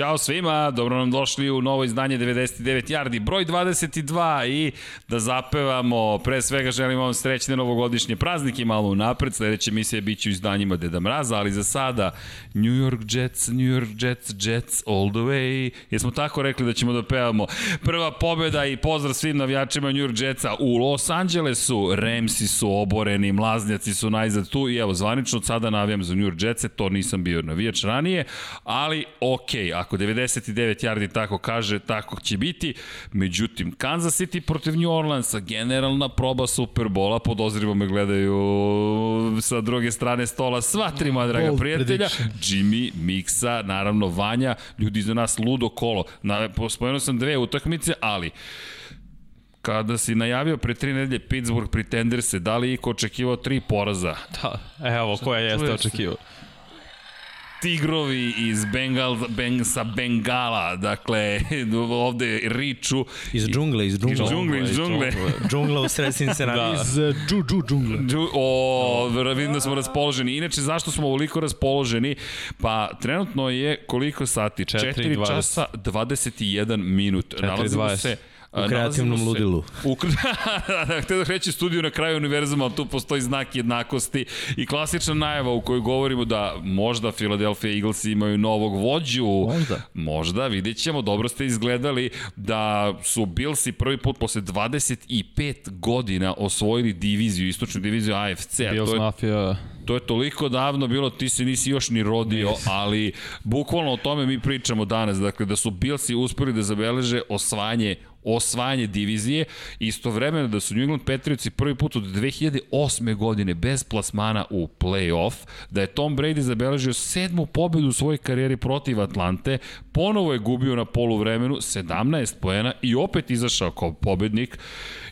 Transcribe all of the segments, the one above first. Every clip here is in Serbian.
Ćao svima, dobro nam došli u novo izdanje 99 Jardi, broj 22 i da zapevamo, pre svega želim vam srećne novogodišnje praznike malo napred, sledeća emisija biće u izdanjima Deda Mraza, ali za sada New York Jets, New York Jets, Jets all the way. Jesmo tako rekli da ćemo da pevamo. Prva pobeda i pozdrav svim navijačima New York Jetsa u Los Angelesu. Ramsi su oboreni, mlaznjaci su najzad tu i evo, zvanično od sada navijam za New York Jetse, to nisam bio navijač ranije, ali okej, okay, ako 99 yardi tako kaže, tako će biti. Međutim, Kansas City protiv New Orleansa, generalna proba Superbola, podozrivo me gledaju sa druge strane stola sva tri moja draga prijatelja, Jimmy, Miksa, naravno Vanja, ljudi za nas ludo kolo. Na, spomenuo sam dve utakmice, ali kada si najavio pre tri nedelje Pittsburgh Pretenderse, da li iko očekivao tri poraza? Da, evo, koja jeste očekivao? Tigrovi iz Bengal, ben, sa Bengala, dakle, ovde riču. Iz džungle, iz džungle. Iz džungle, iz džungle. džungla u sred Cincinnati. da. Iz uh, džu, džu, džungle. Džu, o, vidim da smo raspoloženi. Inače, zašto smo ovoliko raspoloženi? Pa, trenutno je koliko sati? 4, 4 časa 21 minut. 4, Nalazimo 20. se U kreativnom ludilu. U, htio da kreći studiju na kraju univerzuma, ali tu postoji znak jednakosti i klasična najava u kojoj govorimo da možda Philadelphia Eagles imaju novog vođu. Možda. Možda, vidjet ćemo, dobro ste izgledali da su Billsi prvi put posle 25 godina osvojili diviziju, istočnu diviziju AFC-a. Bills to je, Mafia to je toliko davno bilo, ti se nisi još ni rodio, ali bukvalno o tome mi pričamo danas, dakle da su Billsi uspeli da zabeleže osvajanje osvajanje divizije, istovremeno da su New England Patriotsi prvi put od 2008. godine bez plasmana u play-off, da je Tom Brady zabeležio sedmu pobedu u svojoj karijeri protiv Atlante, ponovo je gubio na polu vremenu 17 poena i opet izašao kao pobednik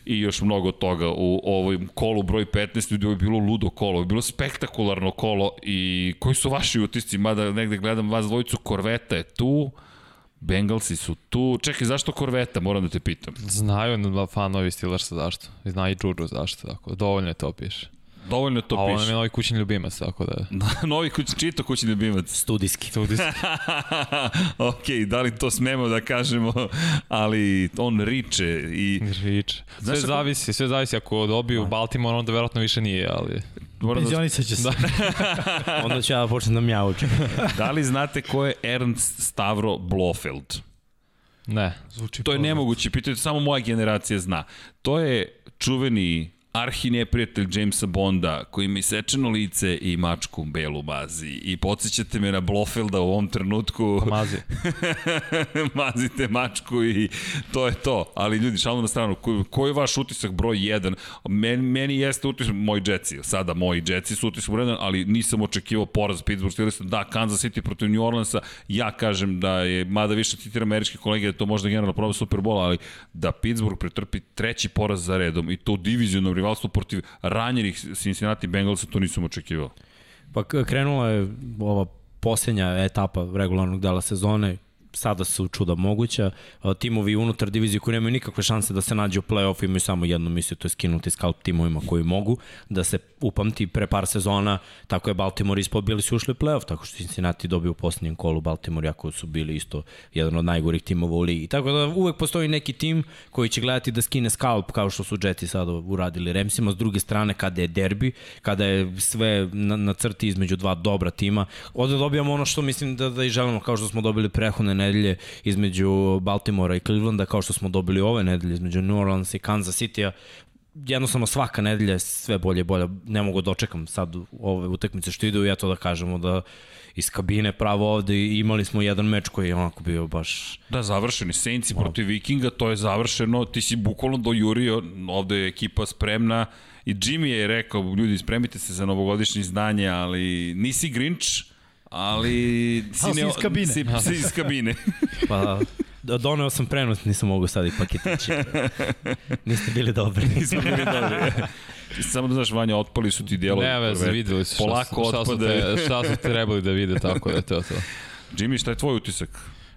i još mnogo toga u ovoj kolu broj 15 ljudi ovo je bilo ludo kolo, je bilo spektakularno kolo i koji su vaši utisci, mada negde gledam vas dvojicu, Korveta je tu, Bengalsi su tu. Čekaj, zašto Korveta? Moram da te pitam. Znaju fanovi Steelersa zašto. Zna i Džuđu zašto. Tako. Dovoljno je to piše. Dovoljno to piše. A on je novi kućni ljubimac, tako da... novi kućni, čito kućni ljubimac? Studijski. Studijski. ok, da li to smemo da kažemo, ali on riče i... Riče. Sve ako... zavisi, sve zavisi. Ako dobiju da. Baltimore, onda verovatno više nije, ali... Moram Penzionisat će se. Da. onda će ja da počnem da mjaučem. da li znate ko je Ernst Stavro Blofeld? Ne. Zvuči to je nemoguće, pitajte, samo moja generacija zna. To je čuveni arhi neprijatelj Jamesa Bonda, koji ima isečeno lice i mačku belu mazi. I podsjećate me na Blofelda u ovom trenutku. Pa mazi. Mazite mačku i to je to. Ali ljudi, šalno na stranu, ko, ko je vaš utisak broj 1? Meni, meni jeste utisak moj Jetsi. Sada moji Jetsi su utisak broj 1, ali nisam očekivao poraz Pittsburgh Steelers. Da, Kansas City protiv New Orleansa, ja kažem da je, mada više citiram američke kolege, da to možda generalno proba Superbola, ali da Pittsburgh pretrpi treći poraz za redom i to divizionom rivalstvo protiv ranjenih Cincinnati Bengalsa, to nisam očekivao. Pa krenula je ova posljednja etapa regularnog dela sezone, sada su čuda moguća. Timovi unutar divizije koji nemaju nikakve šanse da se nađe u play-off imaju samo jednu misiju, to je skinuti skalp timovima koji mogu da se upamti pre par sezona, tako je Baltimore ispod bili su ušli u play-off, tako što Cincinnati dobio u posljednjem kolu Baltimore, jako su bili isto jedan od najgorih timova u ligi. Tako da uvek postoji neki tim koji će gledati da skine skalp kao što su Jetsi sada uradili Remsima, s druge strane kada je derbi, kada je sve na, na crti između dva dobra tima, ovde dobijamo ono što mislim da, da i želimo kao što smo dobili prehodne nedelje između Baltimora i Clevelanda, kao što smo dobili ove nedelje između New Orleans i Kansas City-a, jednostavno svaka nedelja je sve bolje i bolje. Ne mogu da očekam sad ove utakmice što idu i eto da kažemo da iz kabine pravo ovde imali smo jedan meč koji je onako bio baš... Da, završeni. Saints protiv Vikinga, to je završeno. Ti si bukvalno dojurio, ovde je ekipa spremna i Jimmy je rekao, ljudi, spremite se za novogodišnje izdanje, ali nisi Grinch, ali si, ne, si iz kabine. Si, si iz kabine. pa, doneo sam prenos, nisam mogu staviti paketići. Niste bili dobri. Nismo bili dobri. Samo da znaš, Vanja, otpali su ti dijelovi. Ne, veze, videli su Polako šta, šta, šta, su te, šta su trebali da vide, tako da je to to. Jimmy, šta je tvoj utisak?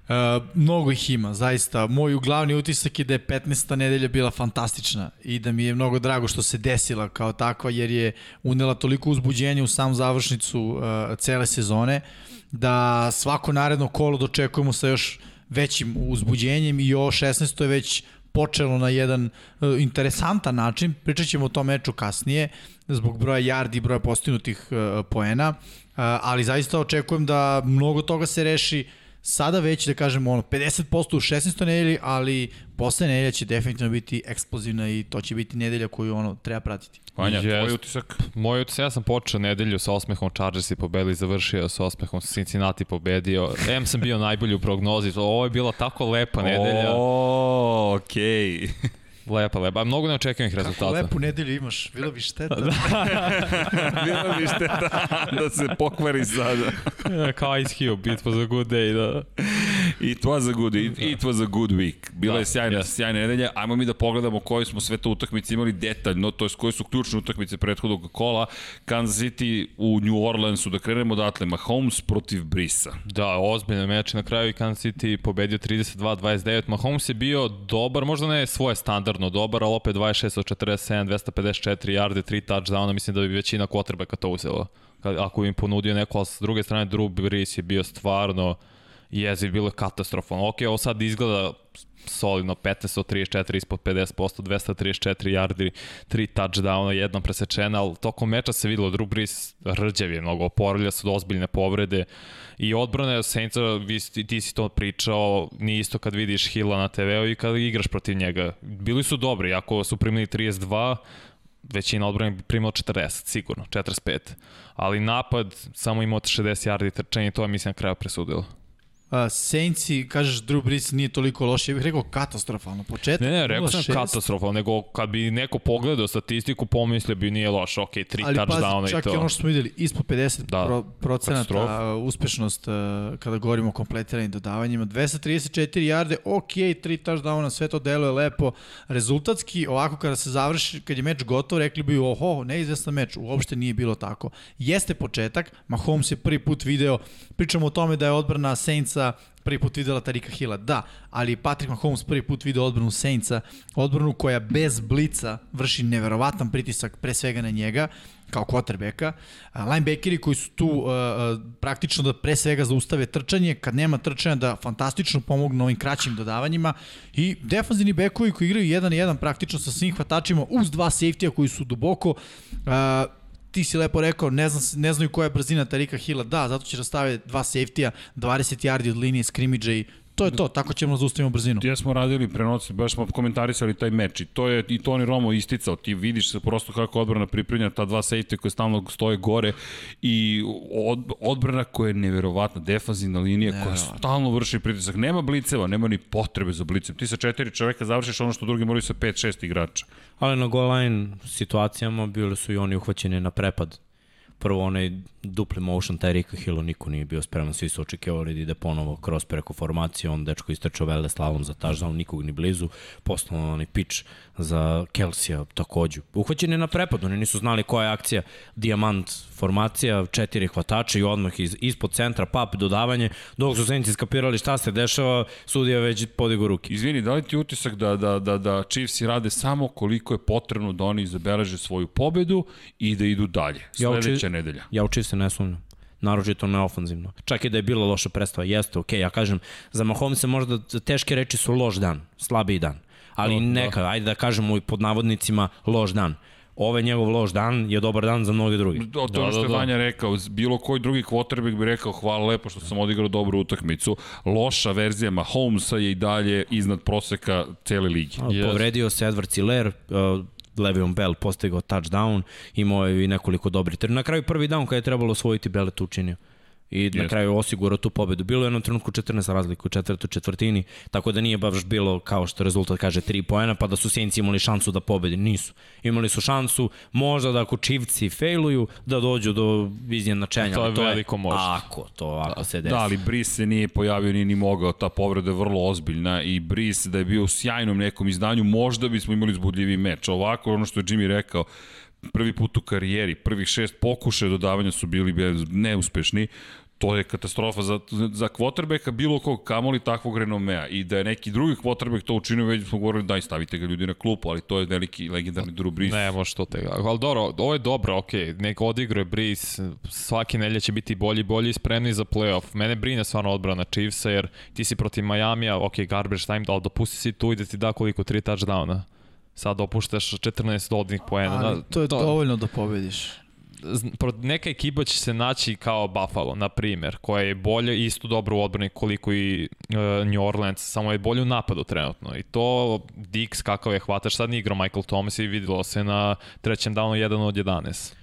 Uh, mnogo ih ima, zaista. Moj glavni utisak je da je 15. nedelja bila fantastična i da mi je mnogo drago što se desila kao takva, jer je unela toliko uzbuđenja u sam završnicu uh, cele sezone, da svako naredno kolo dočekujemo sa još većim uzbuđenjem i ovo 16. je već počelo na jedan uh, interesantan način. Pričat ćemo o tom meču kasnije, zbog broja yardi i broja postignutih uh, poena, uh, ali zaista očekujem da mnogo toga se reši sada već da kažemo ono 50% u 16. nedelji, ali posle nedelja će definitivno biti eksplozivna i to će biti nedelja koju ono treba pratiti. Vanja, tvoj Jest. utisak? Moj utisak, ja sam počeo nedelju sa osmehom Chargersi pobedili, završio sa osmehom Cincinnati pobedio. M sam bio najbolji u prognozi, ovo je bila tako lepa nedelja. O, okej. Okay. Lepa, lepa. A mnogo neočekivanih Kako rezultata. lepu nedelju imaš, bilo bi šteta. Da. Bilo bi šteta da se pokvari sada. Kao Ice Cube, it was a good day. Da. It was a good, it, it was a good week. Bila Da, je sjajna, jest. sjajna nedelja. Ajmo mi da pogledamo koje smo sve to utakmice imali detaljno, to je koje su ključne utakmice prethodnog kola. Kansas City u New Orleansu, da krenemo odatle, Mahomes protiv Brisa. Da, ozbiljno meč. Na kraju i Kansas City pobedio 32-29. Mahomes je bio dobar, možda ne svoje standardno dobar, ali opet 26 od 47, 254 yarde, 3 touchdowna, mislim da bi većina quarterbacka to uzela. Ako im ponudio neko, ali s druge strane Drew Brees je bio stvarno jeziv, bilo je katastrofalno. Ok, ovo sad izgleda solidno 15 od 34 ispod 50%, 234 yardi, 3 touchdowna, jedna presečena, ali tokom meča se videlo Drew Brees rđev je mnogo, oporavlja se od ozbiljne povrede i odbrane Saintsa, vi, ti si to pričao, nije isto kad vidiš Hilla na TV-u i kad igraš protiv njega. Bili su dobri, ako su primili 32, većina odbrane bi primila 40, sigurno, 45. Ali napad samo imao 60 yardi trčanja i to je mislim na kraju presudilo. Saintsi, kažeš Drew Brees nije toliko loš, ja bih rekao katastrofalno. Početak Ne, ne, rekao sam 0-6, katastrofalno, nego kad bi neko pogledao statistiku, pomislio bi nije loš, ok, tri Ali touchdowna pazi, i čak to. i ono što smo videli, ispod 50 Da, pro, procenata uspešnost kada govorimo o kompletiranim dodavanjima. 234 jarde, ok, 3 touchdowna, sve to deluje lepo. Rezultatski, ovako kada se završi, kad je meč gotov, rekli bi, oho, neizvestan meč, uopšte nije bilo tako. Jeste početak, Mahomes je prvi put video, pričamo o tome da je odbrana Saintsa prvi put videla Tarika Hilla, da, ali Patrick Mahomes prvi put video odbranu Saintsa, odbranu koja bez blica vrši neverovatan pritisak pre svega na njega, kao quarterbacka. Linebackeri koji su tu uh, praktično da pre svega zaustave trčanje, kad nema trčanja da fantastično pomognu ovim kraćim dodavanjima i defanzivni bekovi koji igraju 1-1 praktično sa svim hvatačima uz dva safety-a koji su duboko uh, ti si lepo rekao, ne, znam, ne znaju koja je brzina Tarika Hilla, da, zato će da stave dva safety-a, 20 yardi od linije skrimidža i to je to, tako ćemo da zaustavimo brzinu. Ja smo radili prenosi, baš smo komentarisali taj meč i to je i Toni Romo isticao, ti vidiš se prosto kako odbrana pripremljena, ta dva safety koje stalno stoje gore i od, odbrana koja je neverovatna, defanzivna linija koja stalno vrši pritisak, nema bliceva, nema ni potrebe za blicem, ti sa četiri čoveka završiš ono što drugi moraju sa 5-6 igrača. Ali na goal line situacijama bili su i oni uhvaćeni na prepad. Prvo onaj dupli motion Tyrika Hillu niko nije bio spreman, svi su očekivali da ide ponovo kroz preko formacije, on dečko istrčao vele slalom za touchdown, nikog ni blizu, poslao onaj pitch za Kelsija takođe. Uhvaćeni na prepad, oni nisu znali koja je akcija, dijamant formacija, četiri hvatača i odmah iz, ispod centra, pap, dodavanje, dok su Saints skapirali šta se dešava, sudija već podigo ruke. Izvini, da li ti utisak da, da, da, da Chiefs rade samo koliko je potrebno da oni zabeleže svoju pobedu i da idu dalje, Ja uči- sledeća nedelja? Ja u se ne sumnjam. Naročito ne ofanzivno. Čak i da je bila loša predstava, jeste, okej, ja kažem, za Mahomesa možda teške reči su loš dan, slabiji dan. Ali O, da. neka, ajde da kažemo i pod navodnicima loš dan. Ovaj njegov loš dan je dobar dan za mnoge druge. To, to Da, da, što da, je da. Vanja rekao, z- bilo koji drugi quarterback bi rekao hvala lepo što sam odigrao dobru utakmicu. Loša verzija Mahomesa je i dalje iznad proseka cele ligi. Yes. Povredio se Edward Hiller, uh, Le'Veon Bell postigao touchdown, imao je i nekoliko dobrih ter. Na kraju prvi down kada je trebalo osvojiti Bell je to učinio. I na Jeste. kraju osigurao tu pobedu. Bilo je u jednom trenutku 14 razliku u četvrtoj četvrtini, tako da nije baš bilo kao što rezultat kaže 3 poena, pa da su Saints imali šansu da pobedi. Nisu. Imali su šansu, možda da ako čivci failuju, da dođu do izjednačenja. To je ali veliko možda. Ako, to ako se desi. Da, ali Brice se nije pojavio, nije ni mogao, ta povreda je vrlo ozbiljna i Brice da je bio u sjajnom nekom izdanju, možda bismo imali zbudljivi meč. Ovako, ono što je Jimmy rekao, prvi put u karijeri, prvih šest pokušaja dodavanja su bili neuspešni, to je katastrofa za, za quarterbacka bilo kog kamoli takvog renomea i da je neki drugi quarterback to učinio, već smo govorili daj stavite ga ljudi na klupu, ali to je veliki legendarni Drew Brees. Ne, može to tega. Ali dobro, ovo je dobro, ok, nek odigruje Breeze, svake nelje će biti bolji i bolji i spremni za playoff. Mene brine stvarno odbrana Chiefsa, jer ti si protiv Majamija, ok, garbage time, ali dopusti si tu i da ti da koliko, tri touchdowna. Sad dopuštaš 14 dodatnih poena. Ali to je dovoljno da pobediš. Neka ekipa će se naći kao Buffalo, na primer, koja je bolje isto dobro u odbrani koliko i uh, New Orleans, samo je bolje u napadu trenutno. I to Dix kakav je hvataš, sad nije igrao Michael Thomas i videlo se na trećem downu 1 od 11.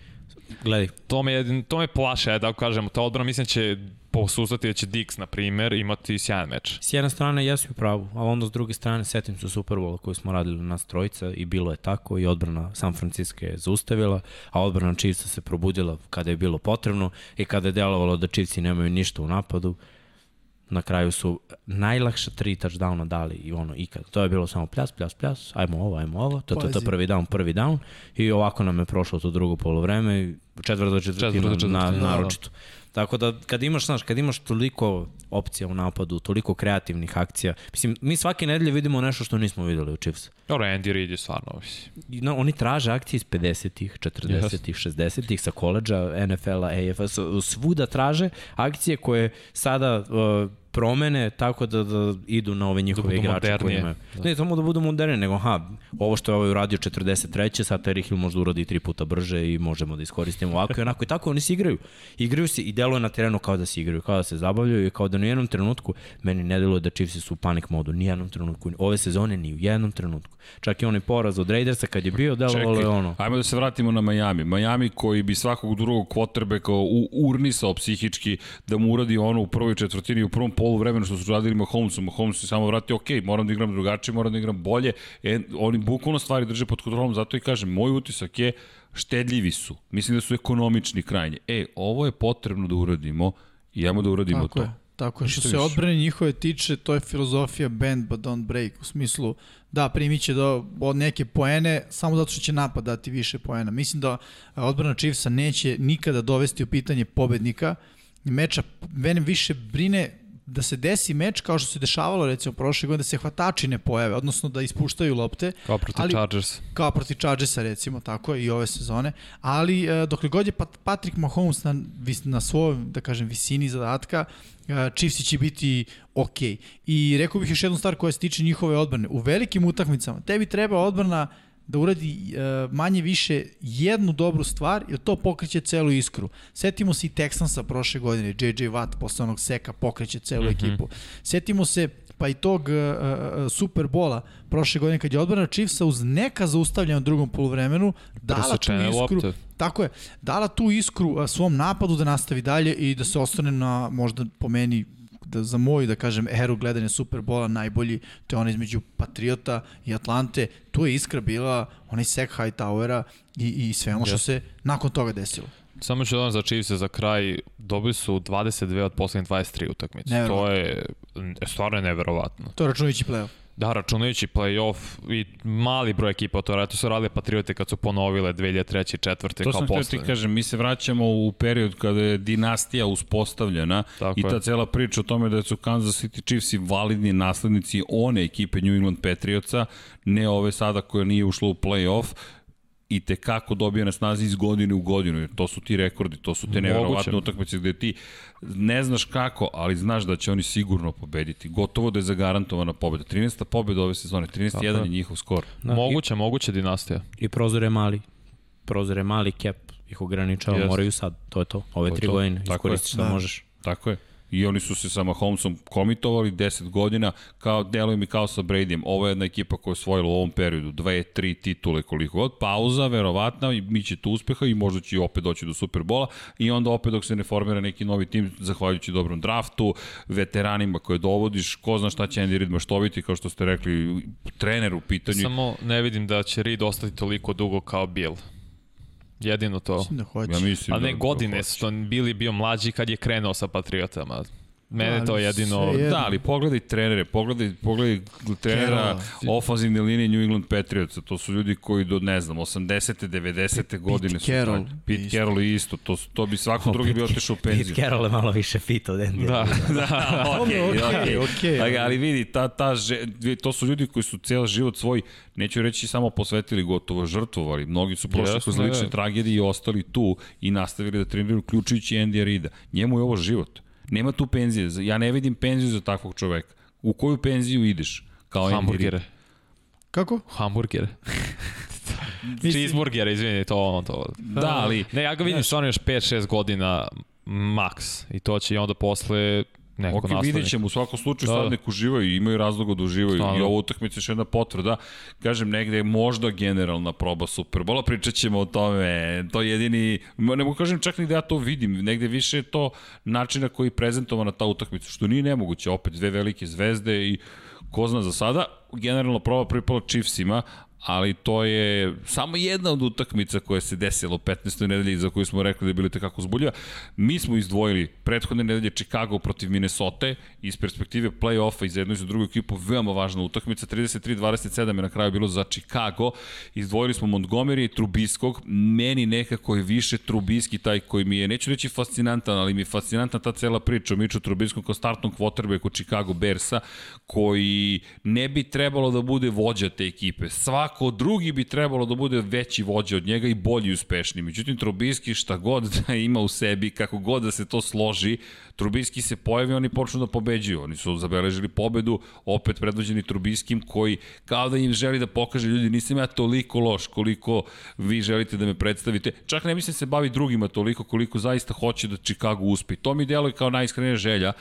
Gledaj, To me, to me plaše, da kažemo, ta odbrana mislim će posustati da će Dix, na primer, imati sjajan meč. S jedne strane jesu u pravu, a onda s druge strane setim se Superbola koju smo radili nas trojica i bilo je tako i odbrana San Francisco je zaustavila, a odbrana Chiefsa se probudila kada je bilo potrebno i kada je delovalo da Chiefsi nemaju ništa u napadu. Na kraju su najlakša tri touchdowna dali i ono ikad. To je bilo samo pljas, pljas, pljas, ajmo ovo, ajmo ovo, to, to, to, prvi down, prvi down i ovako nam je prošlo to drugo polovreme i četvrta četvrtina, Četvrta četvrtina, na, da, da. Tako da kad imaš, znaš, kad imaš toliko opcija u napadu, toliko kreativnih akcija, mislim, mi svake nedelje vidimo nešto što nismo videli u Chiefs. Dobro, Andy Reid je stvarno, mislim. No, oni traže akcije iz 50-ih, 40-ih, 60-ih, sa koleđa, NFL-a, AFS, svuda traže akcije koje sada uh, promene tako da, da idu na ove njihove budu igrače koji modernije. imaju. Da. Ne samo da budu moderne, nego ha, ovo što je ovaj uradio 43. sad Terry Hill može da uradi tri puta brže i možemo da iskoristimo ovako i onako i tako oni se igraju. Igraju se i deluje na terenu kao da se igraju, kao da se zabavljaju i kao da ni u jednom trenutku meni ne deluje da Chiefs su u panik modu, ni u jednom trenutku. Ove sezone ni u jednom trenutku. Čak i onaj poraz od Raidersa kad je bio, delovalo je ono. Ajmo da se vratimo na Miami. Miami koji bi svakog drugog quarterbacka u, urnisao psihički da mu uradi ono u prvoj četvrtini i u prvom polu vremenu što su radili Mahomesu. Mahomes se samo vrati, ok, moram da igram drugačije, moram da igram bolje. E, oni bukvalno stvari drže pod kontrolom, zato i kažem, moj utisak je štedljivi su. Mislim da su ekonomični krajnje. E, ovo je potrebno da uradimo i ajmo da uradimo Tako to. je. Tako. Što se odbrane njihove tiče, to je filozofija bend but don't break. U smislu, da, primit će do, od neke poene samo zato što će napad dati više poena. Mislim da a, odbrana Chiefsa neće nikada dovesti u pitanje pobednika. Meča, mene više brine da se desi meč kao što se dešavalo recimo prošle godine da se hvatači ne pojave, odnosno da ispuštaju lopte, Kao protiv Ali- Chargers. kao protiv Chargersa recimo, tako i ove sezone, ali e, dokle god je Pat- Patrick Mahomes na, na svojoj, da kažem, visini zadatka, e, Chiefsi će biti ok. I rekao bih još jednu stvar koja se tiče njihove odbrane. U velikim utakmicama tebi treba odbrana da uradi e, manje više jednu dobru stvar, jer to pokreće celu iskru. Setimo se i Texansa prošle godine, JJ Watt posle onog seka pokreće celu mm -hmm. ekipu. Setimo se pa i tog uh, uh, Superbola prošle godine kad je odbrana Chiefsa uz neka zaustavljanja u drugom poluvremenu dala tu iskru. lopte. Tako je, dala tu iskru uh, svom napadu da nastavi dalje i da se ostane na možda po meni da za moju, da kažem, eru gledanja Superbola najbolji, to je on između Patriota i Atlante, tu je iskra bila onaj sek Hightowera i, i sve ono što Yes. se nakon toga desilo. Samo ću dodam za Chiefs za kraj, dobili su 22 od poslednjih 23 utakmice. To je stvarno je neverovatno. To je računajući play-off. Da, računajući play-off i mali broj ekipa to radi, to su radili Patriote kad su ponovile 2003. i 4. To kao sam htio ti poslednje. kažem, mi se vraćamo u period kada je dinastija uspostavljena Tako i ta je. cela priča o tome da su Kansas City Chiefs i validni naslednici one ekipe New England Patriotsa, ne ove sada koja nije ušla u play-off, i te kako dobija na snazi iz godine u godinu, jer to su ti rekordi, to su te Moguće. neverovatne utakmice gde ti ne znaš kako, ali znaš da će oni sigurno pobediti. Gotovo da je zagarantovana pobeda. 13. pobeda ove sezone, 13-1 je. je njihov skor. Da, Moguće, moguće dinastija. I, I prozor je mali. Prozor je mali, cap ih ograničava, Jeste. moraju sad, to je to. Ove To tri to. godine, Tako je. iskoristi šta Da. možeš. Tako je. I oni su se sa Mahomesom komitovali 10 godina, kao deluje mi kao sa Bradyjem. Ovo je jedna ekipa koja je osvojila u ovom periodu dve, tri titule koliko god. Pauza, verovatna, i mi će tu uspeha i možda će opet doći do Superbola i onda opet dok se ne formira neki novi tim, zahvaljujući dobrom draftu, veteranima koje dovodiš, ko zna šta će Andy Reid maštoviti, kao što ste rekli, trener u pitanju. Samo ne vidim da će Reed ostati toliko dugo kao Bill. Jedino to. Mislim da hoće. Ja mislim A ne da, godine da su to Bill je bio mlađi kad je krenuo sa Patriotama. Mene je to jedino... sve je- Da, ali pogledaj trenere, pogledaj, pogledaj trenera Carrolla. ofenzivne linije New England Patriotsa, to su ljudi koji do, ne znam, 80. 90. godine su Carroll isto. Carroll i isto, to, su- to bi svako drugi bi otišao u penziju. Pete Carroll je malo više fit od Andy. Da, da, okej, Okej, okej. okej. Ali- Ali vidi, ta, ta, to su ljudi koji su cijel život svoj, neću reći samo posvetili gotovo, žrtvovali. Mnogi su prošli Jasno, kroz lične da. tragedije i ostali tu i nastavili da treniraju, uključujući Andy Rida. Njemu je ovo život. Nema tu penzije. Ja ne vidim penziju za takvog čoveka. U koju penziju ideš? Kao hamburgere. Kako? Hamburgere. Cheeseburgere, izvini, to ono to. Da, ali Ne, ja ga vidim stvarno još 5-6 godina max i to će i onda posle neko Ok, nastavi. vidjet ćemo, u svakom slučaju Da, sad da. nek uživaju i imaju razloga da uživaju Stvarno. i ovo utakmica je još jedna potvrda. Kažem, negde je možda generalna proba Superbola, pričat ćemo o tome, to je jedini, ne mogu kažem čak ni da ja to vidim, negde više je to način na koji je prezentovana ta utakmica, što nije nemoguće, opet dve velike zvezde i ko zna za sada, generalno proba pripala Chiefsima, ali to je samo jedna od utakmica koja se desila u 15. nedelji za koju smo rekli da je bilo tekako zbuljiva. Mi smo izdvojili prethodne nedelje Chicago protiv Minnesota iz perspektive play-offa i za jednu i za drugu ekipu veoma važna utakmica. 33-27 je na kraju bilo za Chicago. Izdvojili smo Montgomery i Trubiskog. Meni nekako je više Trubiski taj koji mi je, neću reći fascinantan, ali mi je fascinantna ta cela priča o Miču Trubiskom kao startnom quarterbacku Chicago Bearsa, koji ne bi trebalo da bude vođa te ekipe. Svako drugi bi trebalo da bude veći vođa od njega i bolji i uspešniji. Međutim, Trubiski šta god da ima u sebi, kako god da se to složi, Trubiski se pojavi, oni počnu da pobeđuju. Oni su zabeležili pobedu, opet predvođeni Trubiskim, koji kao da im želi da pokaže ljudi, nisam ja toliko loš koliko vi želite da me predstavite. Čak ne mislim se bavi drugima toliko koliko zaista hoće da Chicago uspe. To mi deluje kao najiskrenija želja.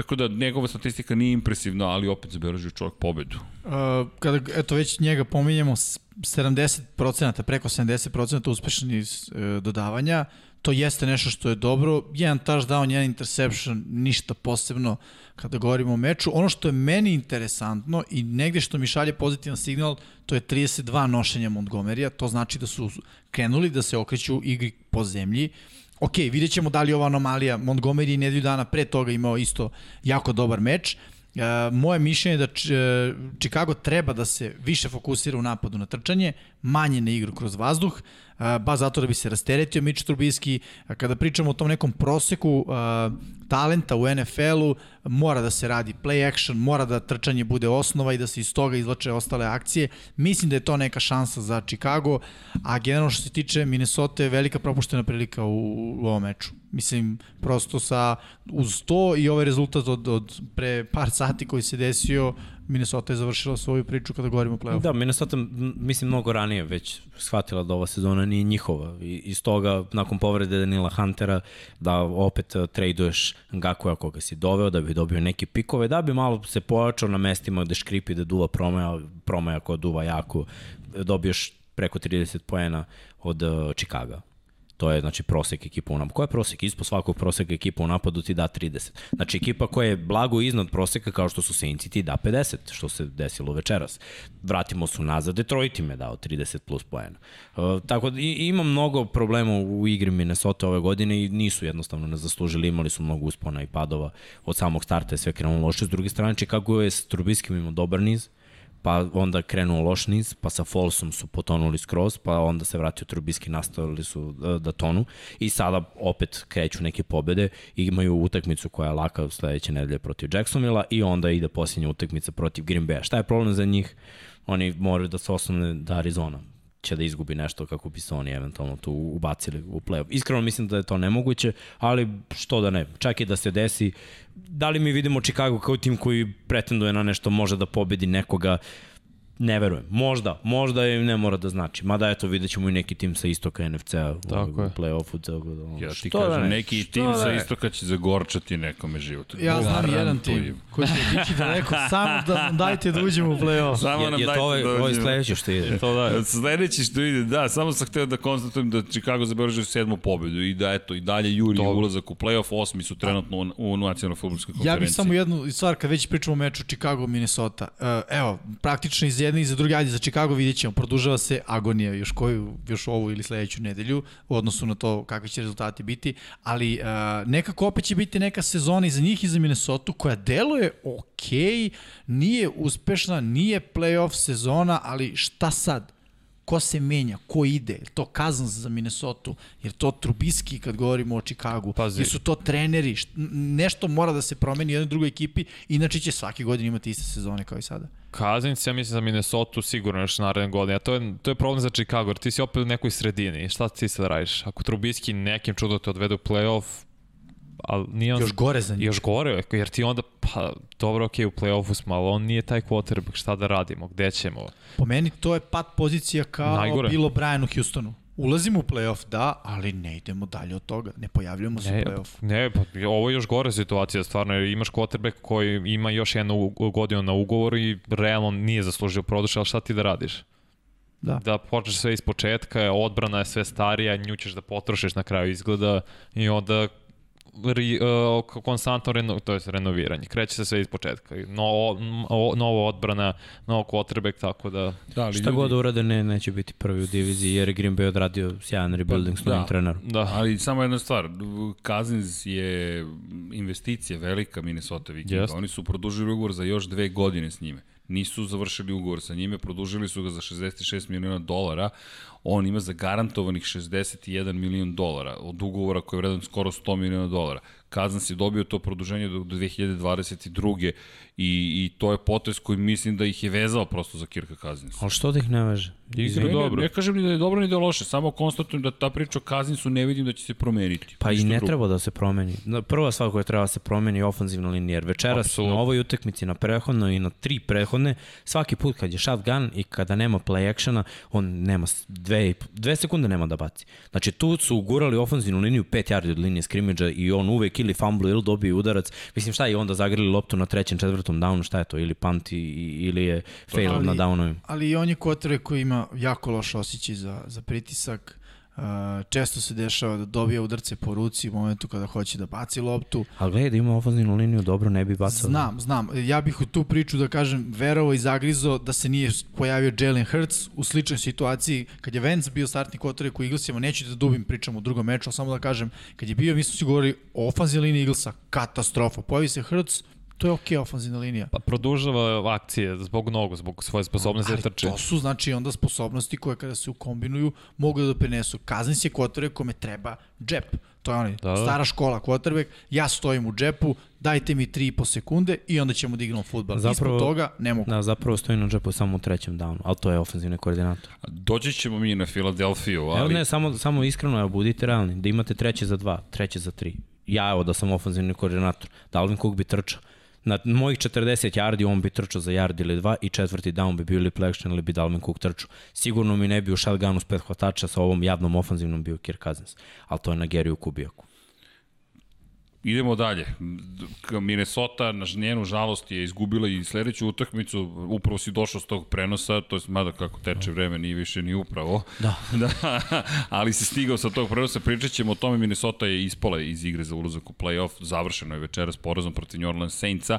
Tako da njegova statistika nije impresivna, ali opet zabeležio čovjek pobedu. Uh, kada, eto, već njega pominjemo, s- 70%, preko 70% uspešni iz e, dodavanja, to jeste nešto što je dobro. Jedan touchdown, jedan interception, ništa posebno kada govorimo o meču. Ono što je meni interesantno i negde što mi šalje pozitivan signal, to je 32 nošenja Montgomerya, to znači da su krenuli da se okreću igri po zemlji. Ok, vidjet ćemo da li je ova anomalija. Montgomery nedelju dana pre toga imao isto jako dobar meč. E, moje mišljenje je da e, Chicago treba da se više fokusira u napadu na trčanje, manje na igru kroz vazduh, e, ba zato da bi se rasteretio Mitch Trubisky. Kada pričamo o tom nekom proseku talenta u NFL-u, mora da se radi play action, mora da trčanje bude osnova i da se iz toga izlače ostale akcije. Mislim da je to neka šansa za Chicago, a generalno što se tiče Minnesota je velika propuštena prilika u, u ovom meču. Mislim, prosto sa, uz to i ovaj rezultat od, od pre par sati koji se desio, Minnesota je završila svoju priču kada govorimo o play-offu. Da, Minnesota, mislim, mnogo ranije već shvatila da ova sezona nije njihova. I iz toga, nakon povrede Danila Huntera, da opet uh, traduješ Gakuja koga si doveo, da bi dobio neke pikove, da bi malo se pojačao na mestima gde škripi da duva promaja, promaja koja duva jako, dobiješ preko 30 poena od uh, Chicaga. To je znači prosek ekipa u napadu. Ko je prosek? Ispod svakog proseka ekipa u napadu ti da 30. Znači ekipa koja je blago iznad proseka kao što su Saints ti da 50, što se desilo večeras. Vratimo se nazad, Detroit im je dao 30 plus poena. Uh, tako da ima mnogo problema u igri Minnesota ove godine i nisu jednostavno ne zaslužili, imali su mnogo uspona i padova od samog starta je sve krenulo loše. S druge strane, Chicago je s Trubiskim imao dobar niz, pa onda krenuo loš niz, pa sa Folsom su potonuli skroz, pa onda se vratio Trubiski, nastavili su e, da tonu i sada opet kreću neke pobede imaju utakmicu koja je laka sledeće nedelje protiv Jacksonvilla i onda ide posljednja utakmica protiv Green Bay. Šta je problem za njih? Oni moraju da se osnovne da Arizona će da izgubi nešto kako bi se oni eventualno tu ubacili u play-off. Iskreno mislim da je to nemoguće, ali što da ne, čak i da se desi, da li mi vidimo Chicago kao tim koji pretenduje na nešto, može da pobedi nekoga, ne verujem. Možda, možda je ne mora da znači. Mada eto vidjet ćemo i neki tim sa istoka NFC-a u, je. play-offu. Tako da, Ja ti što da kažem, ne, neki što tim da sa istoka će zagorčati nekome život. Ja znam jedan Garantujem. tim koji će biti daleko, samo da nam dajte da uđemo u play-off. Samo Je, nam je dajte to ovaj, da uđemo. sledeći što ide? To da, Sledeći što ide, da, samo sam hteo da konstatujem da Chicago zabeležio sedmu pobedu i da eto i dalje juri Dobro. ulazak u play-off, osmi su trenutno u, u nacionalnoj futbolskoj konferenciji. Ja bih samo jednu stvar, kad već pričamo o meču Chicago-Minnesota. Uh, evo, praktično iz jedne i za druge, ajde za Chicago vidjet ćemo, produžava se agonija još koju, još ovu ili sledeću nedelju u odnosu na to kakvi će rezultati biti, ali uh, nekako opet će biti neka sezona i za njih i za Minnesota koja deluje ok, nije uspešna, nije playoff sezona, ali šta sad? Ko se menja, ko ide, je to Cousins za Minnesota, je to Trubiski kad govorimo o Chicagu, Pazi. jesu to treneri, št, nešto mora da se promeni u jednoj drugoj ekipi, inače će svake godine imati iste sezone kao i sada. Cousins, ja mislim za Minnesota sigurno još naredne godine, a to je, to je problem za Chicago, jer ti si opet u nekoj sredini, šta ti sad radiš? Ako Trubiski nekim čudom te odvede u playoff, ali nije on... Još gore za njih. Još gore, jer ti onda, pa dobro, okej, u play-offu smo, ali on nije taj quarterback, šta da radimo, gde ćemo? Po meni to je pat pozicija kao Najgore. bilo Brian u Houstonu. Ulazimo u playoff, da, ali ne idemo dalje od toga. Ne pojavljujemo se Ne, u playoff. ne, pa ovo je još gore situacija, stvarno, jer imaš quarterback koji ima još jednu godinu na ugovoru i realno nije zaslužio produš, ali šta ti da radiš? Da. Da počneš sve iz početka, odbrana je sve starija, nju ćeš da potrošiš na kraju izgleda i onda ri, uh, konstantno reno, to je renoviranje. Kreće se sve iz početka. No, o, nova odbrana, novo quarterback, tako da... Da, ali Šta god urade, ne, neće biti prvi u diviziji, jer je Green Bay odradio sjajan rebuilding s novim da. trenerom. Da, Ali samo jedna stvar, Cousins je investicija velika Minnesota Vikinga. Jest. Oni su produžili ugovor za još dve godine s njime. Nisu završili ugovor sa njime, produžili su ga za 66 miliona dolara. On ima zagarantovani 61 milion dolara od ugovora koji je vredan skoro 100 miliona dolara. Cousins je dobio to produženje do 2022. I, I to je potes koji mislim da ih je vezao prosto za Kirka Cousinsa. Ali što da ih ne veže? Igra Ne, dobro. Ne, ne kažem ni da je dobro ni da je loše, samo konstatujem da ta priča o Cousinsu ne vidim da će se promeniti. Pa i Ništa ne drugo. treba da se promeni. Na- Prva stvar koja treba da se promeni je ofenzivna linija, jer večeras Apsolutno. na ovoj utakmici, na prehodnoj i na tri prehodne, svaki put kad je shotgun i kada nema play actiona, on nema dve, i dve sekunde nema da baci. Znači tu su ugurali ofenzivnu liniju 5 yardi od linije skrimidža i on uvek ili fumble ili dobije udarac. Mislim šta je onda zagrili loptu na trećem, četvrtom downu, šta je to? Ili punt i, i- ili je fail Ali- na downovima. Ali i on je kotre koji ima jako loš osjećaj za, za pritisak. Uh, često se dešava da dobija udarce po ruci u momentu kada hoće da baci loptu. Ali gledaj da ima ofenzivnu liniju, dobro ne bi bacao. Znam, znam. Ja bih u tu priču, da kažem, verovo i zagrizo da se nije pojavio Jalen Hurts u sličnoj situaciji kad je Vance bio startni kotorek u Eaglesima, neću da dubim pričam u drugom meču, ali samo da kažem, kad je bio, mi smo si govorili o ofanzivnoj liniji Eaglesa, katastrofa. Pojavi se Hurts, to je okej okay, ofanzivna linija. Pa produžava akcije zbog nogu, zbog svoje sposobnosti da trče. to su znači onda sposobnosti koje kada se ukombinuju mogu da doprinesu. Kaznis je quarterback kome treba džep. To je onaj Da, da. stara škola quarterback, ja stojim u džepu, dajte mi 3,5 sekunde i onda ćemo da igramo futbal. Zapravo- Ispod toga ne mogu. Da, zapravo stoji na džepu samo u trećem downu, ali to je ofenzivni koordinator. Doći ćemo mi na Filadelfiju, ali... Evo ne, samo, samo iskreno, evo, budite realni, da imate treće za dva, treće za tri. Ja, evo, da sam ofenzivni koordinator, Dalvin Cook bi trčao. Na mojih 40 yardi on bi trčao za yard ili dva i četvrti down bi bio ili play action ili bi Dalvin Cook trčao. Sigurno mi ne bi u shotgunu s pet hvatača sa ovom javnom ofenzivnom bio Kirk Cousins, ali to je na Geriju Kubijaku. Idemo dalje. Minnesota, na njenu žalost, je izgubila i sledeću utakmicu. Upravo si došao s tog prenosa, to je mada kako teče vreme, nije više ni upravo. Da. da ali si stigao sa tog prenosa, pričat ćemo o tome. Minnesota je ispala iz igre za ulazak u playoff, završeno je večera s porazom protiv New Orleans Saintsa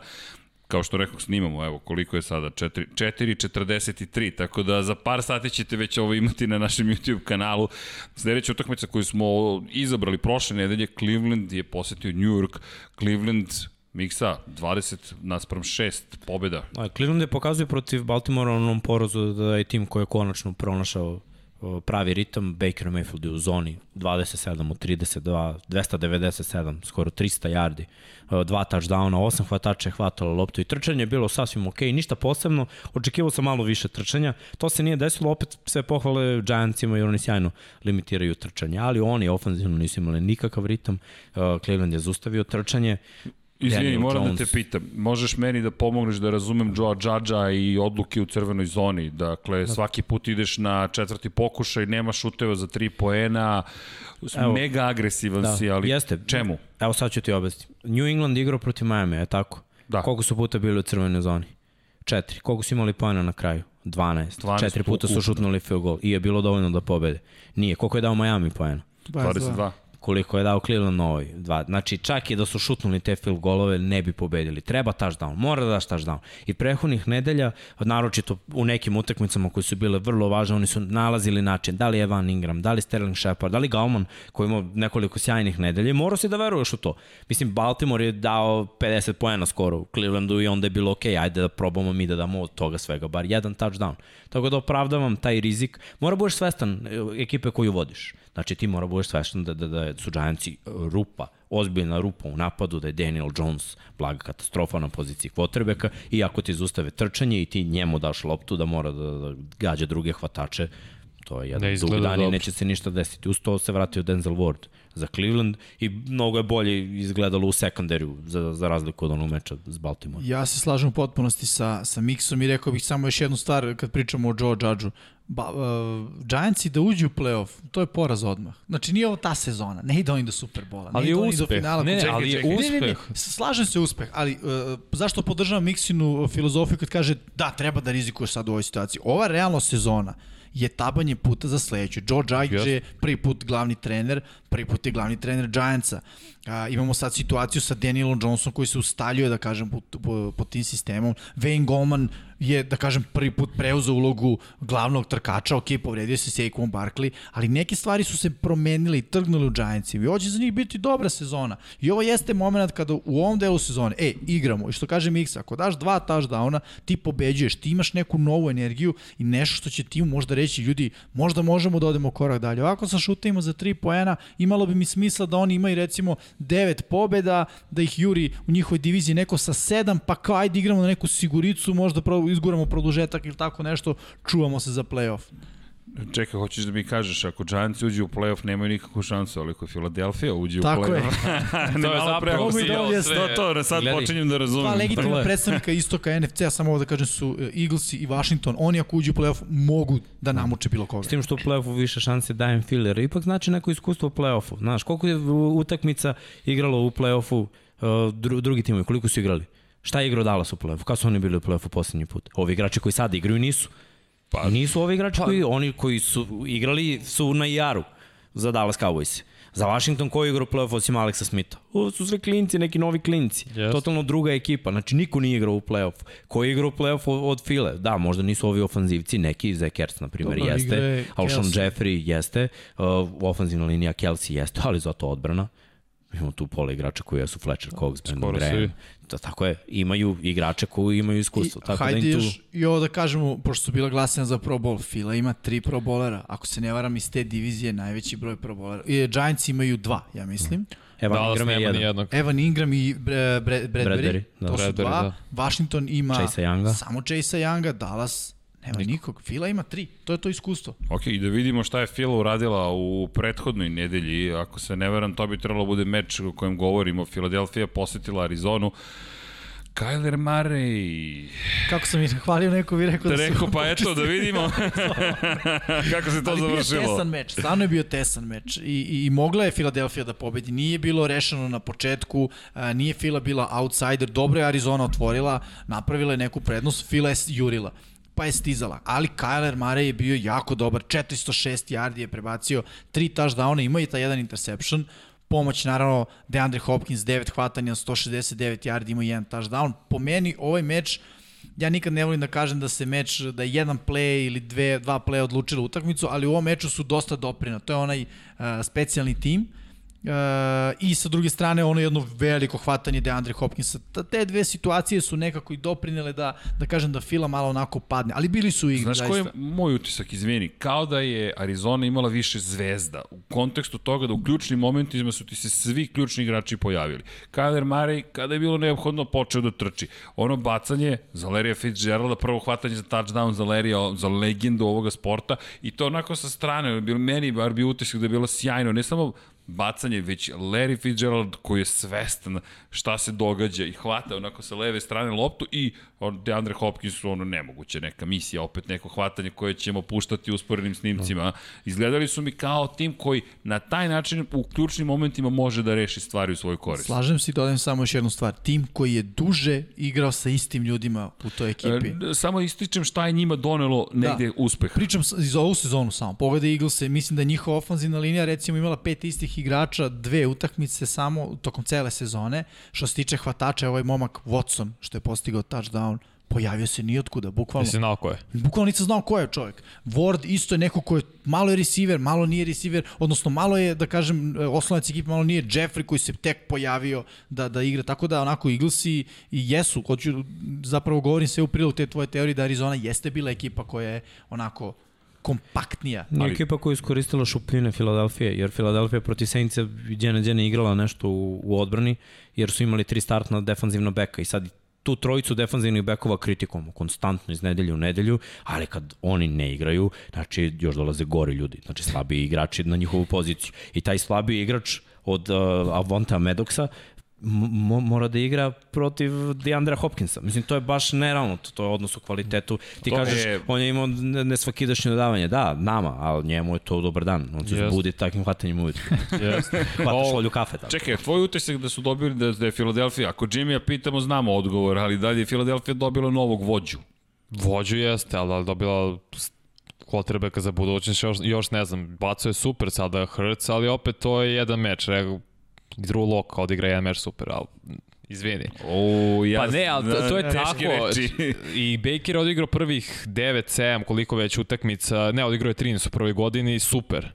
kao što rekao, snimamo, evo, koliko je sada, 4 4.43, tako da za par sati ćete već ovo imati na našem YouTube kanalu. Sledeća utakmica koju smo izabrali prošle nedelje, Cleveland je posetio New York, Cleveland Miksa, 20 naspram 6 pobjeda. A, Cleveland je pokazuje protiv Baltimora onom porazu da je tim koji je konačno pronašao pravi ritam. Baker Mayfield je u zoni 27 od 32, 297, skoro 300 yardi, dva touchdowna, osam hvatača je hvatalo loptu i trčanje je bilo sasvim ok, ništa posebno, očekivao sam malo više trčanja, to se nije desilo, opet sve pohvale Giantsima jer oni sjajno limitiraju trčanje, ali oni ofenzivno nisu imali nikakav ritam, Cleveland je zustavio trčanje, Izvini, moram Jones. da te pitam, možeš meni da pomogneš da razumem Joe Judge-a i odluke u crvenoj zoni? Dakle, svaki put ideš na četvrti pokušaj, nema šuteva za tri poena, Evo. mega agresivan Da, si, ali jeste. čemu? Evo sad ću ti objasniti. New England igrao protiv Miami, je tako? Da. Koliko su puta bili u crvenoj zoni? Četiri. Koliko su imali pojena na kraju? 12. 12 Četiri puta su šutnuli field goal i je bilo dovoljno da pobede. Nije. Koliko je dao Miami pojena? 22. koliko je dao Cleveland na ovoj dva. Znači, čak i da su šutnuli te field golove, ne bi pobedili. Treba touchdown, mora da daš touchdown. I prehodnih nedelja, naročito u nekim utakmicama koji su bile vrlo važne, oni su nalazili način, da li Evan Ingram, da li Sterling Shepard, da li Gauman, koji ima nekoliko sjajnih nedelja, morao si da veruješ u to. Mislim, Baltimore je dao 50 poena skoro u Clevelandu i onda je bilo ok, ajde da probamo mi da damo od toga svega, bar jedan touchdown. Tako da opravdavam taj rizik. Mora budeš svestan e, ekipe koju vodiš. Znači ti mora budeš svestan da, da, da su Giantsi rupa, ozbiljna rupa u napadu, da je Daniel Jones blaga katastrofa na poziciji kvotrbeka i ako ti zustave trčanje i ti njemu daš loptu da mora da, da gađa druge hvatače, to je jedan Ne dug izgleda dan i neće se ništa desiti. Uz to se vratio Denzel Ward za Cleveland i mnogo je bolje izgledalo u sekundariju za, za razliku od onog meča s Baltimore. Ja se slažem u potpunosti sa, sa Mixom i rekao bih samo još jednu stvar kad pričamo o Joe Judgeu. Ba, uh, Giantsi da uđu u playoff, to je poraz odmah. Znači nije ovo ta sezona, ne ide oni do Superbola, ne Ali ide oni do uspeh. finala. Ne, Čekaj, ali je čekaj. Ne, ne, ne, uspeh. slažem se uspeh, ali uh, zašto podržavam Mixinu filozofiju kad kaže da, treba da rizikuješ sad u ovoj situaciji. Ova realno sezona je tabanje puta za sledeću. Joe Judge Jeste. je prvi put glavni trener, prvi put je glavni trener Giantsa. A, imamo sad situaciju sa Danielom Johnson koji se ustaljuje, da kažem, po, po, po tim sistemom. Wayne Goldman je, da kažem, prvi put preuzeo ulogu glavnog trkača, ok, povredio se Saquon Barkley, ali neke stvari su se promenile i trgnule u Giantsima i ovo će za njih biti dobra sezona. I ovo jeste moment kada u ovom delu sezone, e, igramo, i što kaže Miksa, ako daš dva touchdowna, ti pobeđuješ, ti imaš neku novu energiju i nešto što će ti možda reći, ljudi, možda možemo da odemo korak dalje. Ovako sa šutima za 3 poena, imalo bi mi smisla da oni imaju recimo 9 pobeda, da ih juri u njihovoj diviziji neko sa 7, pa kao ajde igramo na neku siguricu, možda izguramo produžetak ili tako nešto, čuvamo se za playoff. Čekaj, hoćeš da mi kažeš, ako Giants uđe u playoff, nemaju nikakvu šansu, ali ako Philadelphia uđe u Tako je. playoff... To je malo pre, zapravo si- siljao sve. To, to, sad Gledaj. počinjem da razumem. Pa legitimna predstavnika istoka NFC-a, samo ovo da kažem, su e, Eaglesi i Washington. Oni ako uđu u playoff mogu da namuče bilo koga. S tim što u play-offu više šanse dajem filler. Ipak znači neko iskustvo u play-offu. Znaš, koliko je utakmica igralo u play-offu uh, dru, drugi timovi, koliko su igrali? Šta je igrao Dallas u play-offu? Kada su oni bili u play-offu poslednji put? Ovi igrači koji sad igraju nisu. Pa- nisu ovi igrači koji, oni koji su igrali su na IR-u za Dallas Cowboys. Za Washington koji igra u play-offu osim Alexa Smitha? Ovo su sve klinci, neki novi klinci. Yes. Totalno druga ekipa. Znači niko nije igrao u play-offu. Ko je igrao u play-offu od File? Da, možda nisu ovi ofanzivci, neki, Zach Ertz, na primjer, Dobro, je jeste. Alshon. Jeffrey jeste. Uh, ofenzivna linija Kelsey jeste, ali zato odbrana. Imamo tu pola igrača koji su Fletcher Cox, Skoro Graham. Da, tako je, imaju igrače koji imaju iskustvo. I, tako hajde da im tu... još i ovo da kažemo, pošto su bila glasanja za Pro Bowl, Fila ima tri Pro Bowlera, ako se ne varam iz te divizije, najveći broj Pro Bowlera. I Giants imaju dva, ja mislim. Evan Dallas Ingram je jedan. jednog. Evan Ingram i Bre, Bradbury, Bradbury, da. to su Bradbury, dva. da. Washington ima Chase Younga. samo Chase Younga, Dallas nema nikog. Fila ima tri, to je to iskustvo. Ok, i da vidimo šta je Fila uradila u prethodnoj nedelji. Ako se ne veram, to bi trebalo bude meč o kojem govorimo. Philadelphia posetila Arizonu. Kyler Murray. Kako sam i hvalio neko bi rekao da su... rekao, pa eto, da vidimo kako se to Ali bio je završilo. tesan meč, stvarno je bio tesan meč i, i, i mogla je Filadelfija da pobedi, nije bilo rešeno na početku, a, nije Fila bila outsider, dobro je Arizona otvorila, napravila je neku prednost, Fila je jurila pa je stizala. Ali Kyler Murray je bio jako dobar, 406 yardi je prebacio, tri touchdowna, ima i ta jedan interception, pomoć naravno DeAndre Hopkins 9 hvatanja, 169 yardi, ima jedan touchdown. Po meni ovaj meč ja nikad ne volim da kažem da se meč, da je jedan play ili dve, dva playa odlučila utakmicu, ali u ovom meču su dosta doprina. To je onaj uh, specijalni tim. Uh, I sa druge strane ono jedno veliko hvatanje DeAndre Hopkinsa. Ta- Te dve situacije su nekako i doprinele da, da kažem da Fila malo onako padne, ali bili su igri. Znaš koji je zaista. moj utisak, izvini, kao da je Arizona imala više zvezda u kontekstu toga da u ključnim momentima su ti se svi ključni igrači pojavili. Kyler Murray, kada je bilo neophodno, počeo da trči. Ono bacanje za Larrya Fitzgeralda, prvo hvatanje za touchdown za Larrya, za legendu ovoga sporta i to onako sa strane, bilo, meni bar bi utisak da je bilo sjajno, ne samo bacanje, već Larry Fitzgerald koji je svestan šta se događa i hvata onako sa leve strane loptu i DeAndre Hopkins ono nemoguće neka misija, opet neko hvatanje koje ćemo puštati u usporenim snimcima. Izgledali su mi kao tim koji na taj način u ključnim momentima može da reši stvari u svoj korist. Slažem se i dodajem samo još jednu stvar. Tim koji je duže igrao sa istim ljudima u toj ekipi. E, samo ističem šta je njima donelo negde da. uspeh. Pričam za ovu sezonu samo. Pogledaj Eaglese, mislim da je njihova ofanzivna linija recimo imala pet istih igrača dve utakmice samo tokom cele sezone. Što se tiče hvatača, ovaj momak Watson, što je postigao touchdown, pojavio se nijotkuda, bukvalno. Nisi znao ko je. Bukvalno nisam znao ko je čovjek. Ward isto je neko ko je malo je receiver, malo nije receiver, odnosno malo je, da kažem, oslonac ekipe, malo nije Jeffrey koji se tek pojavio da, da igra. Tako da onako Eaglesi i jesu, hoću, zapravo govorim sve u prilog te tvoje teorije da Arizona jeste bila ekipa koja je onako kompaktnija. Nije Ali- ekipa koja je iskoristila šupljine Filadelfije, jer Filadelfija protiv Saintsa djene djene igrala nešto u, u odbrani, jer su imali tri startna defanzivna beka i sad tu trojicu defanzivnih bekova kritikujemo konstantno iz nedelje u nedelju, ali kad oni ne igraju, znači još dolaze gori ljudi, znači slabiji igrači na njihovu poziciju. I taj slabiji igrač od uh, Avonta Medoksa mo mora da igra protiv Deandra Hopkinsa. Mislim, to je baš nerealno, to, to je odnos u kvalitetu. Ti To kažeš, je- on je imao ne- nesvakidašnje dodavanje. Da, nama, ali njemu je to dobar dan. On se Jest. zbudi takvim hvatanjem uvijek. Jeste. Hvataš olju kafe tamo. Čekaj, tvoj utisak da su dobili da, da je Filadelfija, ako Jimmy-a pitamo, znamo odgovor, ali da li je Filadelfija dobila novog vođu? Vođu jeste, ali li dobila quarterbacka za budućnost, još, još ne znam, bacio je super sada Hurts, ali opet to je jedan meč, Re- Drew Lock odigra jedan meč super, ali izvini. O, ja, Pa ne, ali to, to je tako. reči. I Baker je odigrao prvih 9-7, koliko već utakmica, ne, odigrao je 13 u prvoj godini, super.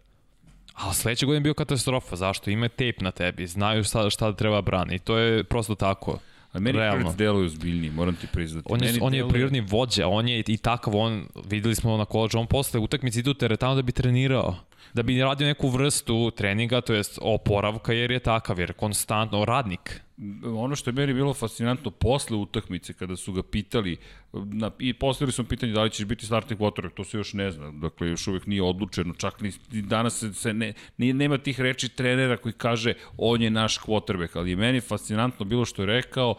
A sledeće godine je bio katastrofa, zašto? Ima tape na tebi, znaju šta, šta treba brani. I to je prosto tako. A meni Realno. Hurts deluje ozbiljniji, moram ti priznati. On je, Meni on je deluje- prirodni vođa, on je i takav, on, videli smo na koleđu, on posle utakmice ide u teretanu da bi trenirao da bi radio neku vrstu treninga, to jest oporavka, jer je takav, jer je konstantno radnik. ono što je meni bilo fascinantno posle utakmice kada su ga pitali na, i postavili smo pitanje da li ćeš biti startni quarterback, to se još ne zna, dakle još uvek nije odlučeno, čak ni ni danas se, se ne, nije, nema tih reči trenera koji kaže on je naš quarterback, ali je meni fascinantno bilo što je rekao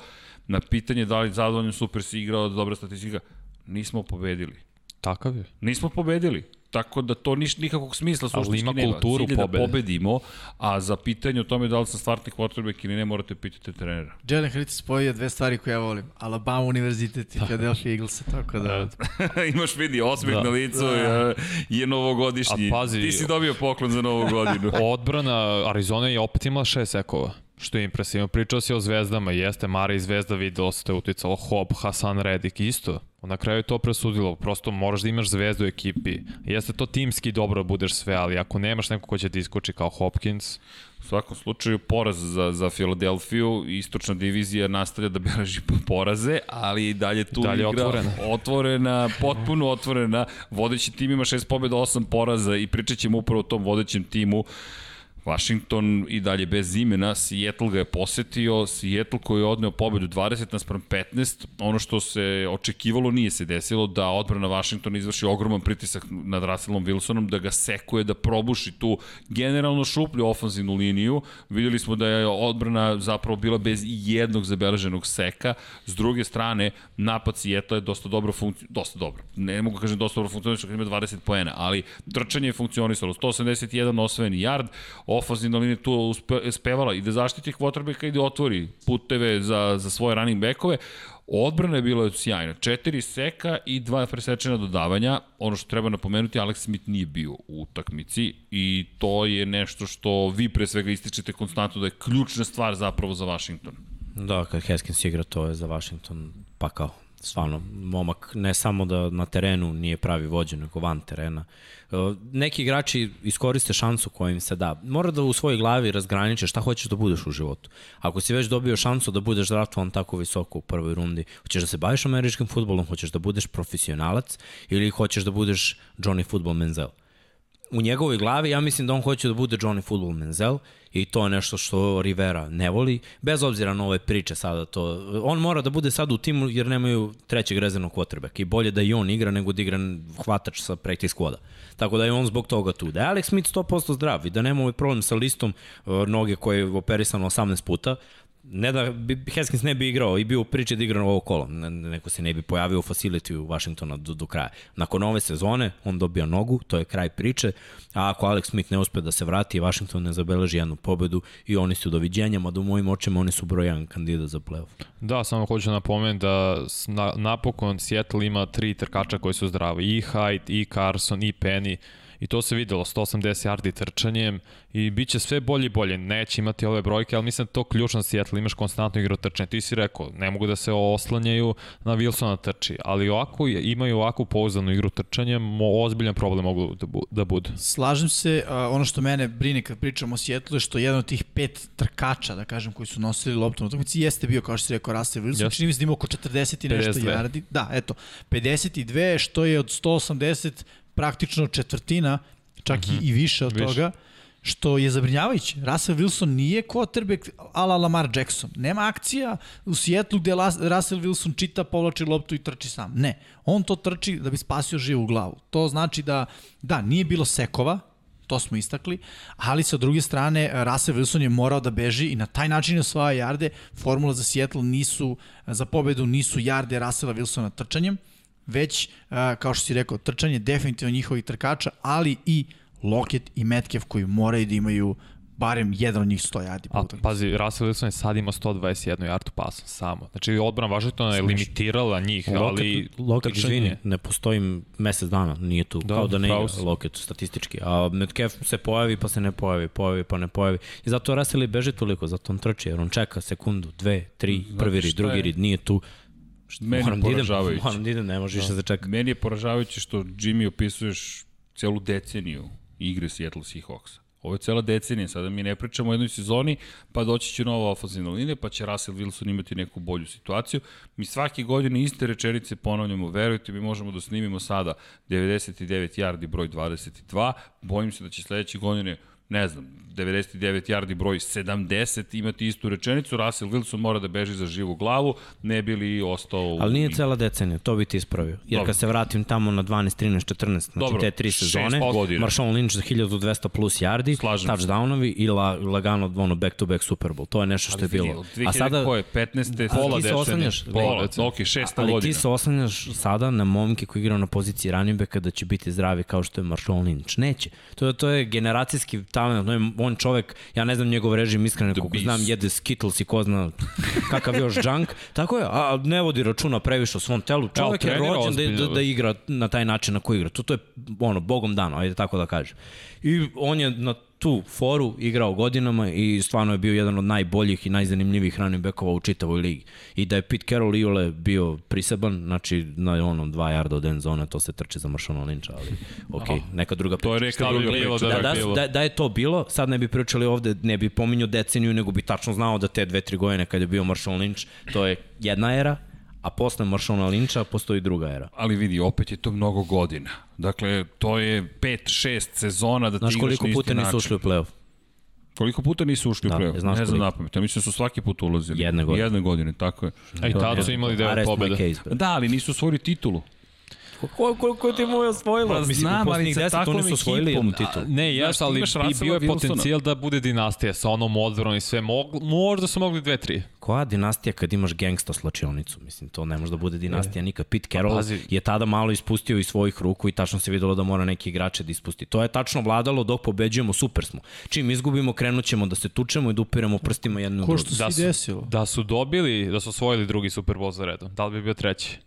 na pitanje da li zadovoljno super si igrao, dobra statistika, nismo pobedili. Takav je. Nismo pobedili. Tako da to niš, nikakvog smisla suštinski ima nema. kulturu Cilj je pobede. da pobedimo, a za pitanje o tome da li sam startni quarterback ili ne morate pitati trenera. Jalen Hurts spojio dve stvari koje ja volim. Alabama univerzitet i Philadelphia Eagles, tako da... Imaš vidi osmeh da. Da. na licu da. je novogodišnji. A pazi- Ti si dobio poklon za novu godinu. Odbrana Arizona je opet imala šest sekova, što je impresivno. Pričao si o zvezdama, jeste Mara i Zvezda vidi dosta je uticalo, Hop, Hasan Redik, isto. Na kraju je to presudilo, prosto moraš da imaš zvezdu u ekipi. Jeste to timski dobro da budeš sve, ali ako nemaš neko ko će ti iskoči kao Hopkins, U svakom slučaju poraz za, za Filadelfiju, istočna divizija nastavlja da beleži poraze, ali i dalje tu Dalje igra otvorena. otvorena, potpuno otvorena. Vodeći tim ima šest pobjeda, osam poraza i pričat ćemo upravo o tom vodećem timu. Washington i dalje bez imena, Seattle ga je posetio, Seattle koji je odneo pobedu 20 naspram 15, ono što se očekivalo nije se desilo, da odbrana Washingtona izvrši ogroman pritisak nad Russellom Wilsonom, da ga sekuje, da probuši tu generalno šuplju ofenzivnu liniju. Videli smo da je odbrana zapravo bila bez jednog zabeleženog seka, s druge strane, napad Seattle je dosta dobro funkcionisao, dosta dobro, ne mogu kažem dosta dobro funkcionisao, kad ima 20 poena, ali trčanje je funkcionisalo, 181 osvojeni yard, ofenzivna linija tu uspe, spevala i da zaštiti quarterbacka i da otvori puteve za, za svoje running backove. Odbrana je bila sjajna. Četiri seka i dva presečena dodavanja. Ono što treba napomenuti, Alex Smith nije bio u utakmici i to je nešto što vi pre svega ističete konstantno da je ključna stvar zapravo za Washington. Da, kad Haskins igra, to je za Washington pakao. Stvarno, momak ne samo da na terenu nije pravi vođa, nego van terena. E, Neki igrači iskoriste šansu koja im se da. Mora da u svojoj glavi razgraniče šta hoćeš da budeš u životu. Ako si već dobio šansu da budeš draftovan tako visoko u prvoj rundi, hoćeš da se baviš američkim futbolom, hoćeš da budeš profesionalac ili hoćeš da budeš Johnny Football Menzel u njegovoj glavi ja mislim da on hoće da bude Johnny Football Menzel i to je nešto što Rivera ne voli, bez obzira na ove priče sada to. On mora da bude sad u timu jer nemaju trećeg rezervnog quarterbacka i bolje da i on igra nego da igra hvatač sa practice squada. Tako da je on zbog toga tu. Da je Alex Smith 100% zdrav i da nema ovaj problem sa listom uh, noge koje je operisano 18 puta, ne da bi, Haskins ne bi igrao i bio u priči da igra ovo kolo, ne, neko se ne bi pojavio u facility u Washingtona do, do kraja. Nakon ove sezone on dobija nogu, to je kraj priče, a ako Alex Smith ne uspe da se vrati, Washington ne zabeleži jednu pobedu i oni su doviđenja, mada u mojim očima oni su broj jedan kandidat za playoff. Da, samo hoću napomenuti da napokon Seattle ima tri trkača koji su zdravi. I Hyde, i Carson, i Penny. I to se videlo, 180 yardi trčanjem i bit će sve bolje i bolje. Neće imati ove brojke, ali mislim da to ključno Seattle, imaš konstantno igru trčanja. Ti si rekao, ne mogu da se oslanjaju na Wilsona trči, ali ovako imaju ovakvu pouzdanu igru trčanja, mo, ozbiljan problem mogu da, bu, da budu. Slažem se, a, ono što mene brine kad pričamo o Seattle je što jedan od tih pet trkača, da kažem, koji su nosili loptu na utakmici jeste bio, kao što si rekao, Russell Wilson, Jeste. čini mi se da ima oko 40 i nešto 52. yardi. Da, eto, 52, što je od 180 praktično četvrtina, čak mm -hmm. i, više od Više. toga što je zabrinjavajuće. Russell Wilson nije quarterback ala Lamar Jackson. Nema akcija u Seattle gde Russell Wilson čita, povlači loptu i trči sam. Ne. On to trči da bi spasio živu glavu. To znači da, da, nije bilo sekova, to smo istakli, ali sa druge strane Russell Wilson je morao da beži i na taj način osvaja jarde. Formula za Seattle nisu, za pobedu nisu jarde Russella Wilsona trčanjem, već, kao što si rekao, trčanje definitivno njihovih trkača, ali i Lockett i Metcalf koji moraju da imaju barem jedan od njih 100 yardi po A utakmici. pazi, Russell Wilson je sad ima 121 yardu pasom samo. Znači odbrana Washingtona je limitirala njih, ali Loket, Loket trčanje- izvini, ne postoji mesec dana, nije tu, Da, kao da ne igra. Loket statistički, a Metcalf se pojavi pa se ne pojavi, pojavi pa ne pojavi. I zato Russell i beži toliko, zato on trči, jer on čeka sekundu, dve, tri, prvi rid, drugi je? rid, nije tu. Meni moram je da idem, poražavajuće. moram da idem, ne može više da čeka. Meni je poražavajuće što Jimmy opisuješ celu deceniju igre Seattle Seahawksa. Ovo je cela decenija, sada mi ne pričamo o jednoj sezoni, pa doći će nova ofenzivna linija, pa će Russell Wilson imati neku bolju situaciju. Mi svake godine iste rečenice ponavljamo, verujte mi, možemo da snimimo sada 99 yardi broj 22, bojim se da će sledeće godine ne znam, 99 yardi broj 70 imati istu rečenicu, Russell Wilson mora da beži za živu glavu, ne bi li ostao... Ali nije cela decenija, to bi ti ispravio. Jer Dobro. kad se vratim tamo na 12, 13, 14, znači Dobro, te tri sezone. Marshawn Lynch za 1200 plus yardi, Slažem touchdownovi i la, lagano ono back-to-back Super Bowl. To je nešto što je bilo. od 2000 koje, 15. Ali pola decenije. Pola, ok, šesta Ali godina. ti se oslanjaš sada na momke koji igraju na poziciji running backa da će biti zdravi kao što je Marshawn Lynch. Neće. To je, to je generacijski talent. To je on čovek, ja ne znam njegov režim iskreno, koliko beast. znam, jede Skittles i ko zna kakav još junk. Tako je, a ne vodi računa previše o svom telu. Čovek je rođen da, da, ozbiljno. da igra na taj način na koji igra. To, to je ono, bogom dano, ajde tako da kažem. I on je na tu foru igrao godinama i stvarno je bio jedan od najboljih i najzanimljivih running backova u čitavoj ligi. I da je Pete Carroll Iole bio priseban, znači na onom dva jarda od end zone, to se trče za Marshona Lynča, ali ok, neka druga priča. To je neka druga priča. da- Da, da, da, da je to bilo, sad ne bi pričali ovde, ne bi pominjao deceniju, nego bi tačno znao da te dve, tri godine kada je bio Marshawn Lynch, to je jedna era, a posle Marshona Lyncha postoji druga era. Ali vidi, opet je to mnogo godina. Dakle, to je 5-6 sezona da Znaš ti igraš koliko na puta isti nisu način. ušli u playoff? Koliko puta nisu ušli Da, u play-off? znaš Ne znam koliko. napamet. Ja mislim da su svaki put ulazili. Jedne godine. Jedne godine, tako je. A i tada su imali devet Arrest my pobjeda. case, bre. Da, ali nisu osvojili titulu. Ko, koliko ti mu je osvojilo? Pa Mislim, znam, u ali sa 10 oni takvom su osvojili ekipom, titulu. Ne, Znaš, ti ali imaš i bio je potencijal da bude dinastija sa onom odbranom i sve. Mog, možda su mogli dve, tri. Koja dinastija kad imaš gangsta slačionicu? Mislim, to ne može da bude dinastija nikad. Pete Carroll pazi. je tada malo ispustio iz svojih ruku i tačno se videlo da mora neki igrače da ispusti. To je tačno vladalo dok pobeđujemo, super smo. Čim izgubimo, krenut ćemo da se tučemo i da upiremo prstima jednu u Ko drugu. što se Da desilo. Da su dobili, da su osvojili drugi Super Bowl za redom. Da li bi bio treći?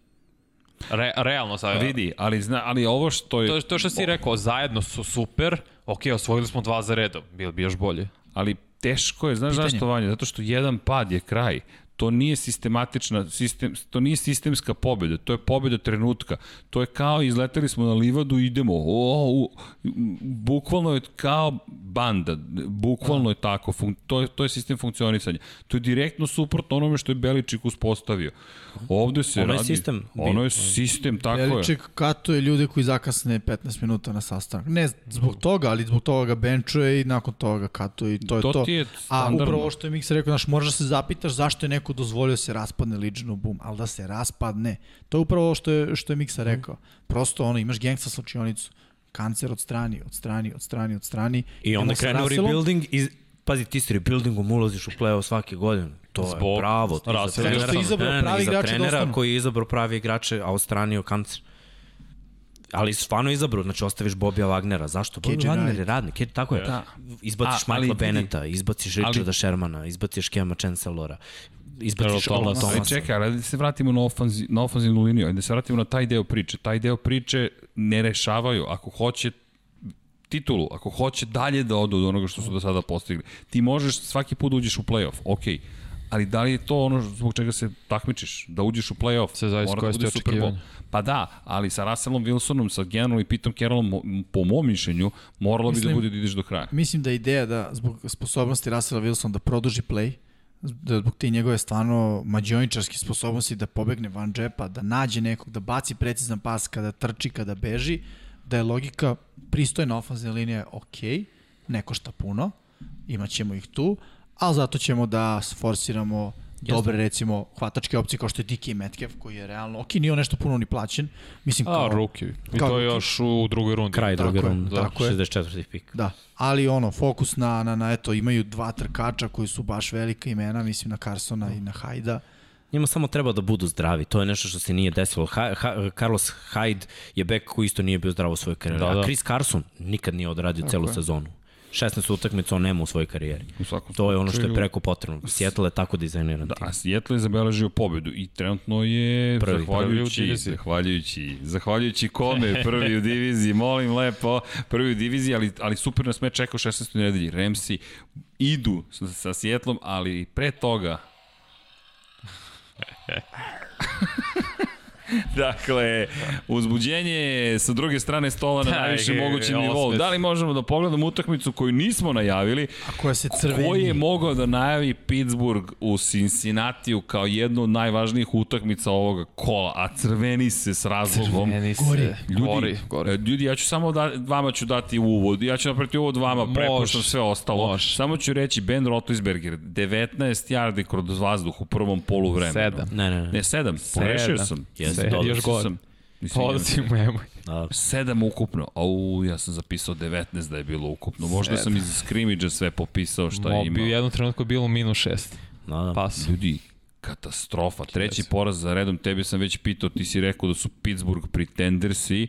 Re, realno sad. Vidi, ali, zna, ali ovo što je... To, to što si rekao, zajedno su super, ok, osvojili smo dva za redom, bilo bi još bolje. Ali teško je, znaš Pitanje. zašto Vanja? Zato što jedan pad je kraj. To nije sistematična, sistem, to nije sistemska pobjeda, to je pobjeda trenutka. To je kao izleteli smo na livadu i idemo. O, u, bukvalno je kao banda, bukvalno je tako, fun, to, je, to je sistem funkcionisanja. To je direktno suprotno onome što je Beličik uspostavio. Ovde se Ono je radi... sistem. Ono je sistem, tako je. Beliček katuje ljude koji zakasne 15 minuta na sastanak. Ne zbog toga, ali zbog toga ga benčuje i nakon toga katuje i to je To to. ti je A standardno. upravo ovo što je Miksa rekao, znaš, možeš da se zapitaš zašto je neko dozvolio da se raspadne Legion u boom, ali da se raspadne. To je upravo ovo što je, što je Miksa rekao. Prosto ono, imaš gangsta slačionicu, kancer od strani, od strani, od strani, od strani. I onda krenu rebuilding i pazi, ti s rebuildingom ulaziš u play-off svake godine. To je Zbog bravo. Ti za trenera, je izabrao pravi igrače trenera koji je izabrao pravi igrače, a ostranio kancer. Ali stvarno je izabrao, znači ostaviš Bobija Wagnera. Zašto? Bobby KJ Wagner je radnik, je, tako je. Da. Izbaciš A, ali Michaela Beneta, izbaciš Richarda Shermana, izbaciš Kema Chancellora, izbaciš Earl Ola Thomas. Thomasa. Ali čekaj, ali da se vratimo na, ofanzi, na ofanzivnu liniju, da se vratimo na taj deo priče. Taj deo priče ne rešavaju. Ako hoće titulu, ako hoće dalje da odu od onoga što su do sada postigli, ti možeš svaki put da uđeš u play-off, okej. Okay. Ali da li je to ono zbog čega se takmičiš? Da uđeš u play-off? Sve zavisi mora koje da ste Super Bowl. očekivanja. Pa da, ali sa Russellom Wilsonom, sa Genom i Pitom Carrollom, po mom mišljenju, moralo bi da Mislim- bude da ideš do kraja. Mislim da je ideja da zbog sposobnosti Russella Wilson da produži play, zbog te njegove stvarno mađioničarske sposobnosti da pobegne van džepa, da nađe nekog, da baci precizan pas kada trči, kada beži, da je logika pristojna ofenzivna linija ok, ne košta puno, imat ćemo ih tu, ali zato ćemo da forsiramo dobre, recimo, hvatačke opcije kao što je DK Metcalf, koji je realno, ok, nije on nešto puno ni plaćen, mislim A, kao... ruki. I kao to je rookie. još u drugoj rundi. Kraj Tako druge runde, tako je. 64. pik. Da, ali ono, fokus na, na, na, eto, imaju dva trkača koji su baš velika imena, mislim na Carsona i na Hajda. Njima samo treba da budu zdravi, to je nešto što se nije desilo. Ha, ha, Carlos Hyde je bek koji isto nije bio zdrav u svojoj karijeri, Da, da. a Chris Carson nikad nije odradio celu sezonu. 16 utakmica on nema u svojoj karijeri. U svakom To je ono što je preko potrebno. Seattle je tako dizajniran Da, tim. a Seattle je zabeležio pobedu i trenutno je Prvi, prvi zahvaljujući, diviziji. zahvaljujući, zahvaljujući kome prvi u diviziji, molim lepo, prvi u diviziji, ali, ali super nas me čeka u 16. nedelji. Remsi idu sa, sa Seattlom, ali pre toga Dakle, uzbuđenje je sa druge strane stola na najvišem mogućem nivou. Da li možemo da pogledamo utakmicu koju nismo najavili, A koja se crveni. Ko je mogao da najavi Pittsburgh u Cincinnatiju kao jednu od najvažnijih utakmica ovoga kola, a crveni se s razlogom. Meni se Gori. Ljudi, gori, gori. e, ljudi, ja ću samo da, vama ću dati uvod, ja ću napraviti uvod vama, prepuštam sve ostalo. Može. Samo ću reći Ben Roethlisberger, 19 yardi kroz vazduh u prvom polu vremenu. Sedam. Ne, ne, ne. Ne, sedam, pogrešio sam. Jeste, Sedam, dobro. još gore. Sam. Mislim, Polazi mu nemoj. Da. Sedam ukupno. Au, ja sam zapisao 19 da je bilo ukupno. Možda sam iz skrimidža sve popisao šta je bi u imao. jednom trenutku bilo minus šest. Da, da. Pas. Ljudi, katastrofa. Treći poraz za redom, tebi sam već pitao, ti si rekao da su Pittsburgh pretendersi.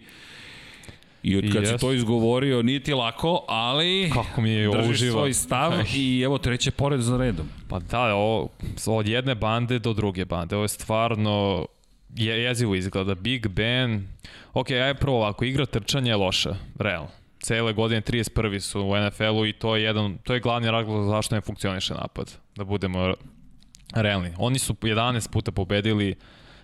I od kad si Yes. to izgovorio, nije ti lako, ali Kako mi je držiš uživa. svoj stav i evo treće pored za redom. Pa da, ovo, od jedne bande do druge bande. Ovo je stvarno je, jezivo izgleda. Big Ben, ok, aj prvo ovako, igra trčanja je loša, realno. Cele godine 31. su u NFL-u i to je jedan, to je glavni razlog zašto ne funkcioniše napad, da budemo realni. Oni su 11 puta pobedili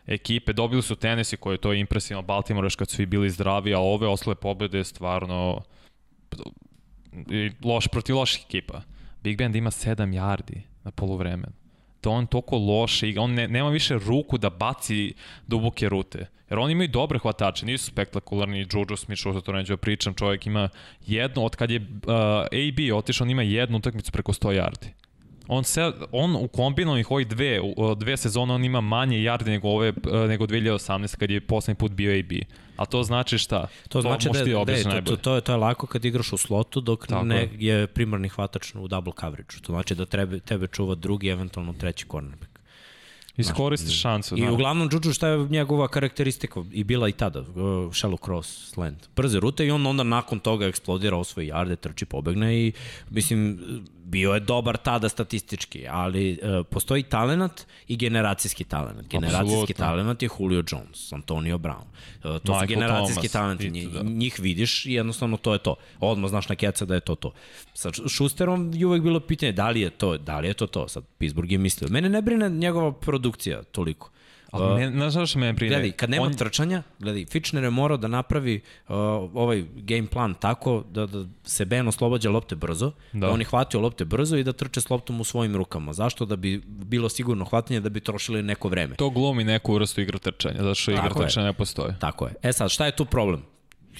ekipe, dobili su Tennessee koji je to impresivno, Baltimore još kad su svi bili zdravi, a ove osle pobede stvarno i loš protiv loših ekipa. Big Ben ima 7 yardi na poluvremenu. To on toliko loše igra, on ne, nema više ruku da baci duboke rute. Jer oni imaju dobre hvatače, nisu spektakularni, Juju Smith, što to neću da pričam, čovjek ima jedno, od kad je uh, AB otišao, on ima jednu utakmicu preko 100 yardi. On, se, on u kombinovanih ovih dve, dve sezone on ima manje yardi nego, ove, nego 2018 kad je poslednji put bio AB. A to znači šta? To znači da, možeš ti da, da objasniti to, to, to, je, to je lako kad igraš u slotu dok Tako ne je. je primarni hvatač u double coverage. To znači da tebe, tebe čuva drugi, eventualno treći cornerback. Iskoristiš šansu. I da. uglavnom Juju šta je njegova karakteristika i bila i tada, uh, shallow cross, slant. Brze rute i on onda nakon toga eksplodira osvoji jarde, trči, pobegne i mislim bio je dobar tada statistički, ali uh, postoji talenat i generacijski talenat. Generacijski Apsolutno. talenat je Julio Jones, Antonio Brown. Uh, to Michael su generacijski Thomas, talenti, njih, da. njih vidiš i jednostavno to je to. Odmah znaš na keca da je to to. Sa Schusterom je uvek bilo pitanje da li je to, da li je to to. Sad Pittsburgh je mislio. Mene ne brine njegova produkcija toliko. Ali me, znaš zašto me brine? Gledaj, kad nema On- trčanja, gledaj, Fitchner je morao da napravi uh, ovaj game plan tako da, da se Ben oslobađa lopte brzo, da. Da. on je hvatio lopte brzo i da trče s loptom u svojim rukama. Zašto? Da bi bilo sigurno hvatanje, da bi trošili neko vreme. To glumi neku vrstu igra trčanja, zato što igra Tako je. trčanja ne postoje. Tako je. E sad, šta je tu problem?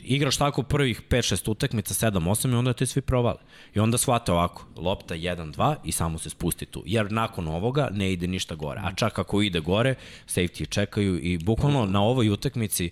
Igraš tako prvih 5-6 utakmica, 7-8 i onda te svi provale. I onda shvate ovako, lopta 1-2 i samo se spusti tu. Jer nakon ovoga ne ide ništa gore. A čak ako ide gore, safety čekaju i bukvalno na ovoj utakmici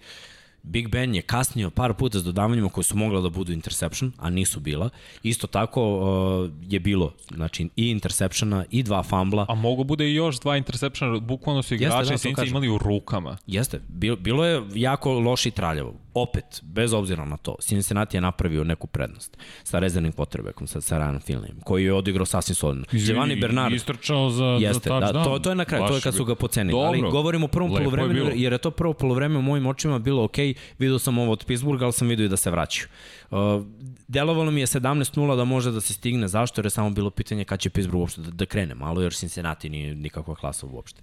Big Ben je kasnio par puta s dodavanjima koje su mogla da budu interception, a nisu bila. Isto tako uh, je bilo znači, i interceptiona i dva fambla. A mogu bude i još dva interceptiona, bukvalno su igrači da, da, i kažem. imali u rukama. Jeste, bilo, bilo je jako loše i traljavo. Opet, bez obzira na to, Cincinnati je napravio neku prednost sa rezervnim potrebekom, sa, sa Ryan Finleyem, koji je odigrao sasvim solidno. Giovanni Bernard, Istrčao za, Jeste, za da, to, to je na kraju, to je kad su ga pocenili. Dobro. Ali govorimo o prvom je polovremenu, bilo. jer je to prvo polovreme u mojim očima bilo Vidio sam ovo od Pittsburgha, ali sam vidio i da se vraćaju. Uh, delovalo mi je 17-0 da može da se stigne. Zašto? Jer je samo bilo pitanje kada će Pittsburgh uopšte da, da krene malo, jer Cincinnati nije nikakva klasa uopšte.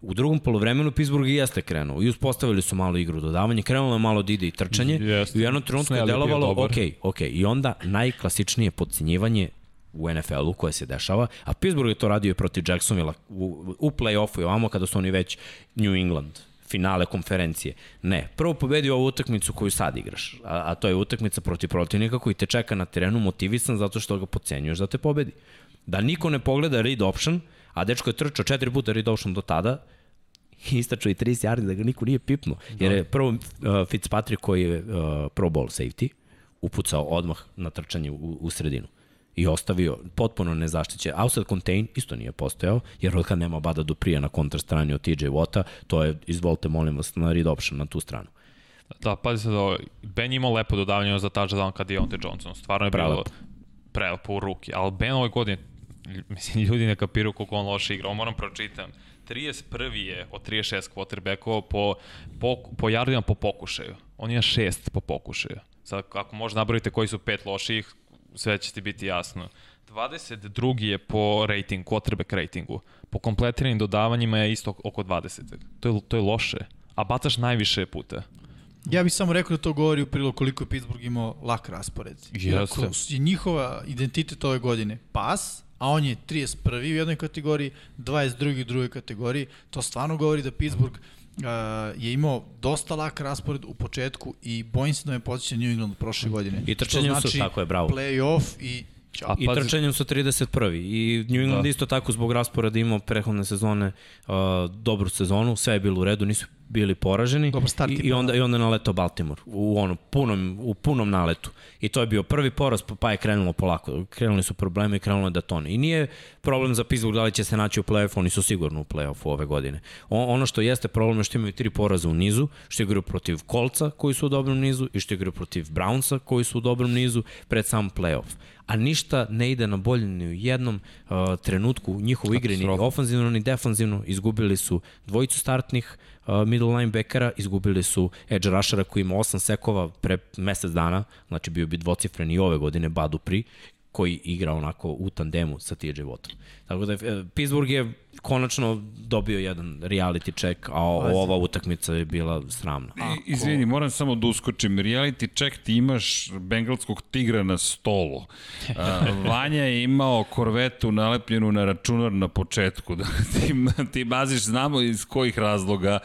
U drugom polovremenu Pittsburgh i jeste krenuo i uspostavili su malo igru dodavanja, krenulo je malo da ide i trčanje Jeste. i u jednom trenutku je delovalo, ok, ok, i onda najklasičnije podcenjivanje u NFL-u koje se dešava, a Pittsburgh je to radio i protiv Jacksonville u, u play-offu i ovamo kada su oni već New England finale konferencije. Ne, prvo pobedi ovu utakmicu koju sad igraš, a, a to je utakmica protiv protivnika koji te čeka na terenu motivisan zato što ga pocenjuješ da te pobedi. Da niko ne pogleda read option, a dečko je trčao četiri puta read option do tada, istačao i 30 yardi da ga niko nije pipnuo. Jer je prvo uh, Fitzpatrick koji je uh, pro ball safety upucao odmah na trčanje u, u sredinu i ostavio potpuno nezaštićen. Outside contain isto nije postojao, jer od kad nema Bada Duprija na kontra strani od TJ Watta, to je, izvolite molim vas, na read option na tu stranu. Da, pazi se da ovo, Ben imao lepo dodavanje za touchdown kad je Deontay Johnson. Stvarno je bilo Prelepo. u ruki. Ali Ben ove godine, mislim, ljudi ne kapiraju koliko on loše igra. Ovo moram pročitam. 31. je od 36 quarterbackova po, po, po jardima po pokušaju. On ima šest po pokušaju. Sad, ako možda nabrojite koji su pet loših, sve će ti biti jasno. 22. je po rating, quarterback ratingu. Po kompletiranim dodavanjima je isto oko 20. To je, to je loše. A bacaš najviše puta. Ja bih samo rekao da to govori u prilog koliko je Pittsburgh imao lak raspored. Jeste. Je njihova identitet ove godine pas, a on je 31. u jednoj kategoriji, 22. u drugoj kategoriji, to stvarno govori da Pittsburgh uh, je imao dosta lak raspored u početku i bojim se da me podsjeća New England prošle godine. I trčanjem Što su, znači tako je, bravo. Play-off i. A I pazi- trčanjem su 31. I New England da. isto tako zbog rasporeda imao prehodne sezone uh, dobru sezonu, sve je bilo u redu, nisu bili poraženi Dobar start i, i onda i onda je naletao Baltimore u ono punom u punom naletu. I to je bio prvi poraz, pa- pa je krenulo polako. Krenuli su problemi i krenulo je da tone. I nije problem za Pittsburgh da li će se naći u play-offu, oni su sigurno u play-offu ove godine. O, ono što jeste problem je što imaju tri poraza u nizu, što igraju protiv Kolca koji su u dobrom nizu i što igraju protiv Brownsa koji su u dobrom nizu pred sam play-off a ništa ne ide na bolje ni u jednom uh, trenutku u njihovu igri, ni ofanzivno ni defanzivno. Izgubili su dvojicu startnih uh, middle linebackera, izgubili su edge rushera koji ima 8 sekova pre mesec dana, znači bio bi dvocifren i ove godine Badu Pri, koji igra onako u tandemu sa TJ Wattom. Tako da e, Pittsburgh je konačno dobio jedan reality check, a ova utakmica je bila sramna. I, izvini, moram samo da uskočim. Reality check ti imaš bengalskog tigra na stolu. Vanja je imao korvetu nalepljenu na računar na početku. Da, ti, ti baziš, znamo iz kojih razloga,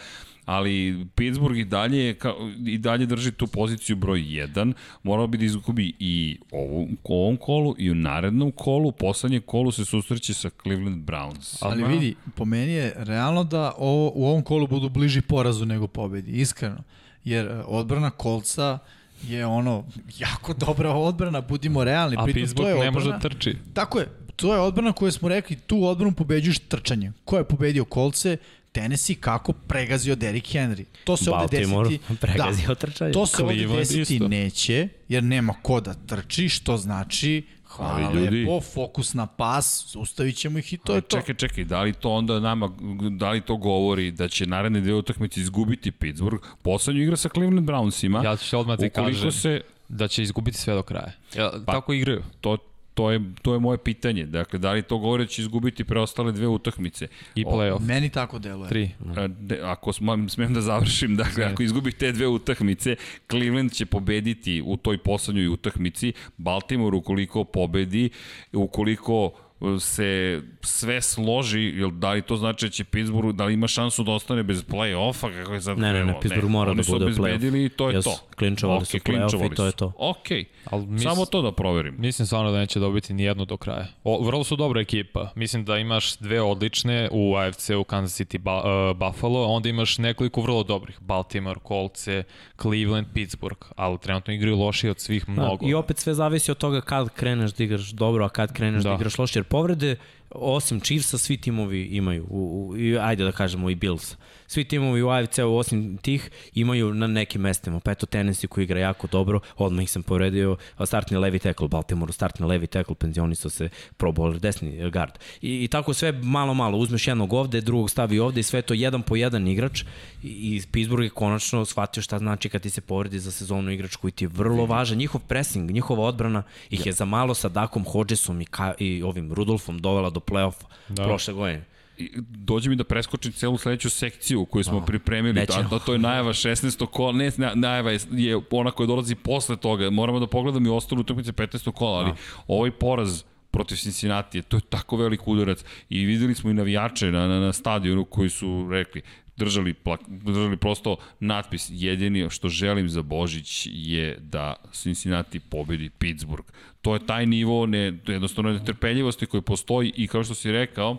ali Pittsburgh i dalje, je kao, i dalje drži tu poziciju broj 1. Morao bi da izgubi i ovu, u ovom kolu i u narednom kolu. U poslednje kolu se susreće sa Cleveland Browns. Ali vidi, po meni je realno da ovo, u ovom kolu budu bliži porazu nego pobedi, iskreno. Jer e, odbrana kolca je ono jako dobra odbrana, budimo realni. A Pritom, to Pittsburgh je ne može da trči. Tako je, to je odbrana koju smo rekli, tu odbranu pobeđuješ trčanjem. Ko je pobedio kolce? Tennessee kako pregazio Derrick Henry. To se ovde Baltimore desiti... pregazio trčanje. To se ovde Cleveland desiti isto. neće, jer nema ko da trči, što znači hvala Ali ljudi- lepo, fokus na pas, zaustavit ćemo ih i to je to. Čekaj, čekaj, da li to onda nama, da li to govori da će naredne dve utakmice izgubiti Pittsburgh? Poslednju igra sa Cleveland Brownsima. Ja ću odmah ti Ukoliko kažem se, da će izgubiti sve do kraja. Ja, pa, tako igraju. to, to je, to je moje pitanje. Dakle, da li to govori da će izgubiti preostale dve utakmice? I play-off. Meni tako deluje. Tri. A, de, ako sm, smem da završim, dakle, ako izgubi te dve utakmice, Cleveland će pobediti u toj poslednjoj utakmici, Baltimore ukoliko pobedi, ukoliko se sve složi, jel da li to znači da će Pittsburgh, da li ima šansu da ostane bez play-offa, kako je sad Ne, ne, ne? Pittsburgh mora oni da su bude u obezbedili i to je Jesu, to. klinčovali su Ok, play-off i to je su. to. Ok, Ali mis, samo to da proverim. Mislim stvarno da neće dobiti ni jednu do kraja. O, vrlo su dobra ekipa. Mislim da imaš dve odlične u AFC u Kansas City ba, uh, Buffalo, onda imaš nekoliko vrlo dobrih. Baltimore, Colce, Cleveland, Pittsburgh, ali trenutno igraju lošije od svih mnogo. Da, I opet sve zavisi od toga kad kreneš da igraš dobro, a kad kreneš da, da Da. igraš loše, jer povrede osim Chiefsa, svi timovi imaju, u, u, i, ajde da kažemo i Bills. Svi timovi u AFC-u, osim tih, imaju na nekim mestima. Pa eto, Tennessee koji igra jako dobro, odmah ih sam povredio, startni levi tackle, Baltimore, startni levi tackle, penzionisao se pro bowler, desni guard. I, I tako sve malo, malo, uzmeš jednog ovde, drugog stavi ovde i sve to jedan po jedan igrač i Pittsburgh je konačno shvatio šta znači kad ti se povredi za sezonu igrač koji ti je vrlo važan. Njihov pressing, njihova odbrana ih je za malo sa Dakom Hodgesom i, ka, i ovim Rudolfom dovela do play-offa da. prošle godine. I dođe mi da preskočim celu sledeću sekciju koju smo oh, pripremili, a to, to je najava 16. kola, ne, najava je, je ona koja dolazi posle toga, moramo da pogledamo i ostalu utakmice 15. kola, ali a. ovaj poraz protiv Cincinnati, to je tako velik udarac i videli smo i navijače na, na, na stadionu koji su rekli držali, plak, držali prosto natpis jedini što želim za Božić je da Cincinnati pobedi Pittsburgh. To je taj nivo ne, jednostavno netrpeljivosti koji postoji i kao što si rekao,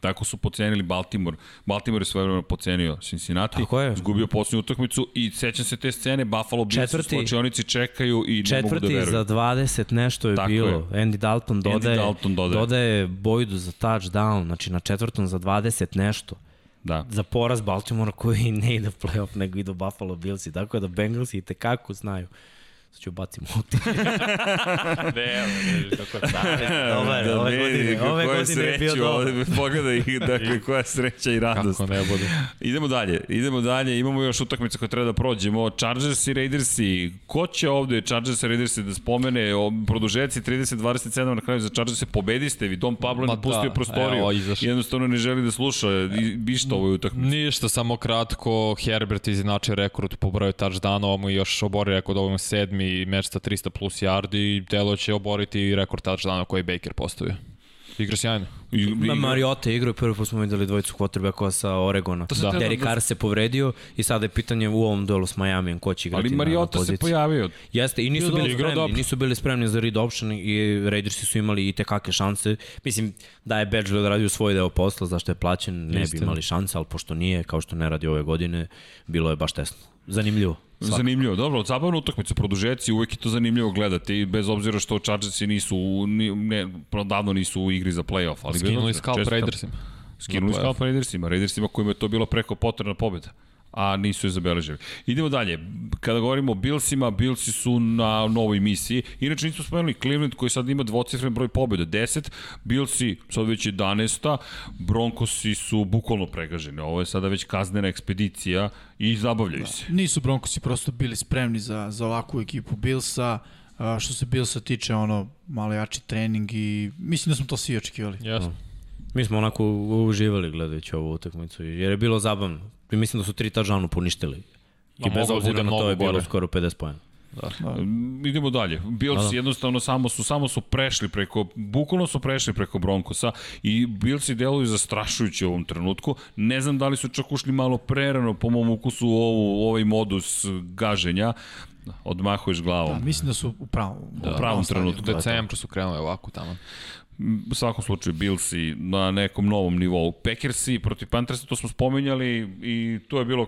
Tako su pocenili Baltimore. Baltimore je svoje vreme pocenio Cincinnati. Tako je. Zgubio posljednju utakmicu i sećam se te scene, Buffalo Bills u slačionici čekaju i ne mogu da veruju. Četvrti za 20 nešto je Tako bilo. Je. Andy Dalton dodaje, Andy Dalton dodaje. dodaje Boydu za touchdown, znači na četvrtom za 20 nešto. Da. Za poraz Baltimora koji ne ide u playoff, nego ide u Buffalo Bills i tako da Bengals i tekako znaju. Sad ću bacim uti. ne, ne, kako savjez. Dobar, da ove godine, ove godine je bio dobro. Pogledaj dakle, koja sreća i radost. Kako ne bude. Idemo dalje, idemo dalje, imamo još utakmice koje treba da prođemo. Chargers i Raidersi, ko će ovde Chargers i Raidersi da spomene o produžeci 30-27 na kraju za Chargers se pobediste, vi Don Pablo ne pustio da, prostoriju, evo, jednostavno ne želi da sluša, bišta ovoj utakmici. Ništa, samo kratko, Herbert izinače rekord po broju touchdownova, mu još obori rekord ovom sedmi i meč sa 300 plus yardi i delo će oboriti rekord touchdowna koji Baker postavio. Igra sjajno. Igra... Mariota igra i prvi put smo videli dvojicu quarterbacka sa Oregona. Da. Derek Carr se povredio i sada je pitanje u ovom duelu s Miami ko će igrati Ali Mariota se pojavio. Jeste, i nisu bili spremni, dobro. nisu bili spremni za read option i Raidersi su imali i tekake šanse. Mislim, da je Badger odradio svoj deo posla, zašto je plaćen, ne bi imali šanse, ali pošto nije, kao što ne radi ove godine, bilo je baš tesno. Zanimljivo. Svaka. Zanimljivo, dobro, od zabavna utakmica, produžeci, uvek je to zanimljivo gledati, bez obzira što Chargersi nisu, ne, davno nisu u igri za playoff. Ali Skinuli scalp Raidersima. Skinuli scalp Raidersima, Raidersima kojima je to bilo preko potrebna pobjeda a nisu je zabeležili. Idemo dalje. Kada govorimo o Billsima, Billsi su na novoj misiji. Inače nismo spomenuli Cleveland koji sad ima dvocifren broj pobjeda, 10. Billsi sad već 11. Broncosi su bukvalno pregaženi. Ovo je sada već kaznena ekspedicija i zabavljaju da. se. Nisu Broncosi prosto bili spremni za, za ovakvu ekipu Billsa. A, što se Billsa tiče, ono, malo jači trening i mislim da smo to svi očekivali. Jasno. Mi smo onako uživali gledajući ovu utakmicu, jer je bilo zabavno. I mislim da su tri touchdowna poništili. I bez obzira na to je bilo gore. skoro 50 pojena. Da. da. Idemo dalje. Bills da, da. jednostavno samo su samo su prešli preko bukvalno su prešli preko Broncosa i Billsi deluju zastrašujuće u ovom trenutku. Ne znam da li su čak ušli malo prerano po mom ukusu u ovu ovaj modus gaženja. Odmahuješ glavom. Da, mislim da su u pravom, da, u pravom trenutku. U decembru su krenuli ovako tamo. U svakom slučaju Billsi na nekom novom nivou. Packersi protiv Panthersa, to smo spominjali i to je bilo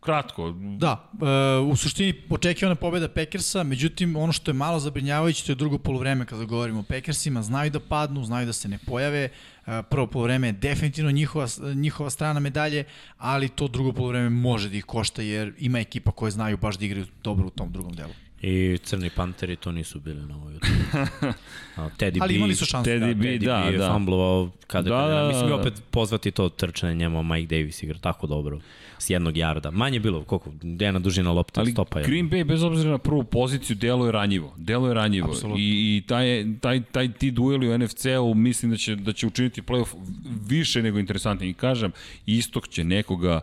kratko. Da, e, u suštini očekivana pobeda Packersa, međutim ono što je malo zabrinjavajuće to je drugo polovreme kada govorimo o Packersima, znaju da padnu, znaju da se ne pojave, e, prvo polovreme je definitivno njihova, njihova strana medalje, ali to drugo polovreme može da ih košta jer ima ekipa koje znaju baš da igraju dobro u tom drugom delu. I Crni Panteri to nisu bili na ovoj utakmici. Teddy Ali imali su šanse. Teddy B, da, Teddy B da. fumblovao kada da, da, da, Mislim, da, opet pozvati to trčanje njemu, Mike Davis igra tako dobro s jednog jarda. Manje bilo, koliko, jedna dužina lopta, Ali stopa je. Green Bay, bez obzira na prvu poziciju, delo je ranjivo. Delo je ranjivo. Absolutno. I, i taj, taj, taj, ti dueli u NFC-u mislim da će, da će učiniti playoff više nego interesantni. I kažem, istok će nekoga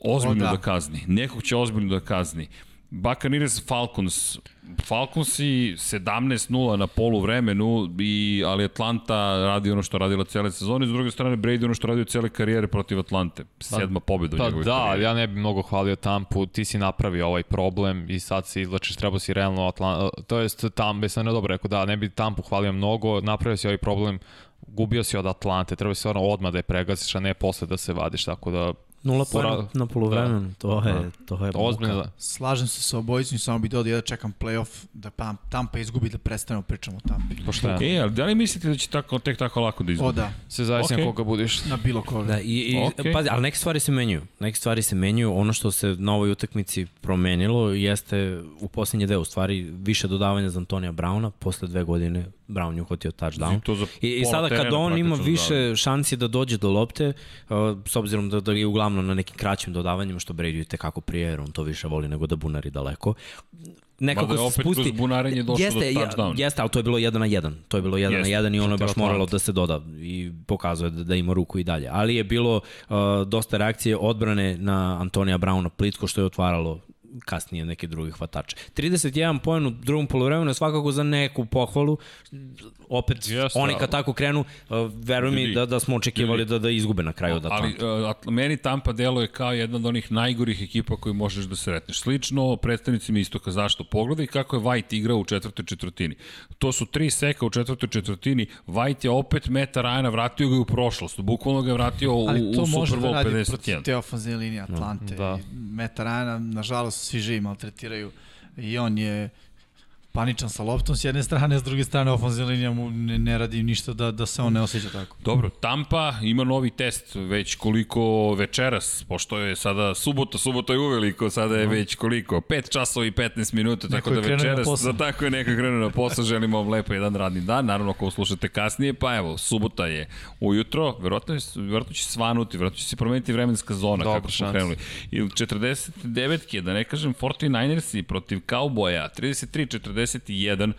ozbiljno o, da. da kazni. Nekog će ozbiljno da kazni. Buccaneers Falcons. Falconsi 17-0 na polu vremenu, i, ali Atlanta radi ono što radila cele sezone, s druge strane Brady ono što radio cele karijere protiv Atlante. Sedma pobjeda pa, u njegovoj da, karijeri. ja ne bih mnogo hvalio Tampu, ti si napravio ovaj problem i sad se izlačiš, treba si realno Atlanta, to jest Tampa, sam ne dobro rekao, da, ne bi Tampu hvalio mnogo, napravio si ovaj problem, gubio si od Atlante, treba si ono odmah da je pregaziš, a ne posle da se vadiš, tako da Nula pojena na polovremenu, to je, to je Ozbiljno da. Slažem se sa obojicom i samo bih dodao da čekam playoff, da Pam- Tampa izgubi da prestanemo pričamo o Tampi. Pošteno. E, ali da li mislite da će tako, tek tako lako da izgleda? O da, Se zavisi okay. koga budiš. na bilo koga. Da, i, i Okej. pazi, ali neke stvari se menjaju. Neke stvari se menjaju. Ono što se na ovoj utakmici promenilo jeste u posljednje deo, u stvari više dodavanja za Antonija Brauna. Posle dve godine Brown je uhvatio touchdown. I, I sada kad on ima više šansi da dođe do lopte, uh, s obzirom da, da je uglavnom na nekim kraćim dodavanjima, što Brady je tekako prije, jer on to više voli nego da bunari daleko. Nekako Mada je se opet spusti. kroz bunarenje došlo jeste, do touchdowna. Jeste, ali to je bilo jedan na jedan. To je bilo jedan Jeste, na jedan i ono je je baš moralo da se doda i pokazuje da, da ima ruku i dalje. Ali je bilo uh, dosta reakcije odbrane na Antonija Brauna plitko što je otvaralo kasnije neke druge hvatače. 31 poen u drugom polovremenu je svakako za neku pohvalu. Opet, Jeste, oni kad tako krenu, uh, veruj mi Ljudi, da, da smo očekivali da, da izgube na kraju od Ali Atlanta. uh, meni Tampa deluje kao jedna od onih najgorih ekipa koju možeš da sretneš. Slično predstavnicima istoka. Zašto? Pogledaj kako je White igrao u četvrtoj četvrtini. To su tri seka u četvrtoj četvrtini. White je opet Meta Ryana, vratio ga u prošlost. Bukvalno ga je vratio u, Ali to u može Super da Bowl radi protiv 51. te ofenzivne linije Atlante. Da. I Meta Ryana, nažalost, svi živi maltretiraju i on je paničan sa loptom s jedne strane, s druge strane ofenzivna linija mu ne, ne radi ništa da, da se on ne osjeća tako. Dobro, Tampa ima novi test već koliko večeras, pošto je sada subota, subota je uveliko, sada je već koliko, 5 časova i 15 minuta, tako da je večeras, posao. da tako je neko krenuo na posao, želimo vam lepo jedan radni dan, naravno ako slušate kasnije, pa evo, subota je ujutro, verovatno, je, verovatno će svanuti, verovatno će se promeniti vremenska zona Dobra kako smo šansa. krenuli. I 49 da ne kažem 49ersi protiv Cowboya, 33-41,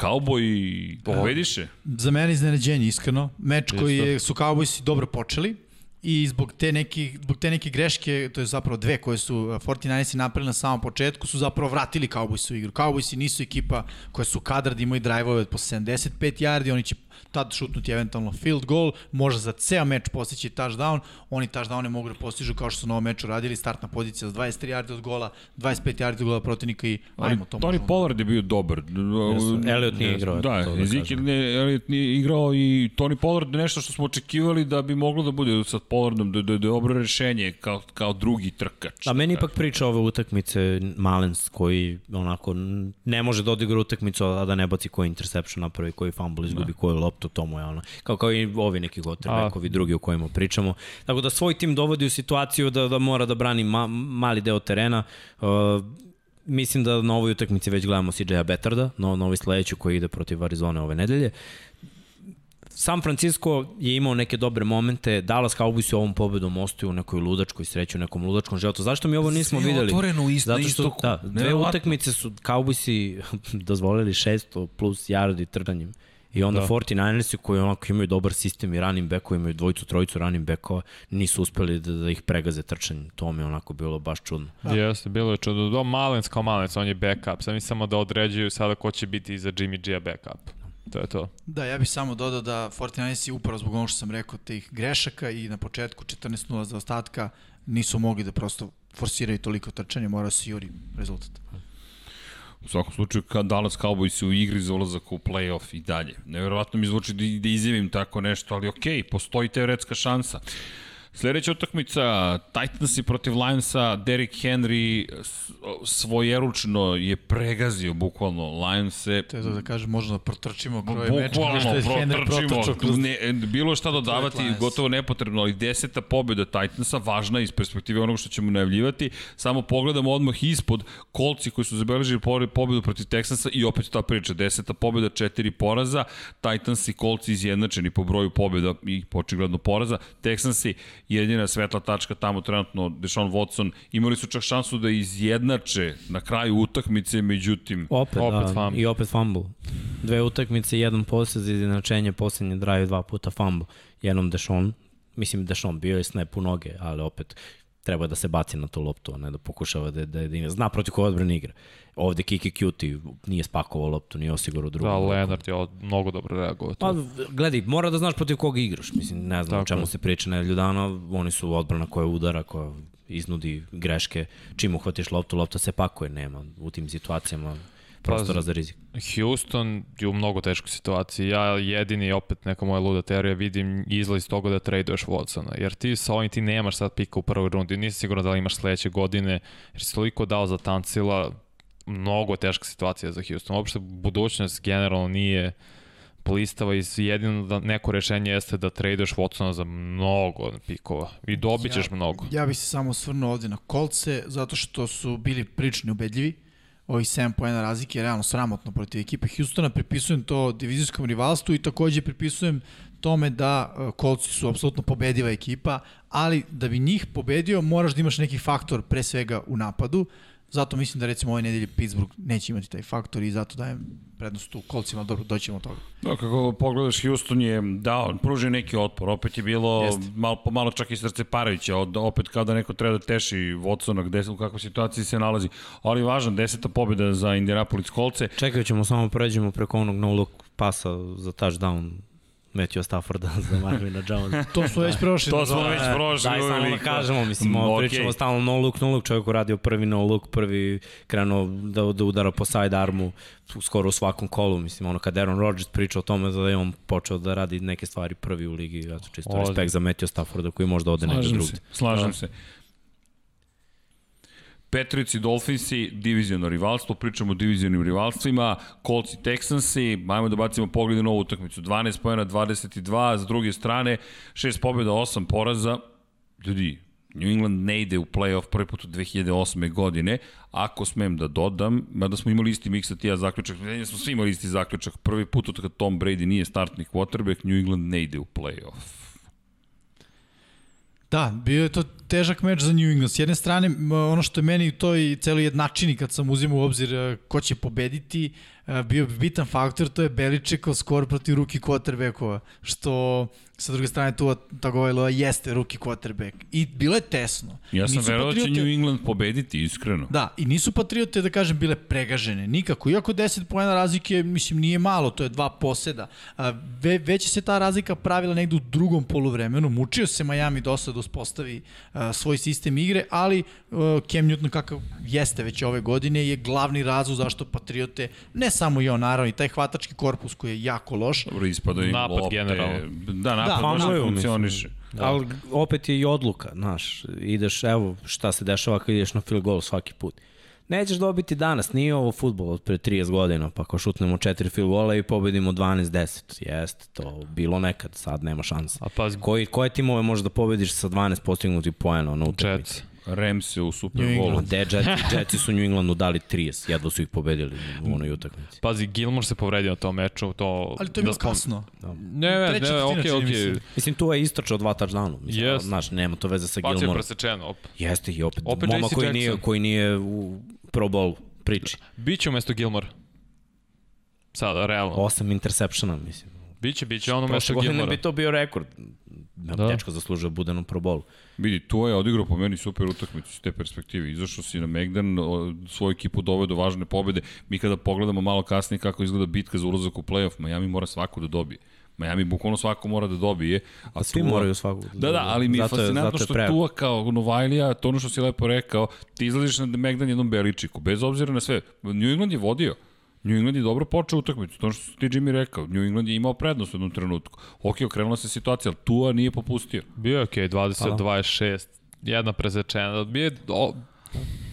Cowboy pobediše. Za mene iznenađenje, iskreno. Meč koji je, su Cowboysi dobro počeli i zbog te, neki, zbog te neke greške, to je zapravo dve koje su uh, 49ersi napravili na samom početku, su zapravo vratili Cowboysi u igru. Cowboysi nisu ekipa koja su kadar da imaju drive-ove po 75 yardi, oni će tad šutnuti eventualno field goal, može za ceo meč postići touchdown, oni touchdowne mogu da postižu kao što su na ovom meču radili, startna pozicija za 23 yardi od gola, 25 yardi od gola protivnika i ajmo to Tony. Pollard je bio dobar. Elliot nije igrao, Da, da Ezekiel ne, Elliot nije igrao i Tony Pollard nešto što smo očekivali da bi moglo da bude sa Pollardom, da, da, da je dobro rešenje kao, kao drugi trkač. A meni ipak priča ove utakmice Malens koji onako ne može da odigra utakmicu a da ne baci koji interception napravi, koji fumble izgubi, koju loptu, to mu je ono. Kao, kao i ovi neki gotrbekovi drugi o kojima pričamo. Tako da svoj tim dovodi u situaciju da, da mora da brani ma, mali deo terena. Uh, mislim da na ovoj utakmici već gledamo CJ-a Betarda, na, na ovoj sledeću koji ide protiv Arizone ove nedelje. San Francisco je imao neke dobre momente, Dallas Cowboys u ovom pobedom ostaju u nekoj ludačkoj sreći, u nekom ludačkom životu. Zašto mi ovo nismo Sve videli? otvoreno u ist- na Zato što, istoku. da, dve utakmice su Cowboysi dozvolili 600 plus yardi trdanjem. I onda da. 49ersi koji onako imaju dobar sistem i running backova, imaju dvojicu, trojicu running backova, nisu uspeli da, da ih pregaze trčanjem. To mi je onako bilo baš čudno. Jeste, bilo je čudo. Do Malens kao Malens, on je backup. Sad mi samo da određuju sada ko će biti za Jimmy G-a backup. To je to. Da, ja bih samo dodao da 49ersi upravo zbog ono što sam rekao, tih grešaka i na početku 14-0 za ostatka nisu mogli da prosto forsiraju toliko trčanje, morao se juri rezultat. U svakom slučaju, kad Dallas Cowboys u igri za ulazak u playoff i dalje. Neverovatno mi zvuči da, da izjavim tako nešto, ali okej, postoji teoretska šansa. Sledeća utakmica, Titansi protiv Lionsa, Derrick Henry svojeručno je pregazio bukvalno Lionse. To je to da kažem, možemo da protrčimo kroje meč, Bukvalno protrčimo, kroz... ne, bilo šta dodavati, gotovo nepotrebno, ali deseta pobjeda Titansa, važna iz perspektive onoga što ćemo najavljivati, samo pogledamo odmah ispod kolci koji su zabeležili po- pobjedu protiv Texansa i opet ta priča, deseta pobjeda, četiri poraza, Titans i kolci izjednačeni po broju pobjeda i očigledno poraza, Texansi jedina svetla tačka tamo trenutno, Deshaun Watson, imali su čak šansu da izjednače na kraju utakmice, međutim, Opet, Opet da, fumble. i opet fumble. Dve utakmice, jedan posle za izjednačenje, poslednji drive, dva puta fumble. Jednom Dešon, mislim Dešon bio je snap u noge, ali opet treba da se baci na tu loptu, a ne da pokušava da, da, da zna protiv koje odbrane igra. Ovde Kiki Cutie nije spakovao loptu, nije osigurao drugu. Da. Leonard je od- mnogo dobro reagovao. Pa, gledaj, mora da znaš protiv koga igraš. Mislim, ne znam Tako o čemu je. se priča nedelju dana, oni su odbrana koja udara, koja iznudi greške. Čim uhvatiš loptu, lopta se pakuje, nema u tim situacijama prostora Pa, za rizik. Houston je u mnogo teškoj situaciji. Ja jedini, opet neka moja luda teorija, vidim izlaz iz toga da traduješ Watsona. Jer ti sa ovim ti nemaš sad pika u prvoj rundi. Nisi siguran da li imaš sledeće godine. Jer si toliko dao za Tancila. Mnogo teška situacija za Houston. Uopšte budućnost generalno nije blistava i jedino da neko rešenje jeste da traduješ Watsona za mnogo pikova. I dobit ćeš Ja- mnogo. Ja bih se samo osvrnuo ovde na kolce, zato što su bili prilično ubedljivi. Ovih 7 pojena razlike je realno sramotno protiv ekipe Houstona. Pripisujem to divizijskom rivalstvu i takođe pripisujem tome da kolci su apsolutno pobediva ekipa, ali da bi njih pobedio moraš da imaš neki faktor pre svega u napadu. Zato mislim da recimo ove nedelje Pittsburgh neće imati taj faktor i zato dajem prednost tu kolcima, dobro, doćemo do toga. Da, kako pogledaš, Houston je dao, pružio neki otpor, opet je bilo Jeste. malo, pomalo čak i srce parajuće, od, opet kao da neko treba da teši Watsona, gde, u kakvoj situaciji se nalazi, ali važno, deseta pobjeda za Indianapolis kolce, Čekaj, ćemo samo pređemo preko onog no look pasa za touchdown Matthew Stafforda za Marvina Jones. To smo već prošli. to smo da. već prošli. Daj samo da kažemo, mislim, okej. pričamo stalno no look, no look, čovjek ko radio prvi no look, prvi krenuo da, da udara po side armu u- skoro u svakom kolu, mislim, ono kad Aaron Rodgers priča o tome da je on počeo da radi neke stvari prvi u ligi, ja to čisto Ozbiljno. respekt za Matthew Stafforda koji možda ode negde drugde. se, slažem se. Patriots i Dolphinsi, diviziono rivalstvo, pričamo o divizionim rivalstvima, Colts i Texansi, ajmo da bacimo pogled na ovu utakmicu, 12 pojena, 22, s druge strane, 6 pobjeda, 8 poraza, ljudi, New England ne ide u playoff prvi put od 2008. godine, ako smem da dodam, mada smo imali isti miks sa ti ja zaključak, ne smo svi imali isti zaključak, prvi put od kad Tom Brady nije startni quarterback, New England ne ide u playoff. Da, bio je to težak meč za New England. S jedne strane, ono što je meni to i celo jednačini kad sam uzimao u obzir e, ko će pobediti, e, bio bi bitan faktor, to je Beličekov skor protiv ruki quarterbackova, što sa druge strane tu Tagovailoa jeste ruki quarterback. I bilo je tesno. Ja sam verovao da će New England pobediti, iskreno. Da, i nisu Patriote, da kažem, bile pregažene. Nikako. Iako 10 pojena razlike, mislim, nije malo, to je dva poseda. Ve, već se ta razlika pravila negde u drugom poluvremenu. Mučio se Miami dosta da uspostavi svoj sistem igre, ali a, Cam Newton, kakav jeste već ove godine, je glavni razlog zašto Patriote, ne samo i on, naravno, i taj hvatački korpus koji je jako loš, Dobro, ispada i Napad lopte. generalno. Da, napad Da, funkcioniše. Da. Ali opet je i odluka, znaš, ideš, evo šta se dešava kad ideš na field goal svaki put. Nećeš dobiti danas, nije ovo futbol od pre 30 godina, pa ako šutnemo četiri field goala i pobedimo 12-10. Jeste, to bilo nekad, sad nema šansa. A pazi, Koji, koje timove možeš da pobediš sa 12 postignutih poena na utakmici? Jets. Ramse u Super Bowlu. Gde Jetsi, Jetsi su New Englandu dali 30, jedva su ih pobedili u onoj utakmici. Pazi, Gilmore se povredio na tom meču, to... ali to je bilo spom- kasno. Ne, ne, Treća ne, četvrtina, okej, okej. Mislim, tu je istračao dva touchdowna. Mislim, Jest. Znaš, nema to veze sa Bacio je Gilmoreom. presečeno. Op. Jeste i opet, Opet momak koji nije, koji nije u Pro Bowl priči. Biće umesto Gilmore. Sada, realno. Osam interseptiona, mislim. Biće, biće ono Prošle godine Gilmora. bi to bio rekord. Da. Da. Dečko zaslužio bude na Pro Bowlu. Vidi, tu je odigrao po meni super utakmicu s te perspektive. Izašao si na Megdan, svoju ekipu doveo do važne pobede. Mi kada pogledamo malo kasnije kako izgleda bitka za ulazak u playoff, Miami mora svako da dobije. Miami bukvalno svako mora da dobije. A Pa svi Tua- moraju svakog. Da, da, ali mi je Zato je- fascinantno zato je što. Tua kao Novajlija, to ono što si lepo rekao, ti izlaziš na Megdan jednom Beličiku, bez obzira na sve. New England je vodio. New England je dobro počeo utakmicu, to što ti Jimmy rekao. New England je imao prednost u jednom trenutku. Ok, okrenula se situacija, ali Tua nije popustio. Bio je okej, 20, Pa da. 26, jedna presečena. Bio je, o,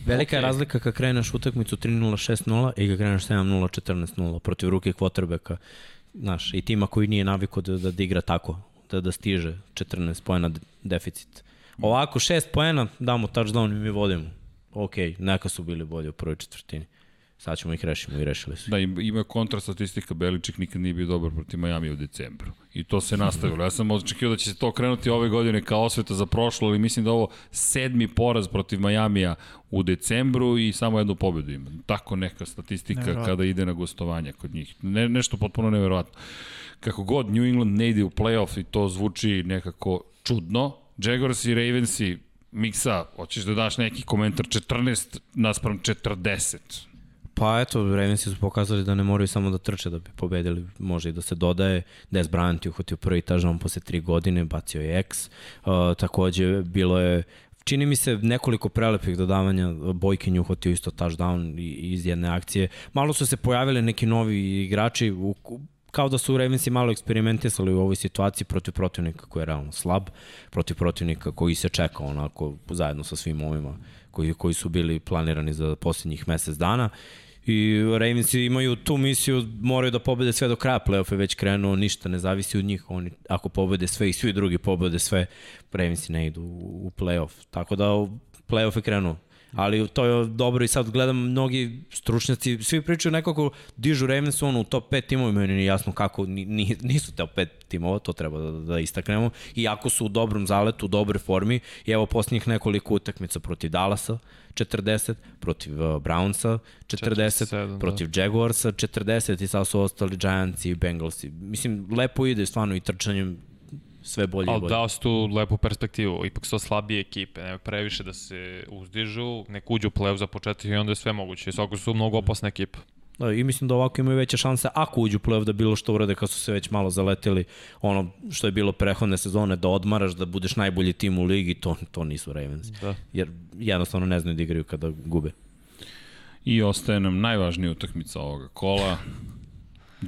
Velika je Okej. razlika kad kreneš utakmicu 3-0, 6-0 i kad kreneš 7-0, 14-0 protiv ruke quarterbacka. Znaš, i tima koji nije naviko da, da, da igra tako, da, da stiže 14 pojena de- deficit. Ovako, 6 pojena, damo touchdown i mi vodimo. Ok, neka su bili bolji u prvoj četvrtini. Sad ćemo ih rešimo i rešili su. Da, im- ima kontra statistika, Beličik nikad nije bio dobar protiv Miami u decembru. I to se nastavilo. Ja sam očekio da će se to krenuti ove godine kao osveta za prošlo, ali mislim da ovo sedmi poraz protiv Majamija u decembru i samo jednu pobedu ima. Tako neka statistika Neverovatno. kada ide na gostovanja kod njih. Ne, nešto potpuno neverovatno. Kako god New England ne ide u playoff i to zvuči nekako čudno, Jaguars i Ravensi Miksa, hoćeš da daš neki komentar 14 naspram 40. Pa eto, Ravensi su pokazali da ne moraju samo da trče da bi pobedili, može i da se dodaje. Des Bryant je uhvatio prvi touchdown posle tri godine, bacio je X. Uh, takođe, bilo je čini mi se nekoliko prelepih dodavanja, Bojkin uhvatio isto touchdown iz jedne akcije. Malo su se pojavili neki novi igrači, u, kao da su Ravensi malo eksperimentisali u ovoj situaciji protiv protivnika koji je realno slab, protiv protivnika koji se čeka onako zajedno sa svim ovima koji, koji su bili planirani za posljednjih mesec dana i Ravensi imaju tu misiju, moraju da pobede sve do kraja, playoff je već krenuo, ništa ne zavisi od njih, oni ako pobede sve i svi drugi pobede sve, Ravensi ne idu u playoff, tako da playoff je krenuo ali to je dobro i sad gledam mnogi stručnjaci, svi pričaju nekako dižu Ravens ono u top 5 timova, meni nije jasno kako ni, nisu top 5 timova, to treba da, da istaknemo, iako su u dobrom zaletu, u dobroj formi i evo posljednjih nekoliko utakmica protiv Dallasa, 40, protiv uh, Brownsa 40, 47, da. protiv da. Jaguarsa 40 i sad su ostali Giants i Bengalsi. Mislim, lepo ide stvarno i trčanjem sve bolje Ali i bolje. dao si tu lepu perspektivu, ipak su slabije ekipe, nema previše da se uzdižu, nek uđu u play za početak i onda je sve moguće. Svako su mnogo opasne ekipe. Da, i mislim da ovako imaju veće šanse ako uđu u play da bilo što urade kad su se već malo zaleteli ono što je bilo prehodne sezone da odmaraš, da budeš najbolji tim u ligi, to, to nisu Ravens. Da. Jer jednostavno ne znaju da igraju kada gube. I ostaje nam najvažnija utakmica ovoga kola.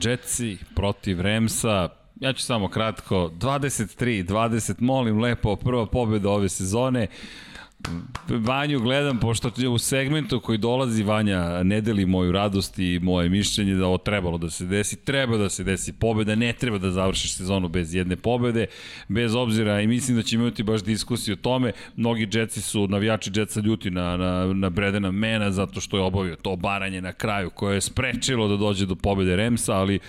Jetsi protiv Remsa, Ja ću samo kratko, 23, 20, molim lepo, prva pobjeda ove sezone. Vanju gledam, pošto u segmentu koji dolazi Vanja ne deli moju radost i moje mišljenje da ovo trebalo da se desi, treba da se desi pobjeda, ne treba da završiš sezonu bez jedne pobjede, bez obzira i mislim da će imati baš diskusiju o tome, mnogi džetci su, navijači džetca ljuti na, na, na Bredena Mena zato što je obavio to baranje na kraju koje je sprečilo da dođe do pobjede Remsa, ali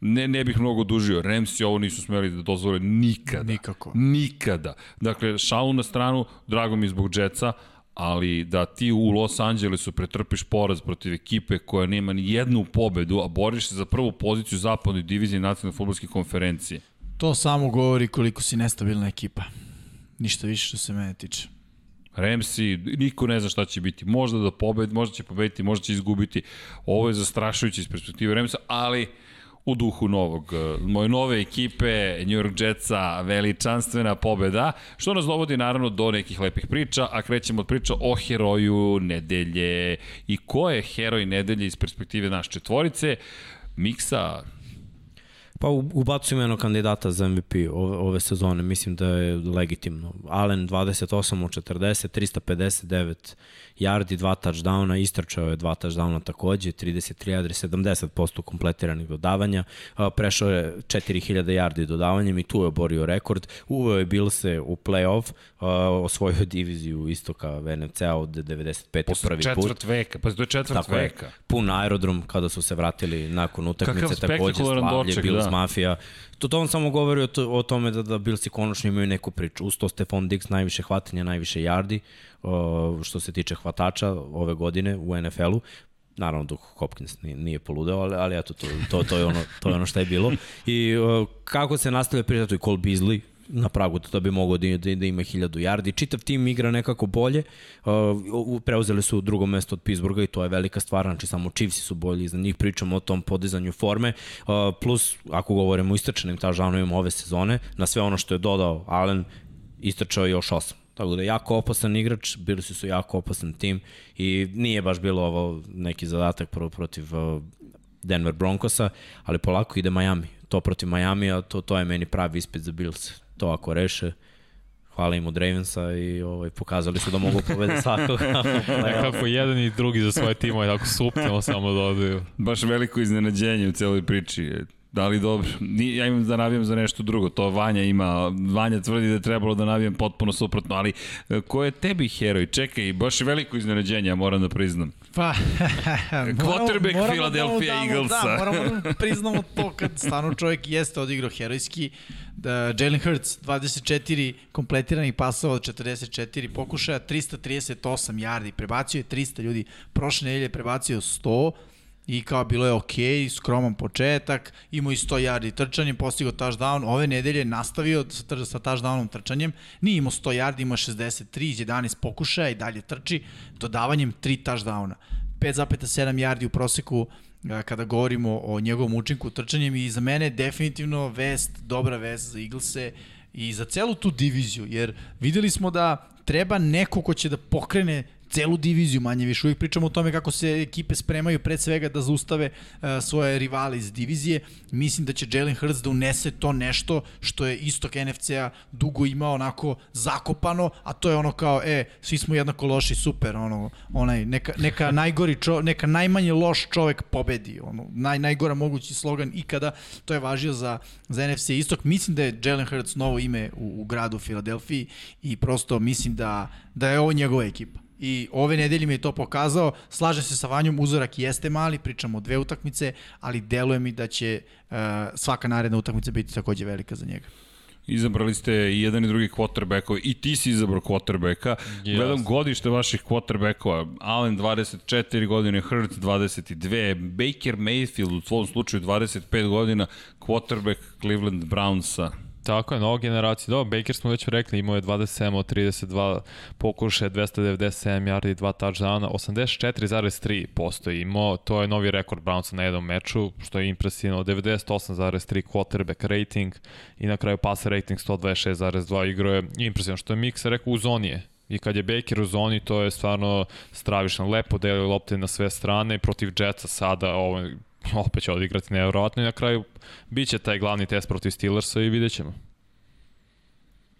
ne, ne bih mnogo dužio. Remsi ovo nisu smeli da dozvole nikada. Nikako. Nikada. Dakle, šalu na stranu, drago mi zbog Jetsa, ali da ti u Los Angelesu pretrpiš poraz protiv ekipe koja nema ni jednu pobedu, a boriš se za prvu poziciju zapadnoj diviziji nacionalne futbolske konferencije. To samo govori koliko si nestabilna ekipa. Ništa više što se mene tiče. Remsi, niko ne zna šta će biti. Možda da pobedi, možda će pobediti, možda će izgubiti. Ovo je zastrašujuće iz perspektive Remsa, ali u duhu novog, e, moje nove ekipe, New York Jetsa, veličanstvena pobeda, što nas dovodi naravno do nekih lepih priča, a krećemo od priča o heroju nedelje. I ko je heroj nedelje iz perspektive naše četvorice? Miksa, Pa ubacujem jednog kandidata za MVP ove, ove sezone, mislim da je legitimno. Allen 28 od 40, 359 yardi, dva touchdowna, istrčao je dva touchdowna takođe, 33 yardi, 70% kompletiranih dodavanja, prešao je 4000 yardi dodavanjem i tu je oborio rekord, uveo je Bilse u playoff, osvojio diviziju istoka VNC-a od 95. Posle prvi put. Četvrt veka, pa je četvrt Tako veka. Je, pun aerodrom kada su se vratili nakon utakmice, takođe slavlje, Bills da. Mafija. To, to on samo govori o, to, o tome da, da Billsi konačno imaju neku priču. Usto Stefan Diggs najviše hvatanja, najviše yardi, što se tiče hvatača ove godine u NFL-u naravno dok Hopkins nije, poludeo, ali, ali eto, to, to, to, je ono, to je ono što je bilo. I kako se nastavlja priča, to je Cole Beasley, na pragu da bi mogao da, da, da ima 1000 yardi. Čitav tim igra nekako bolje. Uh, preuzeli su drugo mesto od Pittsburgha i to je velika stvar, znači samo Chiefs su bolji, za njih pričamo o tom podizanju forme. Uh, plus, ako govorimo o istračenim tažanovima ove sezone, na sve ono što je dodao Allen, istračao još osam. Tako da jako opasan igrač, bili su su jako opasan tim i nije baš bilo ovo neki zadatak prvo protiv uh, Denver Broncosa, ali polako ide Miami. To protiv Miami, a to, to je meni pravi ispit za Bills. To ako reše, hvala im od Ravensa i ovaj, pokazali su da mogu pobede svakog. Nekako jedan i drugi za svoje timove, tako suptilno samo dodaju. Baš veliko iznenađenje u celoj priči. Da li dobro? Ni, ja imam da navijam za nešto drugo. To Vanja ima. Vanja tvrdi da je trebalo da navijem potpuno suprotno, ali e, ko je tebi heroj? Čekaj, baš je veliko iznenađenje, ja moram da priznam. Pa, Quarterback moramo, Philadelphia da Eaglesa. Da, moramo da priznamo to kad stvarno čovjek jeste odigrao herojski. Da, Jalen Hurts, 24 kompletiranih pasova od 44 pokušaja, 338 yardi, prebacio je 300 ljudi. Prošle nedelje prebacio 100, i kao bilo je ok, skroman početak, imao i 100 yardi trčanjem, postigao touchdown, ove nedelje nastavio sa, sa touchdownom trčanjem, nije imao 100 yardi, imao 63 iz 11 pokušaja i dalje trči, dodavanjem 3 touchdowna. 5,7 yardi u proseku kada govorimo o njegovom učinku trčanjem i za mene definitivno vest, dobra vest za Eaglese i za celu tu diviziju, jer videli smo da treba neko ko će da pokrene celu diviziju manje više. Uvijek pričamo o tome kako se ekipe spremaju pred svega da zaustave uh, svoje rivale iz divizije. Mislim da će Jalen Hurts da unese to nešto što je istok NFC-a dugo imao onako zakopano, a to je ono kao, e, svi smo jednako loši, super, ono, onaj, neka, neka najgori čo, neka najmanje loš čovek pobedi, ono, naj, najgora mogući slogan ikada, to je važio za, za NFC istok. Mislim da je Jalen Hurts novo ime u, u gradu Filadelfiji i prosto mislim da, da je ovo njegova ekipa i ove nedelje mi je to pokazao. Slažem se sa Vanjom, uzorak jeste mali, pričamo o dve utakmice, ali deluje mi da će uh, svaka naredna utakmica biti takođe velika za njega. Izabrali ste i jedan i drugi quarterbackova i ti si izabrao quarterbacka. Yes. Gledam godište vaših quarterbackova. Allen 24 godine, Hurts 22, Baker Mayfield u svom slučaju 25 godina, quarterback Cleveland Brownsa. Tako je, nova generacija. Dobro, Baker smo već rekli, imao je 27 od 32 pokuše, 297 yardi, 2 touchdowna, 84,3% imao, to je novi rekord Brownsa na jednom meču, što je impresivno, 98,3 quarterback rating i na kraju passer rating 126,2 igro je impresivno, što je Miksa rekao u zoni je, I kad je Baker u zoni, to je stvarno stravišno. Lepo deli lopte na sve strane. Protiv Jetsa sada, ovo, opet će odigrati nevjerojatno i na kraju bit će taj glavni test protiv Steelersa i vidjet ćemo.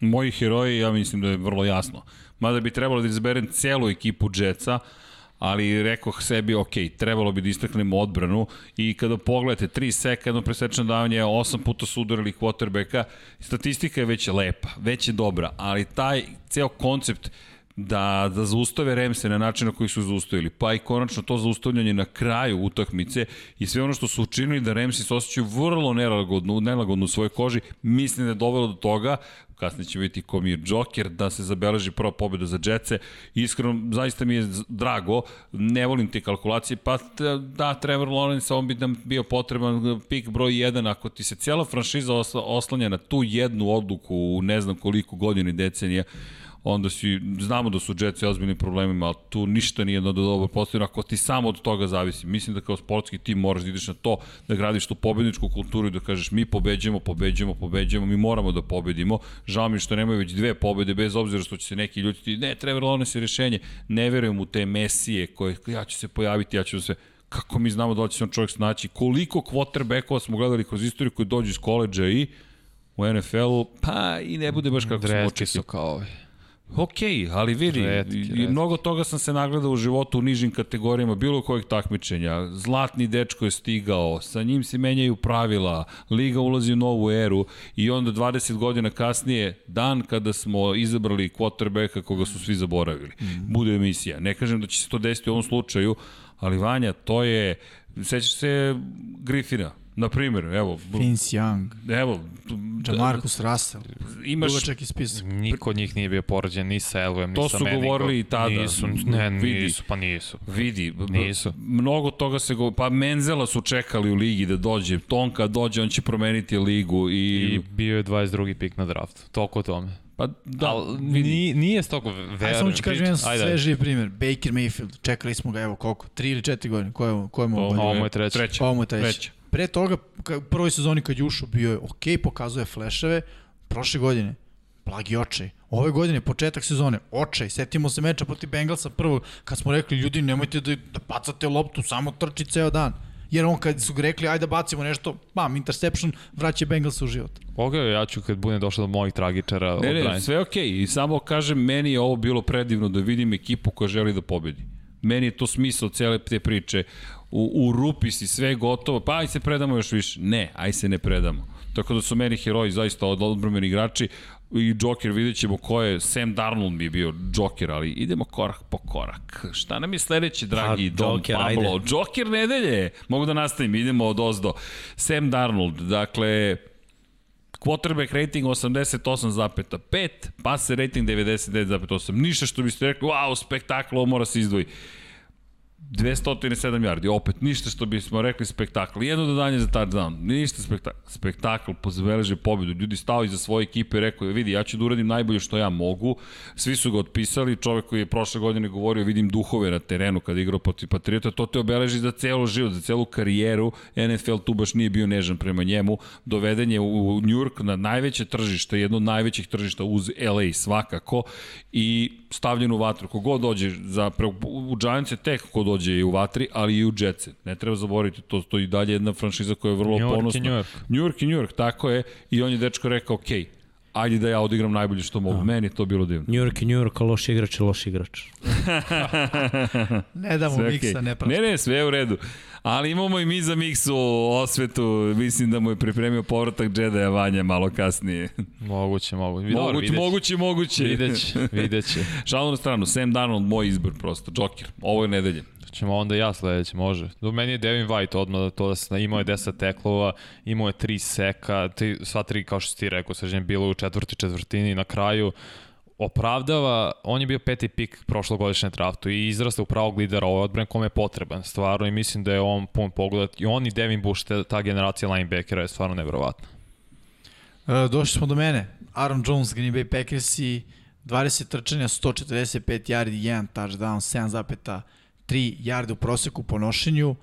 Moji heroji, ja mislim da je vrlo jasno. Mada bi trebalo da izberem celu ekipu Jetsa, ali rekoh sebi, ok, trebalo bi da istaknemo odbranu i kada pogledate 3 seka, jedno presečeno davanje, 8 puta su udarili quarterbacka, statistika je već lepa, već je dobra, ali taj ceo koncept da, da zaustave Remse na način na koji su zaustavili, pa i konačno to zaustavljanje na kraju utakmice i sve ono što su učinili da Remsi se osjećaju vrlo nelagodno, nelagodno u svojoj koži, mislim da je dovelo do toga kasnije će biti Komir Joker, da se zabeleži prva pobjeda za Jetce. Iskreno, zaista mi je drago, ne volim te kalkulacije, pa da, Trevor Lawrence, on bi nam bio potreban pik broj 1, ako ti se cijela franšiza oslanja na tu jednu odluku u ne znam koliko godina i decenija, onda si, znamo da su Jetsi ozbiljni problemima, ali tu ništa nije da dobro postavljeno ako ti samo od toga zavisi. Mislim da kao sportski tim moraš da ideš na to, da gradiš tu pobedničku kulturu i da kažeš mi pobeđujemo, pobeđujemo, pobeđujemo, mi moramo da pobedimo. Žao mi što nemaju već dve pobede, bez obzira što će se neki ljuditi, ne, Trevor Lawrence je rešenje, ne verujem u te mesije koje, ja ću se pojaviti, ja ću da se kako mi znamo da će se on čovjek snaći, koliko quarterbackova smo gledali kroz istoriju koji dođu iz koleđa i u NFL-u, pa i ne bude baš kako smo očekili. su kao ovi. Ok, ali vidi, retki, retki. mnogo toga sam se nagledao u životu u nižim kategorijama, bilo kojeg takmičenja. Zlatni dečko je stigao, sa njim se menjaju pravila, liga ulazi u novu eru i onda 20 godina kasnije, dan kada smo izabrali quarterbacka koga su svi zaboravili. Mm. Bude emisija. Ne kažem da će se to desiti u ovom slučaju, ali Vanja, to je, sećaš se Griffina, Na primjer, evo... Vince Young. Evo... Jamarcus Russell. Imaš... Dugačak spisak. Niko od njih nije bio poređen ni sa Elvem, ni sa Manningom. To su govorili i tada. Nisu, ne, vidi, nisu, pa nisu. Vidi, nisu. Mnogo toga se go... Pa Menzela su čekali u ligi da dođe. Tonka dođe, on će promeniti ligu i... I bio je 22. pik na draftu. Toliko o tome. Pa da, Al, nije, nije stoko verujem. Ajde, samo ću kažem jedan svežiji primjer. Baker Mayfield, čekali smo ga, evo koliko, 3 ili 4 godine, ko je, ko je mu ovo? Ovo je treća. Treća. Ovo je treća. treća. Pre toga, u prvoj sezoni kad je ušao, bio je ok, pokazuje fleševe, prošle godine, blagi očaj. Ove godine, početak sezone, očaj. Setimo se meča protiv Bengalsa prvog, kad smo rekli, ljudi, nemojte da, da bacate loptu, samo trči ceo dan. Jer on kad su rekli, ajde da bacimo nešto, bam, interception, vraća Bengalsa u život. Ok, ja ću kad budem došao do mojih tragičara. Ne, ne, sve ok. I samo kažem, meni je ovo bilo predivno da vidim ekipu koja želi da pobedi. Meni je to smisao cele te priče u, u rupi si sve gotovo, pa aj se predamo još više. Ne, aj se ne predamo. Tako da su meni heroji zaista od odbromeni igrači i Joker vidjet ćemo ko je, Sam Darnold bi bio Joker, ali idemo korak po korak. Šta nam je sledeće, dragi pa, Don Joker, Pablo? Ajde. Joker nedelje, mogu da nastavim, idemo od ozdo. Sam Darnold, dakle, quarterback rating 88,5, passer rating 99,8. Ništa što biste rekli, wow, spektakl, ovo mora se izdvoji 207 yardi, opet ništa što bismo rekli spektakl. Jedno dodanje za touchdown, ništa spektakl. Spektakl pozabeleže pobedu. Ljudi stao iza svoje ekipe i rekao, vidi, ja ću da uradim najbolje što ja mogu. Svi su ga otpisali, čovek koji je prošle godine govorio, vidim duhove na terenu kada igrao protiv Patriota, to te obeleži za celo život, za celu karijeru. NFL tu baš nije bio nežan prema njemu. Doveden je u New York na najveće tržište, jedno od najvećih tržišta uz LA svakako i stavljen u vatru. Kogod dođe, za, u Giants je tek ko dođe i u vatri, ali i u Jetsi. Ne treba zaboraviti, to, to i dalje jedna franšiza koja je vrlo New York ponosna. New York. New York i New York, tako je. I on je dečko rekao, ok, ajde da ja odigram najbolje što mogu. Meni je to bilo divno. New York i New York, a loš igrač je loš igrač. Ne damo Sve miksa, okej. ne prašta. Ne, ne, sve je u redu. Ali imamo i mi za miksu osvetu, mislim da mu je pripremio povratak Jedi Vanja malo kasnije. Moguće, moguće. Dobro, Moguće, moguće, moguće. Videće, videće. Šalu na stranu, Sam Darnold, moj izbor prosto, Joker. Ovo je nedelje. Ćemo onda ja sledeće, može. Do meni je Devin White odmah to da se imao je 10 teklova, imao je 3 seka, tri, sva tri kao što ti rekao, sređen bilo u četvrti četvrtini na kraju opravdava, on je bio peti pik prošlogodišnje draftu i izrasta u pravog lidera ove odbrane kome je potreban stvarno i mislim da je on pun pogledat i on i Devin Bush, te, ta generacija linebackera je stvarno nevjerovatna. E, došli smo do mene. Aaron Jones, Green Bay Packers i 20 trčanja, 145 yardi, 1 touchdown, 7,3 yardi u proseku po nošenju.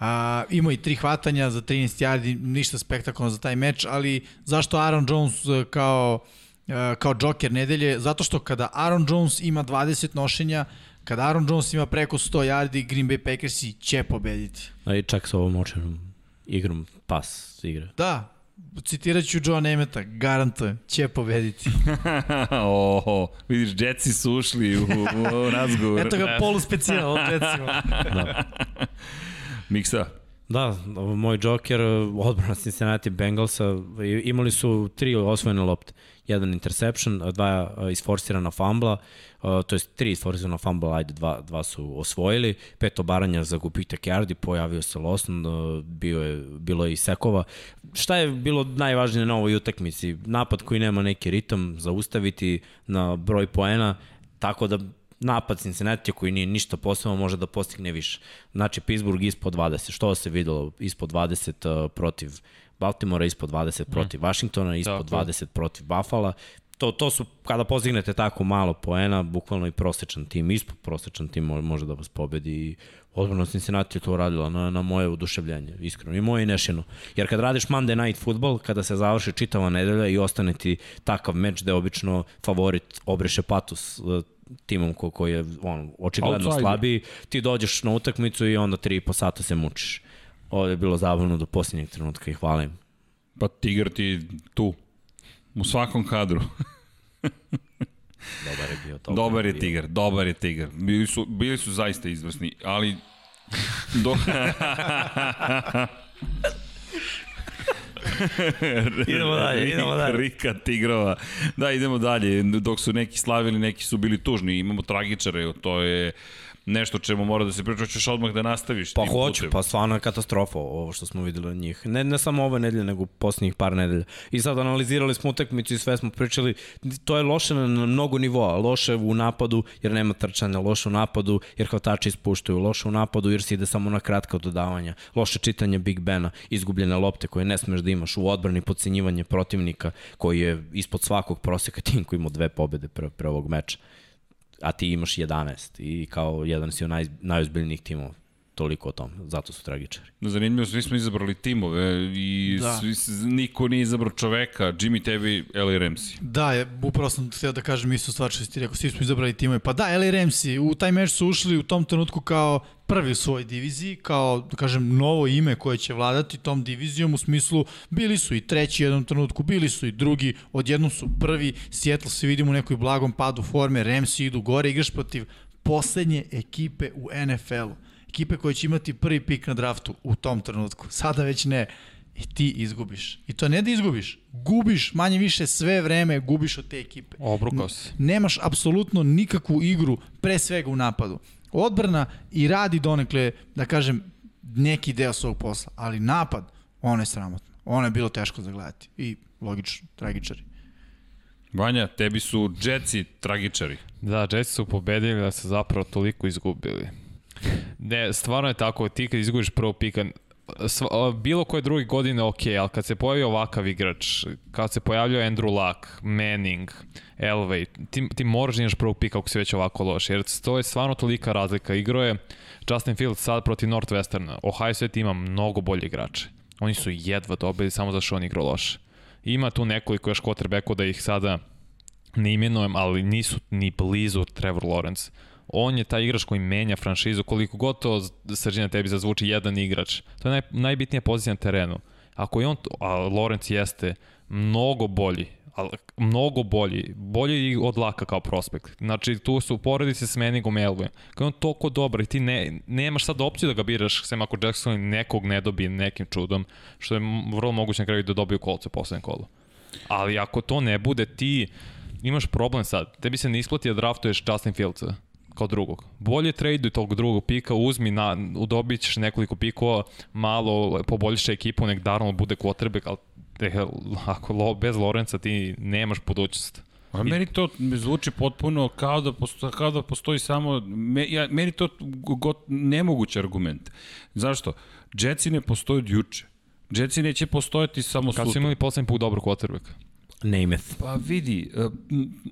A, imao i tri hvatanja za 13 yardi, ništa spektakularno za taj meč, ali zašto Aaron Jones e, kao e, kao Joker nedelje? Zato što kada Aaron Jones ima 20 nošenja, kada Aaron Jones ima preko 100 yardi, Green Bay Packersi će pobediti. A i čak sa ovom očenom igrom pas igra. Da, citirat ću Joe Nemeta, garantujem, će pobediti. Oho, vidiš, Jetsi su ušli u, u razgovor. Eto ga polu specijal, recimo. Miksa, Da, moj Joker, odbrana Cincinnati Bengalsa, imali su tri osvojene lopte. Jedan interception, dva a, isforsirana fambla, a, to jest tri isforsirana fambla, ajde, dva, dva su osvojili, pet obaranja za gubitak yardi, pojavio se Lawson, a, bio je, bilo je i sekova. Šta je bilo najvažnije na ovoj utakmici? Napad koji nema neki ritam, zaustaviti na broj poena, tako da napad Cincinnati koji nije ništa posebno može da postigne više. Znači Pittsburgh ispod 20, što se videlo ispod 20 uh, protiv Baltimora, ispod 20 protiv Washingtona, ispod Tako je. 20 protiv Buffalo. To, to su, kada postignete tako malo poena, bukvalno i prosečan tim, ispod prosečan tim mo- može da vas pobedi i odbrana Cincinnati je to uradila na, na moje oduševljenje, iskreno, i moje i nešino. Jer kad radiš Monday Night Football, kada se završi čitava nedelja i ostane ti takav meč da je obično favorit obreše patus uh, timom ko, koji je on, očigledno Outsider. slabiji, ti dođeš na utakmicu i onda 3,5 sata se mučiš. Ovo je bilo zabavno do posljednjeg trenutka i hvala im. pa Tigar ti tu. U svakom kadru. Dobar je bio. to. Dobar je Tigar, dobar je Tigar. Bili su, bili su zaista izvrsni, ali... Do... Idemo dalje, idemo dalje. Rika Tigrova. Da, idemo dalje. Dok su neki slavili, neki su bili tužni. Imamo tragičare, to je nešto čemu mora da se priča. Hoćeš odmah da nastaviš Pa hoću, putem. pa stvarno je katastrofa ovo što smo videli od njih. Ne, ne samo ove nedelje, nego posljednjih par nedelja. I sad analizirali smo utakmicu i sve smo pričali, to je loše na, mnogo nivoa. Loše u napadu jer nema trčanja, loše u napadu jer hvatači ispuštaju, loše u napadu jer se ide samo na kratka dodavanja, loše čitanje Big Bena, izgubljene lopte koje ne smeš da imaš u odbrani, podcenjivanje protivnika koji je ispod svakog proseka tim koji ima dve pobede pre, pre ovog meča a ti imaš 11 i kao jedan si od naj, najozbiljnijih timova. Toliko o tom, zato su tragičari. Zanimljivo, svi smo izabrali timove i Da. svi, niko nije izabrao čoveka. Jimmy, tebi, Eli Ramsey. Da, je, upravo sam htio da kažem isto stvar što si ti rekao, svi smo izabrali timove. Pa da, LA Ramsey, u taj meč su ušli u tom trenutku kao prvi u svojoj diviziji, kao, da kažem, novo ime koje će vladati tom divizijom, u smislu, bili su i treći u jednom trenutku, bili su i drugi, odjednom su prvi, Seattle se vidimo u nekoj blagom padu forme, Ramsey idu gore, igraš protiv poslednje ekipe u NFL-u. Ekipe koje će imati prvi pik na draftu u tom trenutku. Sada već ne. I ti izgubiš. I to ne da izgubiš, gubiš manje više sve vreme, gubiš od te ekipe. Obrukao se. Nemaš apsolutno nikakvu igru, pre svega u napadu. Odbrana i radi donekle, da kažem, neki deo svog posla, ali napad, ono je sramotno. Ono je bilo teško za gledati. I logično, tragičari. Vanja, tebi su Jetsi tragičari. Da, Jetsi su pobedili da se zapravo toliko izgubili. Ne, stvarno je tako, ti kad izgubiš prvog pika, sva, bilo koje druge godine ok, ali kad se pojavi ovakav igrač, kad se pojavljao Andrew Luck, Manning, Elway, ti, ti moraš da imaš prvog pika ako si već ovako loš, jer to je stvarno tolika razlika. Igro je Justin Fields sad protiv Northwesterna. Ohio State ima mnogo bolje igrače. Oni su jedva dobili samo zato što on igrao loše. Ima tu nekoliko još quarterbacko da ih sada ne imenujem, ali nisu ni blizu Trevor Lawrence. On je taj igrač koji menja franšizu, koliko god to tebi zazvuči jedan igrač. To je naj, najbitnija pozicija na terenu. Ako je on, a Lawrence jeste mnogo bolji, ali mnogo bolji, bolji i od Laka kao prospekt. Znači, tu su poredi se s Manningom Elway. Kao je on toliko dobar i ti ne, nemaš sad opciju da ga biraš, sem ako Jackson nekog ne dobije nekim čudom, što je vrlo moguće na kraju da dobiju kolce u poslednjem kolu. Ali ako to ne bude, ti imaš problem sad. Tebi se ne isplati da draftuješ Justin Fieldsa kao drugog. Bolje traduj tog drugog pika, uzmi, na, udobit ćeš nekoliko pikova, malo poboljša ekipu, nek Darnold bude quarterback, ali te, ako lo, bez Lorenza ti nemaš budućnost. A meni to zvuči potpuno kao da postoji, kao da postoji samo, me, ja, meni to got, nemoguć argument. Zašto? Jetsi ne postoje od juče. Jetsi neće postojati samo Kad su sutra. imali poslednji put dobrog quarterbacka? Namath. Pa vidi, uh,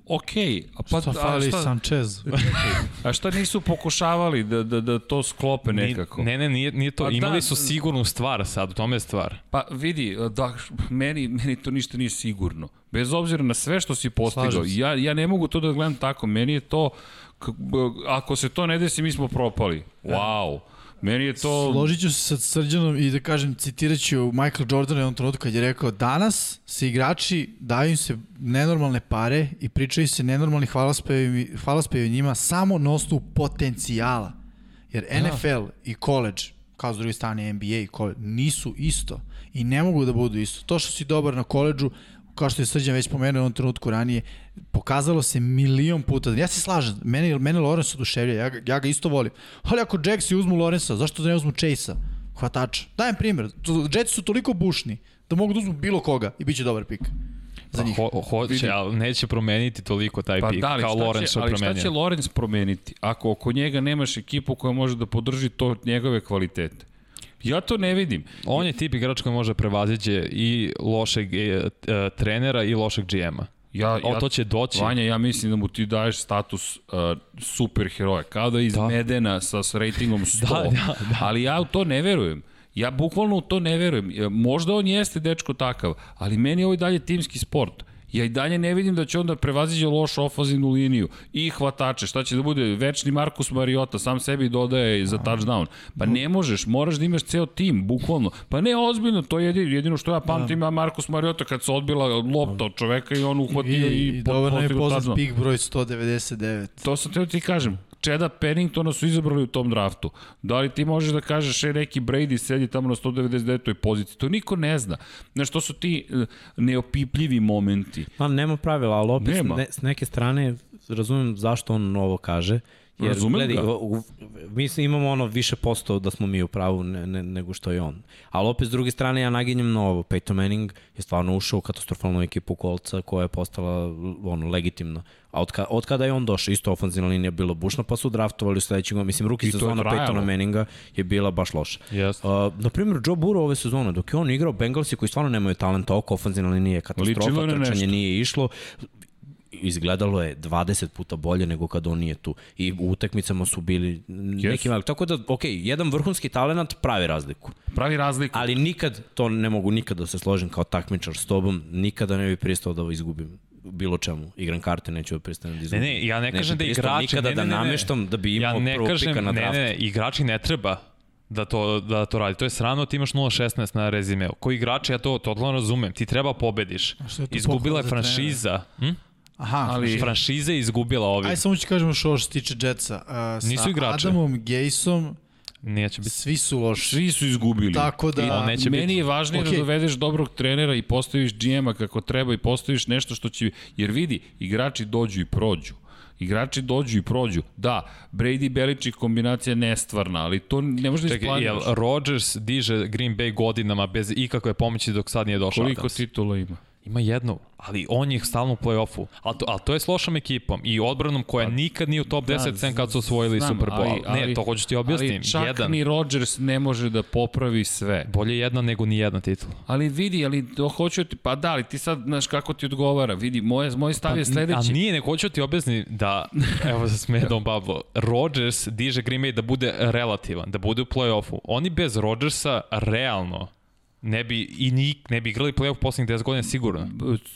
okej, a pa Šta a fali šta, Sanchez? a šta nisu pokušavali da, da, da to sklope nekako? Ne, ne, nije, nije to. Pa Imali da, su sigurnu stvar sad, u tome je stvar. Pa vidi, da, meni, meni to ništa nije sigurno. Bez obzira na sve što si postigao, ja, ja ne mogu to da gledam tako. Meni je to, ako se to ne desi, mi smo propali. Wow. Meni je to... Složit ću se sa Srđanom i da kažem, citirat ću Michael Jordan u jednom trenutku kad je rekao danas se igrači daju im se nenormalne pare i pričaju se nenormalni hvalospevi, hvalospevi njima samo na osnovu potencijala. Jer Da. NFL i college, kao s druge strane NBA i college, nisu isto i ne mogu da budu isto. To što si dobar na koleđu, kao što je Srđan već pomenuo u onom trenutku ranije, pokazalo se milion puta. Ja se slažem, mene, mene Lorenz oduševlja, ja, ja ga isto volim. Ali ako Jaxi uzmu Lorenza, zašto da ne uzmu Chase-a? Hvatača. Dajem primjer, Jetsi su toliko bušni da mogu da uzmu bilo koga i bit će dobar pik. Za njih. Ho, hoće, ali neće promeniti toliko taj Pa pik, da, kao Lorenz će, što je ali šta promenio. će Lorenz promeniti ako oko njega nemaš ekipu koja može da podrži to njegove kvalitete? Ja to ne vidim. On je tip igrač koji može prevaziđe i lošeg e, e, trenera i lošeg GM-a. Ja, O, ja, to će doći. Vanja, ja mislim da mu ti daješ status uh, superheroja, kao da je iz Da. Medena sa, s ratingom 100, Da, da, da. ali ja u to ne verujem. Ja bukvalno u to ne verujem. E, Možda on jeste dečko takav, ali meni je ovo dalje timski sport. Ja i dalje ne vidim da će onda prevaziđe lošu ofazivnu liniju i hvatače. Šta će da bude? Večni Markus Mariota, sam sebi dodaje za touchdown. Pa ne možeš, moraš da imaš ceo tim, bukvalno. Pa ne, ozbiljno, to je jedino, jedino što ja pamtim, ima Markus Mariota kad se odbila lopta od čoveka i on uhvatio i, I, i dobar nam je poznat pik broj 199. To sam teo ti kažem. Čeda Penningtona su izabrali u tom draftu. Da li ti možeš da kažeš e, neki Brady sedi tamo na 199. poziciji? To niko ne zna. Znaš, to su ti e, neopipljivi momenti. Pa nema pravila, ali opet Nema. ne, s neke strane razumem zašto on ovo kaže. Jer, Razumem gledaj, ga. u- u- mi imamo ono više posto da smo mi u pravu ne, ne, nego što je on. Ali opet s druge strane ja naginjem na ovo. Peyton Manning je stvarno ušao u katastrofalnu ekipu kolca koja je postala ono, legitimna. A od, ka, od kada je on došao, isto ofenzivna linija je bila bušna, pa su draftovali u sledećeg, mislim, ruki sezona. Peytona Manninga je bila baš loša. Jeste. Uh, na primjer, Joe Burrow ove sezone, dok je on igrao Bengalsi koji stvarno nemaju talenta oko, ofenzivna linija je katastrofa, trčanje nije išlo, izgledalo je 20 puta bolje nego kad on nije tu. I u utakmicama su bili neki mali. Tako da, ok, jedan vrhunski talent pravi razliku. Pravi razliku. Ali nikad, to ne mogu nikad da se složim kao takmičar s tobom, nikada ne bi pristao da izgubim bilo čemu. Igram karte, neću da pristanem da izgubim. Ne, ne, ja ne kažem da igrači... Nikada ne, da ne, ne, ne. nameštam da bi imao ja ne prvog kažem, pika na draftu. ne, ne, igrači ne treba da to, da to radi. To je srano, ti imaš 0.16 na rezimeu. Koji igrači, ja to totalno razumem. Ti treba pobediš. Izgubila je franšiza. Hm? Aha, Ali- ali... Franšiza je izgubila ovi. Aj samo ću kažem ovo što se tiče Jetsa. Uh, Nisu sa igrači. Adamom Gejsom Neće biti. svi su loši. Svi su izgubili. Tako da- I On neće meni biti. je važnije Okej. da dovedeš dobrog trenera i postaviš GM-a kako treba i postaviš nešto što će... Jer vidi, igrači dođu i prođu. Igrači dođu i prođu. Da, Brady Belichick kombinacija je nestvarna, ali to ne može da Čekaj, jel. Rodgers diže Green Bay godinama bez ikakve pomoći dok sad nije došao Koliko Adams? titula ima? Ima jednu, ali on je stalno u play-offu. Ali to, ali to je s lošom ekipom i odbranom koja nikad nije u top 10 Da, sem kad su osvojili znam, Super Bowl. ali- ali- ne, to hoću ti objasnim. Ali čak jedan. ni Rodgers ne može da popravi sve. Bolje jedna nego ni jedna titula. Ali vidi, ali to hoću ti, pa da, ali ti sad, znaš kako ti odgovara, vidi, moje, moj stav je A sledeći. nije, nego hoću ti objasniti da, evo se smeje Don Pablo, Rodgers diže Green Bay da bude relativan, da bude u play-offu. Oni bez Rodgersa realno ne bi i nik, ne bi igrali play-off poslednjih 10 godina sigurno.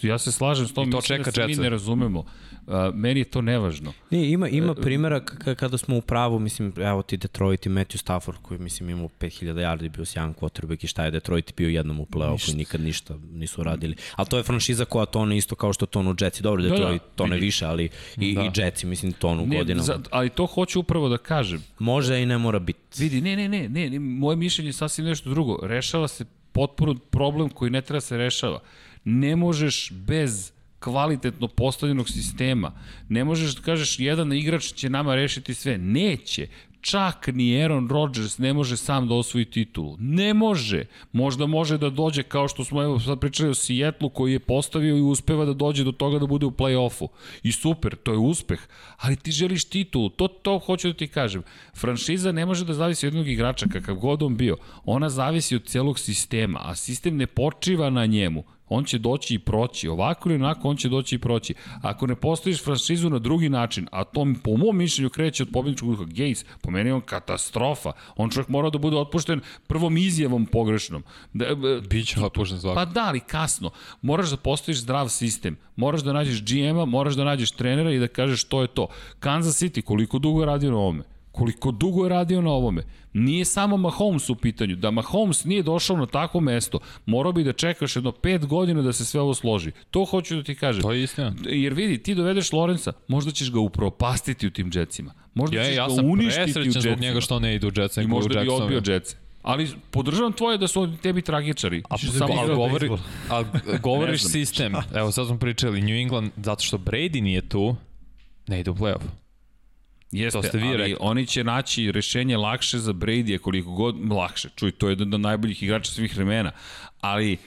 Ja se slažem s tom, I to mislim da čeka se mi ne razumemo. Uh, meni je to nevažno. Ne, ima, ima primjera k- kada smo u pravu, mislim, evo ti Detroit i Matthew Stafford koji, mislim, imao 5000 yardi, bio sjajan quarterback i šta je Detroit bio jednom u play-offu i nikad ništa nisu radili. Ali to je franšiza koja tone isto kao što tonu Jetsi. Dobro, Da, da, Detroit tone vidi. više, ali i, Da. i Jetsi, mislim, tonu Ne, godinama. za, ali to hoću upravo da kažem. Može i ne mora biti. Vidi, ne, ne, ne, ne, ne, moje mišljenje je sasvim nešto drugo. Rešava se potpuno problem koji ne treba se rešava. Ne možeš bez kvalitetno postavljenog sistema. Ne možeš da kažeš jedan igrač će nama rešiti sve. Neće. Čak ni Aaron Rodgers ne može sam da osvoji titulu. Ne može. Možda može da dođe kao što smo evo sad pričali o Seattleu koji je postavio i uspeva da dođe do toga da bude u play-offu. I super, to je uspeh. Ali ti želiš titulu. To, to hoću da ti kažem. Franšiza ne može da zavisi od jednog igrača kakav god on bio. Ona zavisi od celog sistema, a sistem ne počiva na njemu. On će doći i proći. Ovako ili onako on će doći i proći. Ako ne postojiš franšizu na drugi način, a to po mom mišljenju kreće od pobjedničkog duha, Gaze, po meni on katastrofa. On čovjek mora da bude otpušten prvom izjavom pogrešnom. Da, e, Biće otpušten svako. Pa da, ali kasno. Moraš da postojiš zdrav sistem. Moraš da nađeš GM-a, moraš da nađeš trenera i da kažeš to je to. Kansas City, koliko dugo je radio na ovome? Koliko dugo je radio na ovome? Nije samo Mahomes u pitanju. Da Mahomes nije došao na takvo mesto, morao bi da čekaš jedno pet godina da se sve ovo složi. To hoću da ti kažem. To je istina. Jer vidi, ti dovedeš Lorenza, možda ćeš ga upropastiti u tim džecima. Možda Ja, ćeš ja ga sam uništiti u presrećan zbog džecima. njega što ne ide u Jets, I možda bi odbio džece. Ali podržavam tvoje da su oni tebi tragičari. A da samo, ali, govori, ali govoriš sistem. Evo sad smo pričali, New England, zato što Brady nije tu, ne ide u playoff. Jeste, To ste vi ali rekli. oni će naći rešenje lakše za Brady koliko god lakše. Čuj, to je jedan od najboljih igrača svih vremena. Ali e,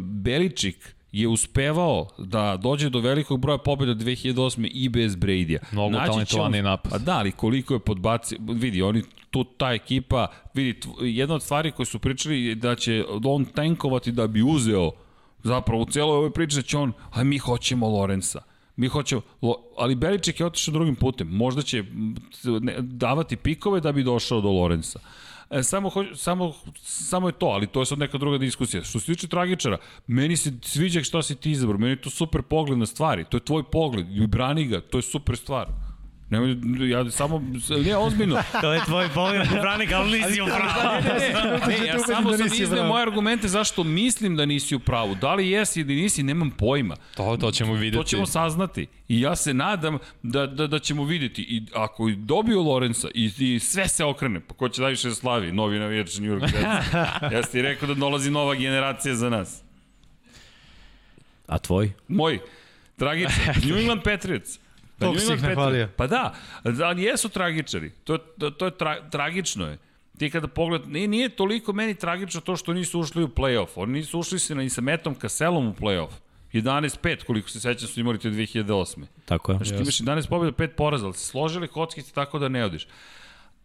Beličik je uspevao da dođe do velikog broja pobjeda 2008. i bez Brady-a. Mnogo Naći on- napad. Pa da, ali koliko je podbaci, vidi, oni tu ta ekipa, vidi, jedna od stvari koje su pričali je da će on tankovati da bi uzeo zapravo u celoj ovoj priči da će on, a mi hoćemo Lorenza. Mi hoćemo, ali Beliček je otišao drugim putem. Možda će davati pikove da bi došao do Lorenza. E, samo, ho, samo, samo je to, ali to je sad neka druga diskusija. Što se tiče tragičara, meni se sviđa šta si ti izabrao, meni je to super pogled na stvari, to je tvoj pogled, brani ga, to je super stvar. Nemoj, ja samo, ne, ozbiljno. To je tvoj pogled, Branik, ali nisi u pravu. Ne, ne, ja samo da sam izneo moje argumente zašto mislim da nisi u pravu. Da li jesi ili nisi, nemam pojma. To, to ćemo videti. To ćemo saznati. I ja se nadam da, da, da ćemo videti. I ako dobiju Lorenza i, i sve se okrene, pa ko će najviše da slavi? Novi navijač New York ja sam ti rekao da dolazi nova generacija za nas. A tvoj? Moj, tragičar, New England Patriots. Pa New si ih nahvalio. Pa da, ali jesu tragičari. To, to, to je tra, tragično je. Ti kada pogled, nije, nije toliko meni tragično to što nisu ušli u play-off. Oni nisu ušli se ni sa Metom Kaselom u play-off. 11-5, koliko se sećam su imali te 2008. Tako je. Znači ti imaš 11 pobjeda, 5 poraza, ali se složili kockice tako da ne odiš.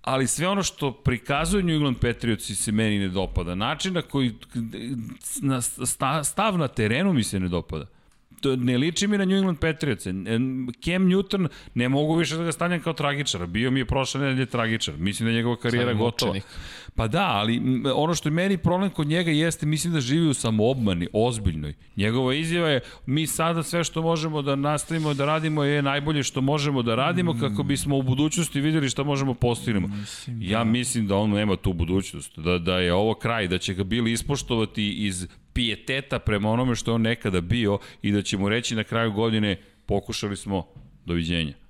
Ali sve ono što prikazuju New England Patriots se meni ne dopada. Način na koji na sta- stav na terenu mi se ne dopada. Ne liči mi na New England Patriots. Cam Newton ne mogu više da ga stavljam kao tragičara. Bio mi je prošle nedelje tragičar. Mislim da je njegova karijera gotova. Pa da, ali ono što je meni problem kod njega jeste, mislim da živi u samoobmani, ozbiljnoj. Njegova izjava je, mi sada sve što možemo da nastavimo da radimo je najbolje što možemo da radimo kako bismo u budućnosti videli šta možemo postignemo. Ja mislim da on nema tu budućnost, da, da je ovo kraj, da će ga bili ispoštovati iz pijeteta prema onome što je on nekada bio i da će mu reći na kraju godine pokušali smo, doviđenja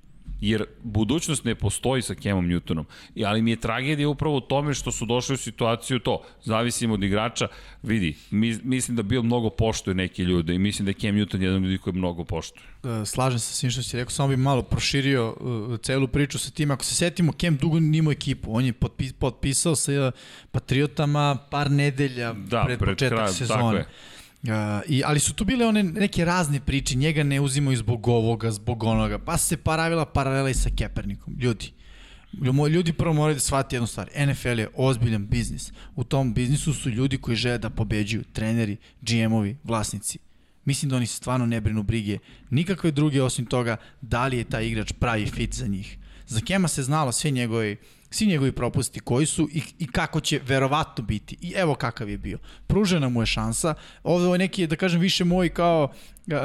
jer budućnost ne postoji sa Kemom Newtonom. Ali mi je tragedija upravo u tome što su došli u situaciju to, zavisimo od igrača, vidi, mi, mislim da Bill mnogo poštuje neke ljude i mislim da je Cam Newton jedan od ljudi koji mnogo poštuje. E, slažem se sa svim što si rekao, samo bi malo proširio uh, celu priču sa tim. Ako se setimo, Kem dugo nimao ekipu. On je potpi, potpisao sa uh, Patriotama par nedelja Da, pred, pred početak kraj, sezone. tako je. Uh, i, ali su tu bile one neke razne priče, njega ne uzimaju zbog ovoga, zbog onoga, pa se paravila paralela i sa Kepernikom. Ljudi, ljudi prvo moraju da shvati jednu stvar. NFL je ozbiljan biznis. U tom biznisu su ljudi koji žele da pobeđuju, treneri, GM-ovi, vlasnici. Mislim da oni stvarno ne brinu brige nikakve druge osim toga da li je taj igrač pravi fit za njih. Za Kema se znalo sve njegove svi njegovi propusti koji su i, i kako će verovatno biti. I evo kakav je bio. Pružena mu je šansa. Ovo je neki, da kažem, više moj kao a, a,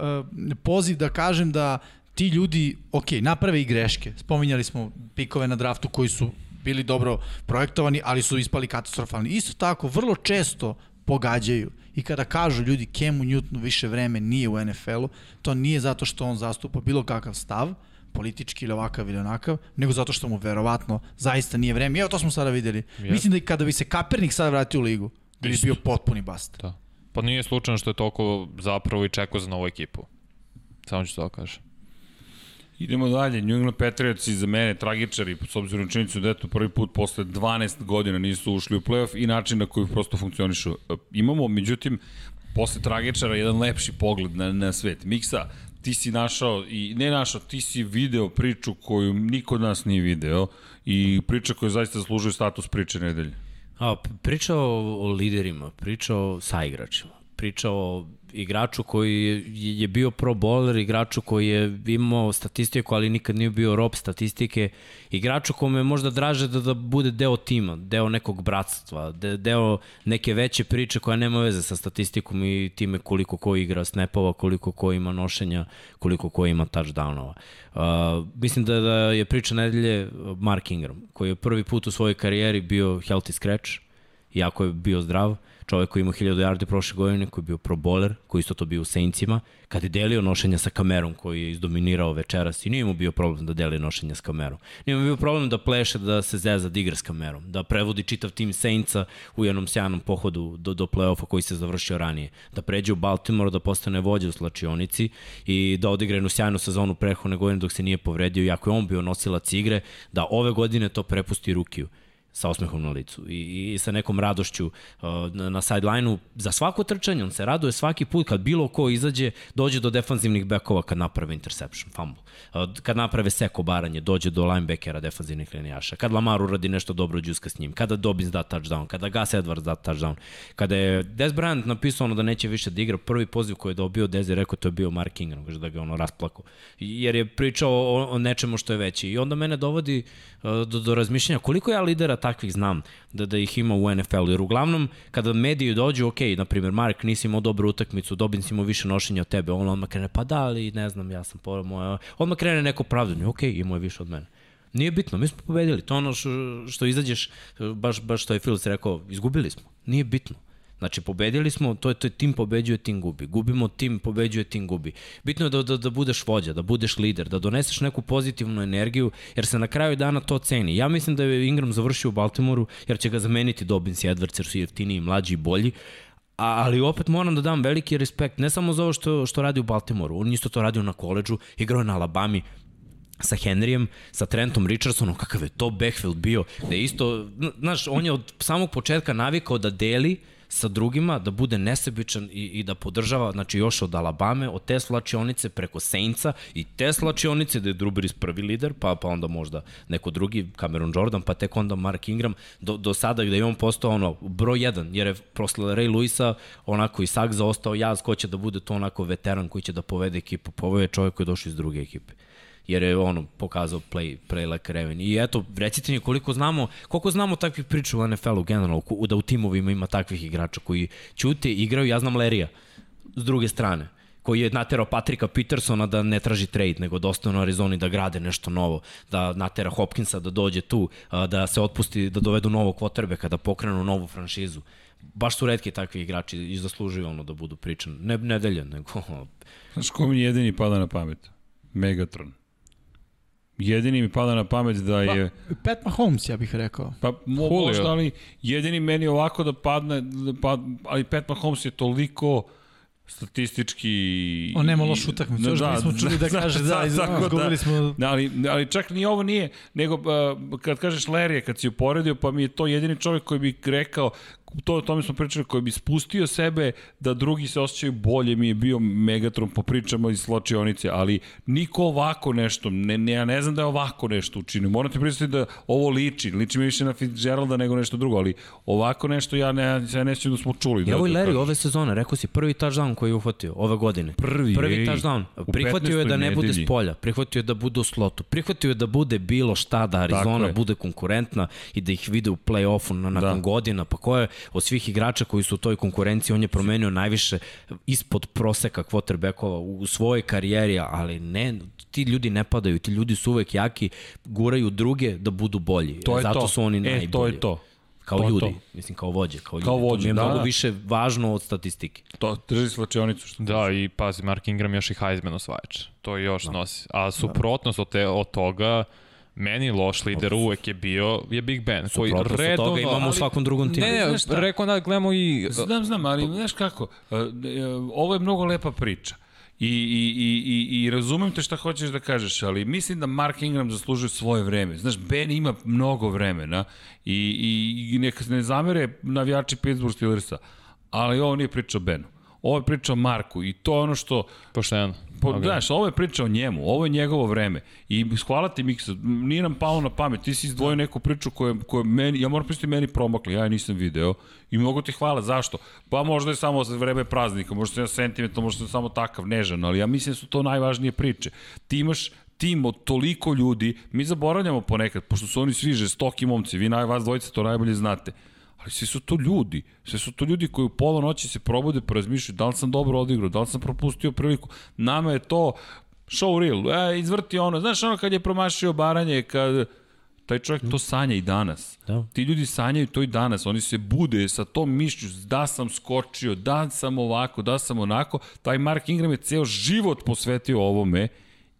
a, poziv da kažem da ti ljudi, ok, naprave i greške. Spominjali smo pikove na draftu koji su bili dobro projektovani, ali su ispali katastrofalni. Isto tako, vrlo često pogađaju. I kada kažu ljudi Kemu Newtonu više vreme nije u NFL-u, to nije zato što on zastupa bilo kakav stav, politički ili ovakav ili onakav, nego zato što mu verovatno zaista nije vreme. Evo to smo sada videli. Yes. Mislim da kada bi se Kapernik sad vratio u ligu, da bi bio potpuni bast. Da. Pa nije slučajno što je toliko zapravo i čekao za novu ekipu. Samo ću to da kažem. Idemo dalje, New England Patriots za mene tragičari, s obzirom na činjenicu da eto prvi put posle 12 godina nisu ušli u playoff i način na koji prosto funkcionišu. E, imamo, međutim, posle tragičara jedan lepši pogled na, na svet. Miksa, ti si našao, i ne našao, ti si video priču koju niko od nas nije video i priča koja zaista zaslužuje status priče nedelje. A, priča o, o liderima, priča o saigračima, priča o igraču koji je bio pro bowler, igraču koji je imao statistiku, ali nikad nije bio rob statistike, igraču kome je možda draže da, da bude deo tima, deo nekog bratstva, de, deo neke veće priče koja nema veze sa statistikom i time koliko ko igra snapova, koliko ko ima nošenja, koliko ko ima touchdownova. Uh, mislim da, da je priča nedelje Mark Ingram, koji je prvi put u svojoj karijeri bio healthy scratch, iako je bio zdrav, uh, čovek koji ima 1000 yardi prošle godine, koji je bio pro bowler, koji isto to bio u Saintsima, kad je delio nošenja sa kamerom koji je izdominirao večeras i nije mu bio problem da deli nošenja s kamerom. Nije mu bio problem da pleše, da se zeza, da igra s kamerom, da prevodi čitav tim Saintsa u jednom sjajnom pohodu do, do play-offa koji se završio ranije, da pređe u Baltimore, da postane vođa u slačionici i da odigra jednu sjajnu sezonu prehodne godine dok se nije povredio, iako je on bio nosilac igre, da ove godine to prepusti Rukiju sa osmehom na licu i, i sa nekom radošću uh, na, na sideline-u za svako trčanje, on se raduje svaki put kad bilo ko izađe, dođe do defanzivnih bekova kad naprave interception, fumble. Uh, kad naprave seko baranje, dođe do linebackera defanzivnih linijaša. Kad Lamar uradi nešto dobro, džuska s njim. Kada Dobbins da touchdown, kada Gus Edwards da touchdown. Kada je Des Bryant napisao ono da neće više da igra, prvi poziv koji je dobio Des je rekao to je bio Mark Ingram, da ga ono rasplako. Jer je pričao o, o nečemu što je veće. I onda mene dovodi do, do razmišljanja koliko ja lidera takvih znam da, da ih ima u NFL-u. Jer uglavnom, kada mediji dođu, ok, na primjer, Mark, nisi imao dobru utakmicu, dobin si imao više nošenja od tebe, on odmah krene, pa da, ali ne znam, ja sam po moja... Odmah krene neko pravdanje, ok, imao je više od mene. Nije bitno, mi smo pobedili. To ono što, što izađeš, baš, baš što je Philips rekao, izgubili smo. Nije bitno. Znači, pobedili smo, to je, to je tim pobeđuje, tim gubi. Gubimo, tim pobeđuje, tim gubi. Bitno je da, da, da budeš vođa, da budeš lider, da doneseš neku pozitivnu energiju, jer se na kraju dana to ceni. Ja mislim da je Ingram završio u Baltimoru, jer će ga zameniti Dobbins i Edwards, jer su jeftiniji, mlađi i bolji, A, ali opet moram da dam veliki respekt, ne samo za ovo što, što radi u Baltimoru, on isto to radio na koleđu, igrao je na Alabami, sa Henryjem, sa Trentom Richardsonom, kakav je to backfield bio, da isto, znaš, on je od samog početka navikao da deli, sa drugima, da bude nesebičan i, i da podržava, znači još od Alabame, od te slačionice preko Saintsa i te slačionice da je Drew Brees prvi lider, pa, pa onda možda neko drugi, Cameron Jordan, pa tek onda Mark Ingram, do, do sada gde je on postao ono, broj jedan, jer je prosle Ray Luisa onako i Sak zaostao jaz ko će da bude to onako veteran koji će da povede ekipu, pa ovo je čovjek koji je došao iz druge ekipe jer je ono pokazao play, play like Raven. I eto, recite mi koliko znamo, koliko znamo takvih priča u NFL-u generalno, da u timovima ima takvih igrača koji ćute, igraju, ja znam Lerija, s druge strane koji je naterao Patrika Petersona da ne traži trade, nego da ostane u Arizoni da grade nešto novo, da natera Hopkinsa da dođe tu, da se otpusti, da dovedu novog quarterbacka, da pokrenu novu franšizu. Baš su redki takvi igrači i zaslužuju ono da budu pričani. Ne nedelja, nego... Znaš ko mi jedini pada na pamet? Megatron. Jedini mi pada na pamet da je... Pa, Pat Mahomes, ja bih rekao. Pa mo, možda, ali jedini meni ovako da padne, da pad, ali Pat Mahomes je toliko statistički... On nema lošu utakmicu, još da, nismo čuli da kaže da, da, izgubili da, smo... Da, ali, ali čak ni ovo nije, nego uh, kad kažeš Lerije, kad si uporedio, pa mi je to jedini čovjek koji bi rekao to o tome smo pričali, koji bi spustio sebe da drugi se osjećaju bolje, mi je bio Megatron po pričama iz sločionice, ali niko ovako nešto, ne, ne, ja ne znam da je ovako nešto učinio. Moram ti priznati da ovo liči, liči mi više na Fitzgeralda nego nešto drugo, ali ovako nešto ja ne, ja ne sjećam da smo čuli. Evo i da, Larry da, ove sezone, rekao si prvi touchdown koji je uhvatio ove godine. Prvi, Prvi ej, touchdown. Prihvatio je 15. da ne bude nedelji. s polja, prihvatio je da bude u slotu, prihvatio je da bude bilo šta, da Arizona bude konkurentna i da ih vide u play-offu na, nakon Da. godina. Pa ko je od svih igrača koji su u toj konkurenciji, on je promenio najviše ispod proseka quarterbackova u svojoj karijeri, ali ne, ti ljudi ne padaju, ti ljudi su uvek jaki, guraju druge da budu bolji. To je Zato to. su oni E, najbolji. to je to. Kao To je ljudi, to. mislim kao vođe, kao, Kao ljudi. to vođe, mi je da, mnogo da. više važno od statistike. To, drži slačionicu. Što Da, i pazi, Mark Ingram još i Heisman osvajač. To još da. nosi. A suprotnost od, te, od toga, meni loš lider uvek je bio je Big Ben, koji redovno... toga imamo u svakom drugom timu. Ne, ne, rekao da gledamo i... Znam, znam, ali znaš kako, e, e, ovo je mnogo lepa priča. I, i, i, i, I razumem te šta hoćeš da kažeš, ali mislim da Mark Ingram zaslužuje svoje vreme. Znaš, Ben ima mnogo vremena i, i, i neka se ne zamere navijači Pittsburgh Steelersa, ali ovo nije priča o Benu. Ovo je priča o Marku i to je ono što Pošteno. Ok. okay. Znaš, ovo je priča o njemu, ovo je njegovo vreme. I hvala ti Miksa, nije nam palo na pamet, ti si izdvojio neku priču koja, koja meni, ja moram pristiti meni promakla, ja je nisam video. I mnogo ti hvala, zašto? Pa možda je samo vreme praznika, možda sam ja sentimental, možda sam samo takav, nežan, ali ja mislim da su to najvažnije priče. Ti imaš tim od toliko ljudi, mi zaboravljamo ponekad, pošto su oni svi žestoki momci, vi naj, vas dvojice to najbolje znate. Ali svi su to ljudi. Sve su to ljudi koji u pola noći se probude pa razmišljaju da li sam dobro odigrao, da li sam propustio priliku. Nama je to show real. E, izvrti ono. Znaš ono kad je promašio baranje, kad taj čovjek to sanja i danas. Da. Ti ljudi sanjaju to i danas. Oni se bude sa tom mišlju da sam skočio, da sam ovako, da sam onako. Taj Mark Ingram je ceo život posvetio ovome.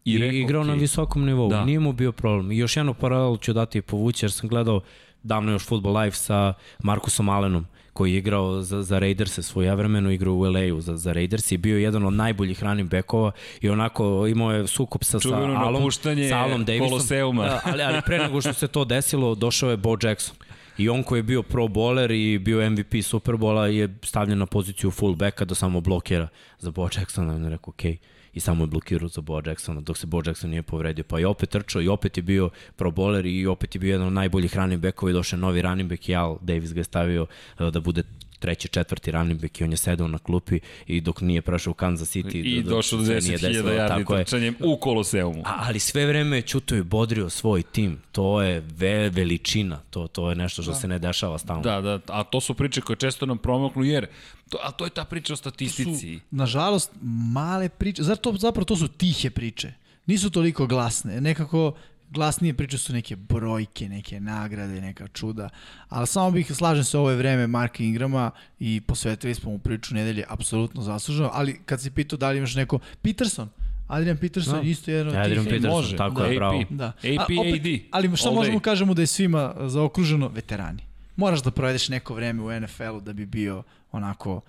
I, I, rekao, igrao na "Okej." visokom nivou. Da. Nije mu bio problem. I još jednu paralelu ću dati i povući, jer sam gledao davno još Football Live sa Markusom Allenom koji je igrao za, za Raiderse svojevremeno, igrao u LA-u za, za Raiders i bio jedan od najboljih running backova i onako imao je sukup sa, sa Alom, sa Alom Davisom. Koloseuma. Da, ali, ali pre nego što se to desilo, došao je Bo Jackson. I on koji je bio pro bowler i bio MVP Superbola je stavljen na poziciju fullbacka da samo blokira za Bo Jacksona. I on je rekao, okej. Okay i samo je blokirao za Bo Jacksona, dok se Bo Jackson nije povredio. Pa je opet trčao i opet je bio pro bowler i opet je bio jedan od najboljih running backova i došao novi running back i Al Davis ga je stavio uh, da bude treći, četvrti running back i on je sedao na klupi i dok nije prešao u Kansas City I dok došao do se nije 10.000 desilo, yardi tako je. trčanjem u Koloseumu. A, ali sve vreme je čuto i bodrio svoj tim. To je ve, veličina. To, to je nešto što da. se ne dešava stalno. Da, da, a to su priče koje često nam promoknu, jer, to, a to je ta priča o su, statistici. nažalost, male priče. Zato, zapravo to su tihe priče. Nisu toliko glasne. Nekako glasnije priče su neke brojke, neke nagrade, neka čuda. Ali samo bih, slažem se, ovo je vreme Marka Ingrama i posvetili smo mu priču nedelje, apsolutno zasluženo. Ali kad si pitao da li imaš neko... Peterson, Adrian Peterson Da. da. isto jedan od Adrian tih. Peterson, može, tako da. je, bravo. AP. Da. AP, A, opet, AD, Ali šta all možemo day. kažemo da je svima zaokruženo veterani. Moraš da provedeš neko vreme u NFL-u da bi bio onako,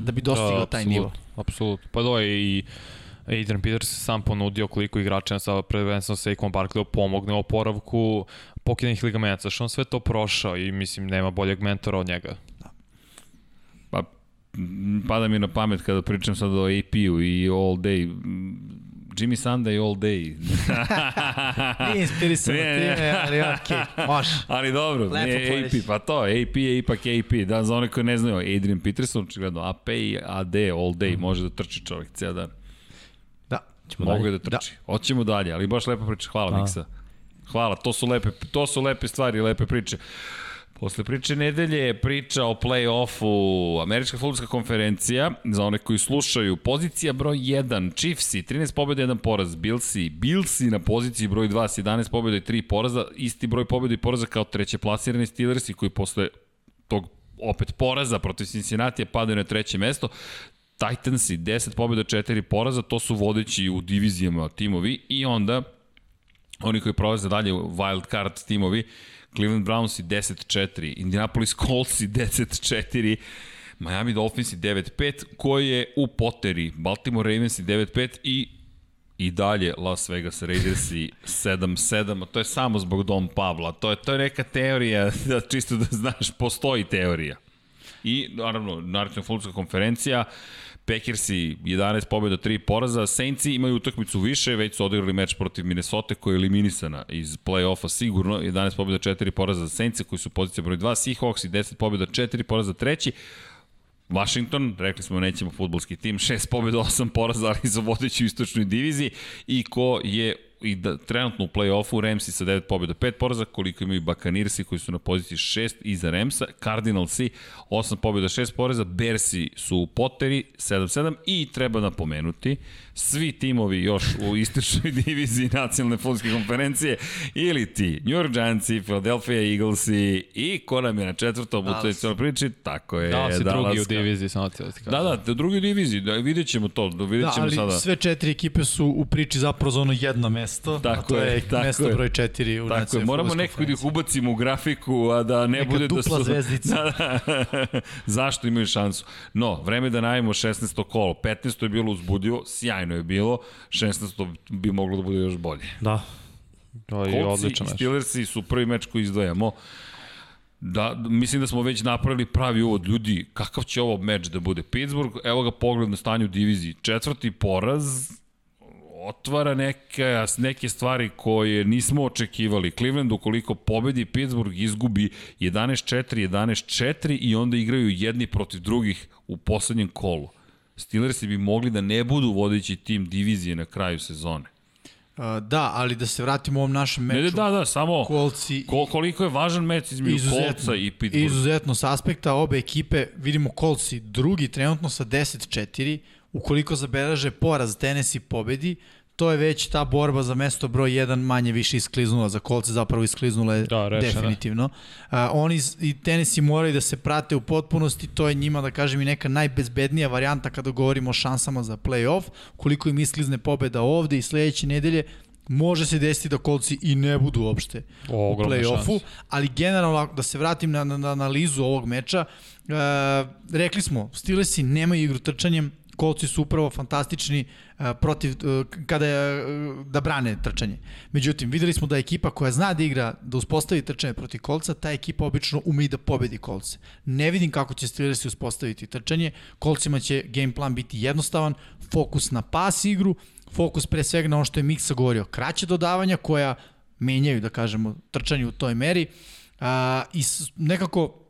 da bi dostigao taj nivo. Apsolutno. Pa da je i Adrian Peters sam ponudio koliko igrača sa prvenstveno sa Saquon Barkley pomogne u oporavku pokidanih ligamenca, što on sve to prošao i mislim nema boljeg mentora od njega. Pa, m, pada mi na pamet kada pričam sad o AP-u i All Day. Jimmy Sunday All Day. Nije inspirisan na Ne, ne. time, ali okej, okay, može. Ali dobro, Lepo nije poreći. AP, pa to, AP je ipak AP. Da, za one koji ne znaju, Adrian Peterson, očigledno AP i AD All Day, može da trči čovjek cijel dan. Da. Ćemo Mogu dalje. da trči. Da. Hoćemo dalje, ali baš lepa priča. Hvala, Da. Miksa. Hvala, to su lepe, to su lepe stvari, lepe priče. Posle priče nedelje je priča o play-offu, Američka futbolska konferencija, za one koji slušaju, pozicija broj 1, Chiefsi, 13 pobjeda, 1 poraz, Billsi, Billsi na poziciji broj 2, s 11 pobjeda i 3 poraza, isti broj pobjeda i poraza kao treće plasirani Steelersi koji posle tog opet poraza protiv Cincinnati padaju na treće mesto. Titansi, 10 pobjeda, 4 poraza, to su vodeći u divizijama timovi i onda oni koji prolaze dalje wild card timovi, Cleveland Brownsi 10-4, Indianapolis Coltsi 10-4, Miami Dolphinsi 9-5, koji je u poteri, Baltimore Ravensi 9-5 i i dalje Las Vegas Raidersi 7-7, a to je samo zbog Dom Pavla. To je, to je neka teorija, da čisto da znaš, postoji teorija. I, naravno, naravno futbolska konferencija, Packersi 11 pobjeda, 3 poraza, Saintsi imaju utakmicu više, već su odigrali meč protiv Minnesota koja je eliminisana iz play-offa sigurno, 11 pobjeda, 4 poraza za Saintsi koji su pozicija broj 2, Seahawks i 10 pobjeda, 4 poraza treći, Washington, rekli smo nećemo futbolski tim, 6 pobjeda, 8 poraza, ali za vodeći u istočnoj diviziji. I ko je i da, trenutno u play-offu Ramsi sa 9 pobjeda, 5 poraza, koliko imaju Bakanirsi koji su na poziciji 6 iza Ramsa, Cardinalsi 8 pobjeda, 6 poraza, Bersi su u Potteri 7-7 i treba napomenuti, svi timovi još u istočnoj diviziji nacionalne futbolske konferencije ili ti New York Giantsi, Philadelphia Eaglesi i ko nam je na četvrtom u toj cijeloj priči, tako je. Da, si drugi u Dallaska. diviziji, samo ti da ti kažem. Da, da, da, drugi diviziji, da, vidjet ćemo to, da vidjet Da, ćemo ali sada. sve četiri ekipe su u priči zapravo za ono jedno mesto, Tako a to je, je, tako mesto je. broj četiri u Tako je, nacionalnoj moramo nekako da ih ubacimo u grafiku, a da ne Neka bude da dupla su... zvezdica. Da, da. Zašto imaju šansu? No, vreme da najavimo 16. kolo. 15. je bilo uzbudivo, sjajno je bilo, 16. bi moglo da bude još bolje. Da, To je Coltsi odličan i meč. Steelersi su prvi meč koji izdvajamo. Da, mislim da smo već napravili pravi uvod. Ljudi, kakav će ovo meč da bude? Pittsburgh, evo ga pogled na stanje u diviziji. Četvrti poraz, otvara neke, neke stvari koje nismo očekivali. Cleveland ukoliko pobedi, Pittsburgh izgubi 11-4, 11-4 i onda igraju jedni protiv drugih u poslednjem kolu. Steelersi bi mogli da ne budu vodeći tim divizije na kraju sezone. Uh, da, ali da se vratimo ovom našem meču. Ne, da, da, samo Kolci Kol, koliko je važan meč između Kolca i Pittsburgha. Izuzetno sa aspekta obe ekipe, vidimo Kolci drugi trenutno sa 10-4, ukoliko zabeleže poraz Tennessee pobedi, to je već ta borba za mesto broj 1 manje više iskliznula, za kolce zapravo iskliznula je Da, rešena. definitivno. A, oni i tenisi moraju da se prate u potpunosti, to je njima da kažem i neka najbezbednija varijanta kada govorimo o šansama za play-off, koliko im isklizne pobeda ovde i sledeće nedelje, može se desiti da kolci i ne budu uopšte u Ogromne play-offu, ali generalno da se vratim na, na, na analizu ovog meča, e, rekli smo, Steelersi nemaju igru trčanjem, kolci su upravo fantastični e, protiv, e, kada je, e, da brane trčanje. Međutim, videli smo da ekipa koja zna da igra, da uspostavi trčanje protiv kolca, ta ekipa obično ume i da pobedi kolce. Ne vidim kako će Steelersi uspostaviti trčanje, kolcima će game plan biti jednostavan, fokus na pas igru, fokus pre svega na ono što je Miksa govorio, kraće dodavanja koja menjaju, da kažemo, trčanje u toj meri. A, I nekako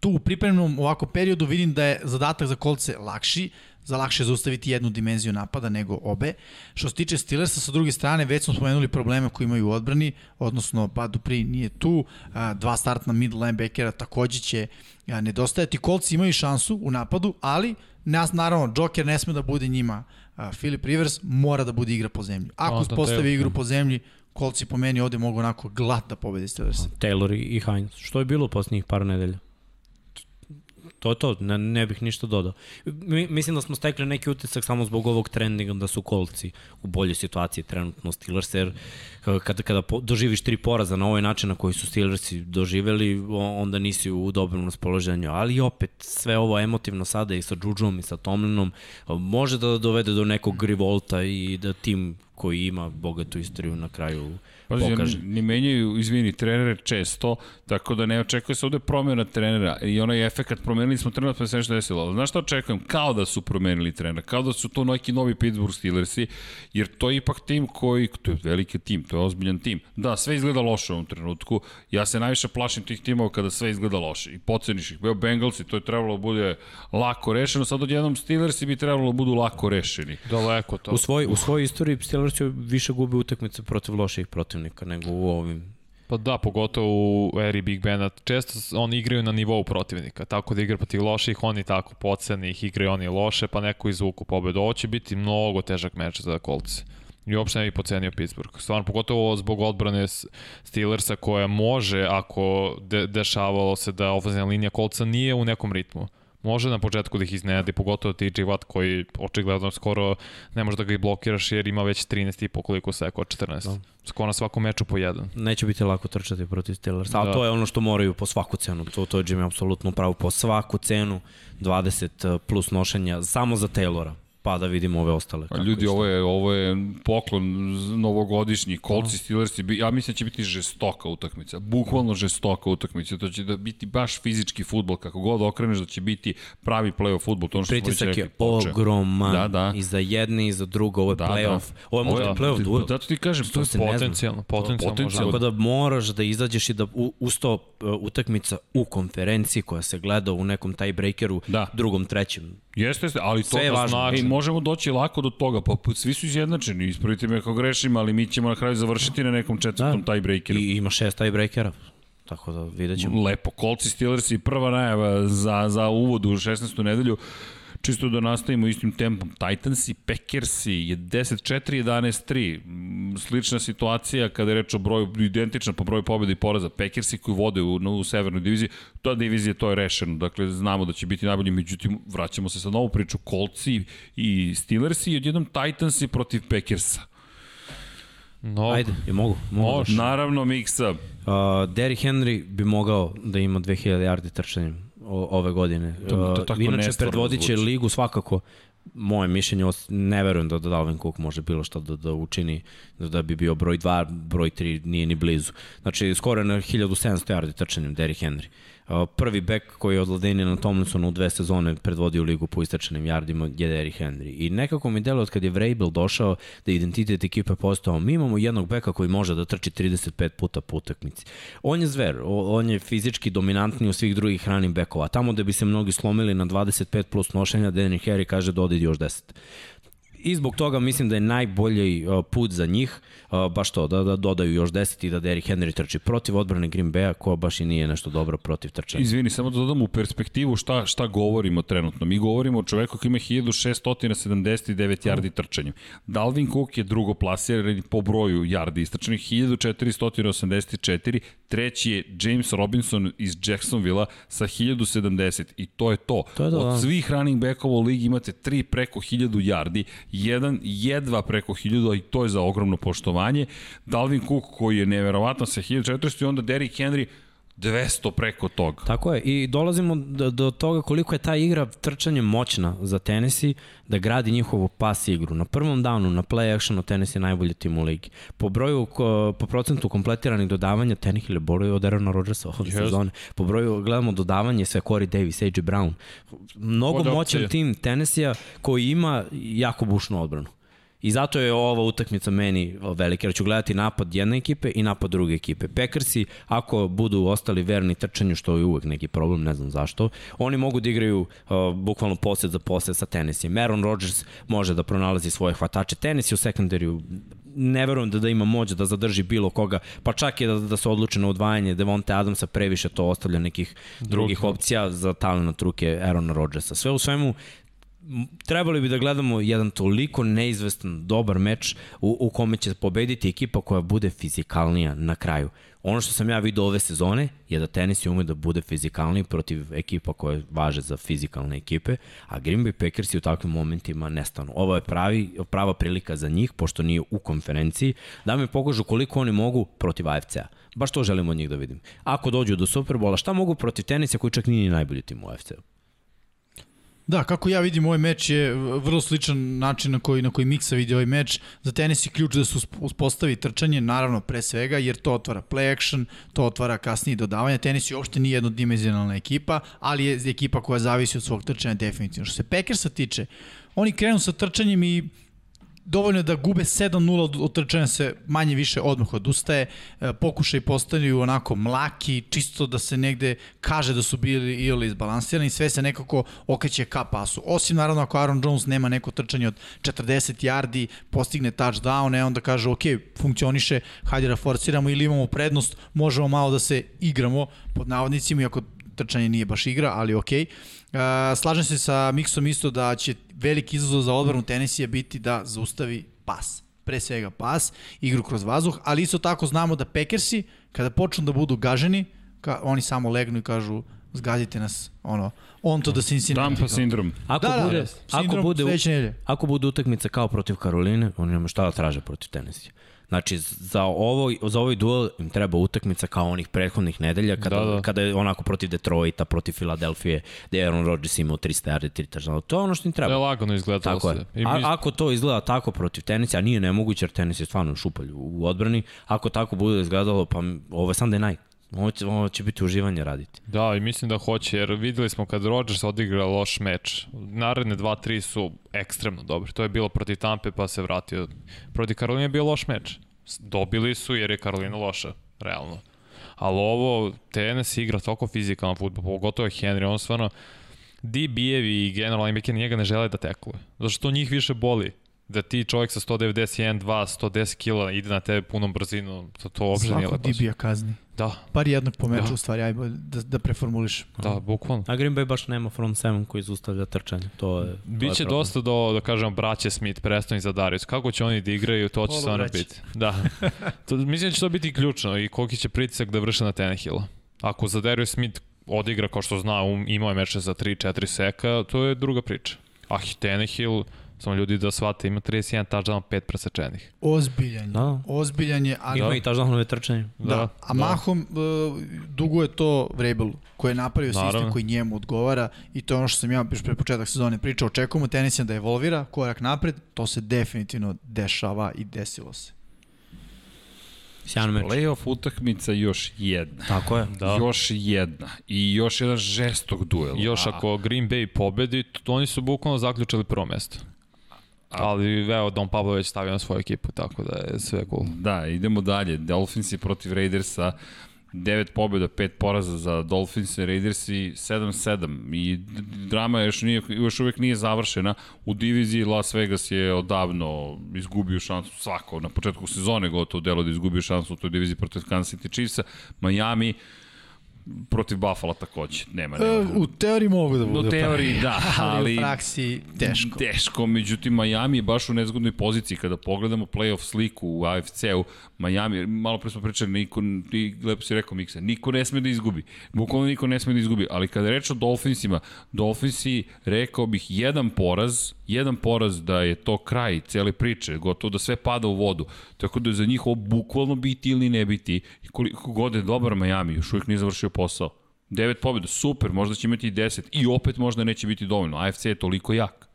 tu u pripremnom ovako periodu vidim da je zadatak za kolce lakši, za lakše zaustaviti jednu dimenziju napada nego obe. Što se tiče Steelersa, sa druge strane, već smo spomenuli probleme koje imaju u odbrani, odnosno Bud Dupree nije tu, dva startna middle linebackera takođe će nedostajati. Kolci imaju šansu u napadu, ali nas, naravno, Joker ne sme da bude njima a, Philip Rivers, mora da bude igra po zemlji. Ako uspostavi Taylor. igru po zemlji, kolci po meni ovde mogu onako glat da pobedi Steelers. Taylor i- Hines. Što je bilo u posljednjih par nedelja? To je to, ne, ne bih ništa dodao. Mi, mislim da smo stekli neki utisak samo zbog ovog trendinga da su kolci u boljoj situaciji trenutno Steelers, jer eh, kada, kada po, doživiš tri poraza na ovaj način na koji su Steelersi doživeli, onda nisi u dobrom raspoloženju. Ali opet, sve ovo emotivno sada i sa Džuđom i sa Tomlinom eh, može da dovede do nekog rivolta i da tim koji ima bogatu istoriju na kraju Pazi, pokaže. ne menjaju, izvini, trenere često, tako da ne očekuje se ovde promjena trenera i onaj efekat promenili smo trenera pa se nešto desilo. Znaš šta očekujem? Kao da su promenili trenera, kao da su to neki novi Pittsburgh Steelersi, jer to je ipak tim koji, to je veliki tim, to je ozbiljan tim. Da, sve izgleda loše u ovom trenutku. Ja se najviše plašim tih timova kada sve izgleda loše i poceniš ih. Beo Bengalsi, to je trebalo da bude lako rešeno, sad odjednom Steelersi bi trebalo da budu lako rešeni. Daleko to. U, svoj, u svojoj istoriji Steelers je više gube utakmice protiv loših protivnika nego u ovim. Pa da, pogotovo u eri Big Bena. Često oni igraju na nivou protivnika, tako da igra protiv loših, oni tako poceni ih, igraju oni loše, pa neko izvuku pobedu. Ovo će biti mnogo težak meč za kolce. I uopšte ne bih pocenio Pittsburgh. Stvarno, pogotovo zbog odbrane Steelersa koja može, ako de dešavalo se da ofenzivna linija kolca nije u nekom ritmu. Može na početku da ih iznenadi, pogotovo TJ Watt koji očigledno skoro ne može da ga i blokiraš jer ima već 13,5 koliko seko, 14. Da. Skoro na svakom meču po jedan. Neće biti lako trčati protiv Steelers. A Da. to je ono što moraju po svaku cenu. To, to je Jimmy apsolutno pravo po svaku cenu. 20 plus nošenja samo za Taylora. Pa da vidimo ove ostale. Kako ljudi, ovo je, ovo je poklon novogodišnji. Kolci Steelersi, bi- ja mislim da će biti žestoka utakmica. Bukvalno žestoka utakmica. To će da biti baš fizički futbol. Kako god okreneš da će biti pravi play-off futbol. To ono što Pritisak je ogroman Da, da. i za jedne i za drugo, ovo je Da, play-off. da. Ovo je možda Ovo play-off duel. Zato ti kažem, to je ne zna. Potencijalno, potencijalno, Potencijalno. Tako da moraš da izađeš i da u, uz to uh, utakmica u konferenciji koja se gleda u nekom tiebreakeru, Da. drugom, trećem. Jeste, jeste, ali to Sve je da važno. znači. Možemo doći lako do toga, pa svi su izjednačeni, ispravite me ako grešim, ali mi ćemo na kraju završiti na nekom četvrtom Da. tiebreakeru. I ima šest tiebreakera. Tako da vidjet ćemo. Lepo, Kolci Steelers i prva najava za, za uvod u 16. nedelju. Čisto da nastavimo istim tempom. Titansi, Packersi, je 10-4-11-3. Mm, Slična situacija kada je reč o broju, identična po broju pobjeda i poraza. Packersi koji vode u, u severnoj diviziji, ta divizija to je rešeno. Dakle, znamo da će biti najbolji, međutim, vraćamo se sa novu priču. Kolci i Steelersi i odjednom Titansi protiv Packersa. No, Ajde, je mogu. mogu Može. Naravno, miksa. Uh, Derrick Henry bi mogao da ima 2000 yardi trčanjem o, ove godine. To- to tako Inače, predvodit će ligu svakako. Moje mišljenje, ne verujem da, da Dalvin Cook može bilo šta da, da učini, da, da bi bio broj 2, broj 3 nije ni blizu. Znači, skoro je na 1700 yardi trčanjem Derrick Henry. Uh, prvi bek koji je od Ladinina Tomlinsona u dve sezone predvodio ligu po istračenim jardima je Derrick Henry. I nekako mi delo od kad je Vrabel došao da identitet ekipe postao, mi imamo jednog beka koji može da trči 35 puta po utakmici. On je zver, on je fizički dominantniji od svih drugih running bekova. Tamo da bi se mnogi slomili na 25 plus nošenja, Derrick Henry kaže da odi još 10. I zbog toga mislim da je najbolji put za njih baš to, da, da dodaju još 10 i da Derrick Henry trči protiv odbrane Green Bay-a, koja baš i nije nešto dobro protiv trčanja. Izvini, samo da dodam u perspektivu šta, šta govorimo trenutno. Mi govorimo o čoveku koji ima 1679 yardi trčanjem. Dalvin Cook je drugo plasiran po broju yardi istrčanih, 1484, treći je James Robinson iz Jacksonvilla sa 1070 i to je to. To je to, Od da. svih running backova u ligi imate tri preko 1000 yardi, jedan jedva preko 1000, a i to je za ogromno poštovanje. Dalvin Cook koji je neverovatan sa 1400 i onda Derrick Henry 200 preko toga. Tako je, i dolazimo do, do toga koliko je ta igra trčanje moćna za Tennessee da gradi njihovu pas igru. Na prvom downu, na play actionu, Tennessee je najbolji tim u ligi. Po broju, po procentu kompletiranih dodavanja, Tannehill je bolji od Aarona Rodgersa ove Yes. sezone. Po broju, gledamo dodavanje, sve Corey Davis, A.J. Brown. Mnogo moćan tim Tennessee-a koji ima jako bušnu odbranu. I zato je ova utakmica meni velika, jer ću gledati napad jedne ekipe i napad druge ekipe. Packersi, ako budu ostali verni trčanju, što je uvek neki problem, ne znam zašto, oni mogu da igraju uh, bukvalno posed za posed sa Tennessee. Aaron Rodgers može da pronalazi svoje hvatače. Tennessee u sekundariju ne verujem da, da ima moć da zadrži bilo koga, pa čak i da, da se odluče na odvajanje Devonte Adamsa previše to ostavlja nekih drugih opcija za talent ruke Aarona Rodgersa. Sve u svemu, trebali bi da gledamo jedan toliko neizvestan, dobar meč u, u kome će pobediti ekipa koja bude fizikalnija na kraju. Ono što sam ja vidio ove sezone je da Tennessee ume da bude fizikalniji protiv ekipa koje važe za fizikalne ekipe, a Green Bay Packers u takvim momentima nestanu. Ovo je pravi, prava prilika za njih, pošto nije u konferenciji, da mi pokažu koliko oni mogu protiv AFC-a. Baš to želimo od njih da vidim. Ako dođu do Superbola, šta mogu protiv Tennessee koji čak nije ni najbolji tim u AFC-u? Da, kako ja vidim ovaj meč je vrlo sličan način na koji na koji Miksa vidi ovaj meč. Za tenis je ključ da se usp- uspostavi trčanje, naravno pre svega, jer to otvara play action, to otvara kasnije dodavanje. Tenis je uopšte nije jednodimenzionalna ekipa, ali je ekipa koja zavisi od svog trčanja definitivno. Što se Packersa tiče, oni krenu sa trčanjem i dovoljno da gube 7-0 od, od trčanja se manje više odmah odustaje. E, pokušaj postavljaju onako mlaki, čisto da se negde kaže da su bili ili izbalansirani, sve se nekako okreće ka pasu. Osim naravno ako Aaron Jones nema neko trčanje od 40 yardi, postigne touchdown, e onda kaže ok, funkcioniše, hajde da forsiramo ili imamo prednost, možemo malo da se igramo pod navodnicima, iako trčanje nije baš igra, ali okej. Uh, slažem se sa Miksom isto da će veliki izazov za odbranu Tenisija biti da zaustavi pas. Pre svega pas, igru kroz vazduh, ali isto tako znamo da Packersi, kada počnu da budu gaženi, ka, oni samo legnu i kažu zgazite nas, ono, on to da Cincinnati. Dampa sindrom. Ako Da, da, bude, da. ako Sindrom bude, sledeće nedelje. ako bude utakmica kao protiv Karoline, oni nema šta da traže protiv Tennessee. Znači, za, ovo, za ovaj duel im treba utakmica kao onih prethodnih nedelja, kada, Da, da. kada je onako protiv Detroita, protiv Filadelfije, gde Aaron Rodgers imao 300 yardi, 3 touchdowna. To je ono što im Da je treba. lagano izgledalo Tako je. sve. I A, mi- ako to izgleda tako protiv tenisa, a nije nemoguće jer tenis je stvarno šupalj u, u odbrani, ako tako bude izgledalo, pa ovo je Sunday night. Ovo će, ovo će biti uživanje raditi. Da, i mislim da hoće, jer videli smo kad Rodgers odigra loš meč, naredne 2-3 su ekstremno dobri. To je bilo protiv Tampe, pa se vratio. Protiv Karoline je bio loš meč. Dobili su jer je Karolina loša, realno. Ali ovo, tenis igra toliko fizikalan futbol, pogotovo je Henry, on stvarno, DB-evi i generalni linebacker njega ne žele da tekluje. Zato to njih više boli. Da ti čovjek sa 191, 2, 110 kila ide na tebe punom brzinom, to, to uopšte nije lepo. DB-a kazni. Da, Par jednog po meču, Da. u stvari, aj da, da preformuliš. da, bukvalno. A Green Bay baš nema front seven koji zaustavlja trčanje. To je, to je Biće problem. dosta do, da kažem, braće Smith, predstavnik za Darius. Kako će oni da igraju, to će stvarno biti. Da. To, mislim da će to biti ključno i koliki će pritisak da vrše na Tannehilla. Ako za Darius Smith odigra kao što zna, um, imao je meče za 3-4 seka, to je druga priča. A Tannehill, samo ljudi da shvate, ima 31 touchdown, 5 presečenih. Ozbiljan je. Da. Ozbiljan je, ali... Ima i touchdownove trčanje. Da, a mahom uh, duguje to Vrabelu koji je napravio Naravno. sistem koji njemu odgovara i to je ono što sam ja još pre početak sezone pričao. Očekujemo tenisija da evolvira korak napred, to se definitivno dešava i desilo se. Sjajan meč. Playoff utakmica još jedna. Tako je. Da. Još jedna. I još jedan žestok duel. Još ako Green Bay pobedi, oni su bukvalno zaključili prvo mesto. Ali evo, Don Pablo već stavio na svoju ekipu, tako da je sve cool. Da, idemo dalje. Dolphinsi protiv Raidersa. 9 pobjeda, 5 poraza za Dolphins i Raidersi 7-7 i drama još, nije, još uvek nije završena. U diviziji Las Vegas je odavno izgubio šansu svako, na početku sezone gotovo delo da je izgubio šansu u toj diviziji protiv Kansas City Chiefsa. Miami protiv Buffalo takođe, nema, E, nema. u teoriji mogu da U bude. teoriji da, ali, u praksi teško. Teško, međutim Miami je baš u nezgodnoj poziciji kada pogledamo playoff sliku u AFC-u. Miami, malo pre smo pričali, niko, ti lepo si rekao Miksa, niko ne sme da izgubi. Bukvalno niko ne sme da izgubi, ali kada reč o Dolphinsima, Dolphinsi, rekao bih, jedan poraz, jedan poraz da je to kraj cele priče, gotovo da sve pada u vodu. Tako da je za njih ovo bukvalno biti ili ne biti. Koliko god je dobar Miami, još uvijek nije završio posao. Devet pobjeda, super, možda će imati i 10 i opet možda neće biti dovoljno. AFC je toliko jak.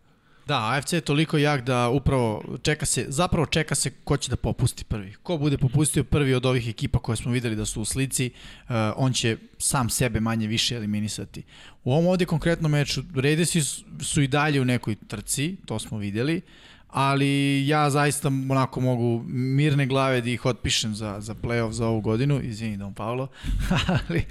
Da, AFC je toliko jak da upravo čeka se, zapravo čeka se ko će da popusti prvi. Ko bude popustio prvi od ovih ekipa koje smo videli da su u slici, uh, on će sam sebe manje više eliminisati. U ovom ovde konkretnom meču Raidersi su, i dalje u nekoj trci, to smo videli, ali ja zaista onako mogu mirne glave da ih otpišem za, za playoff za ovu godinu, izvini Don Paolo, ali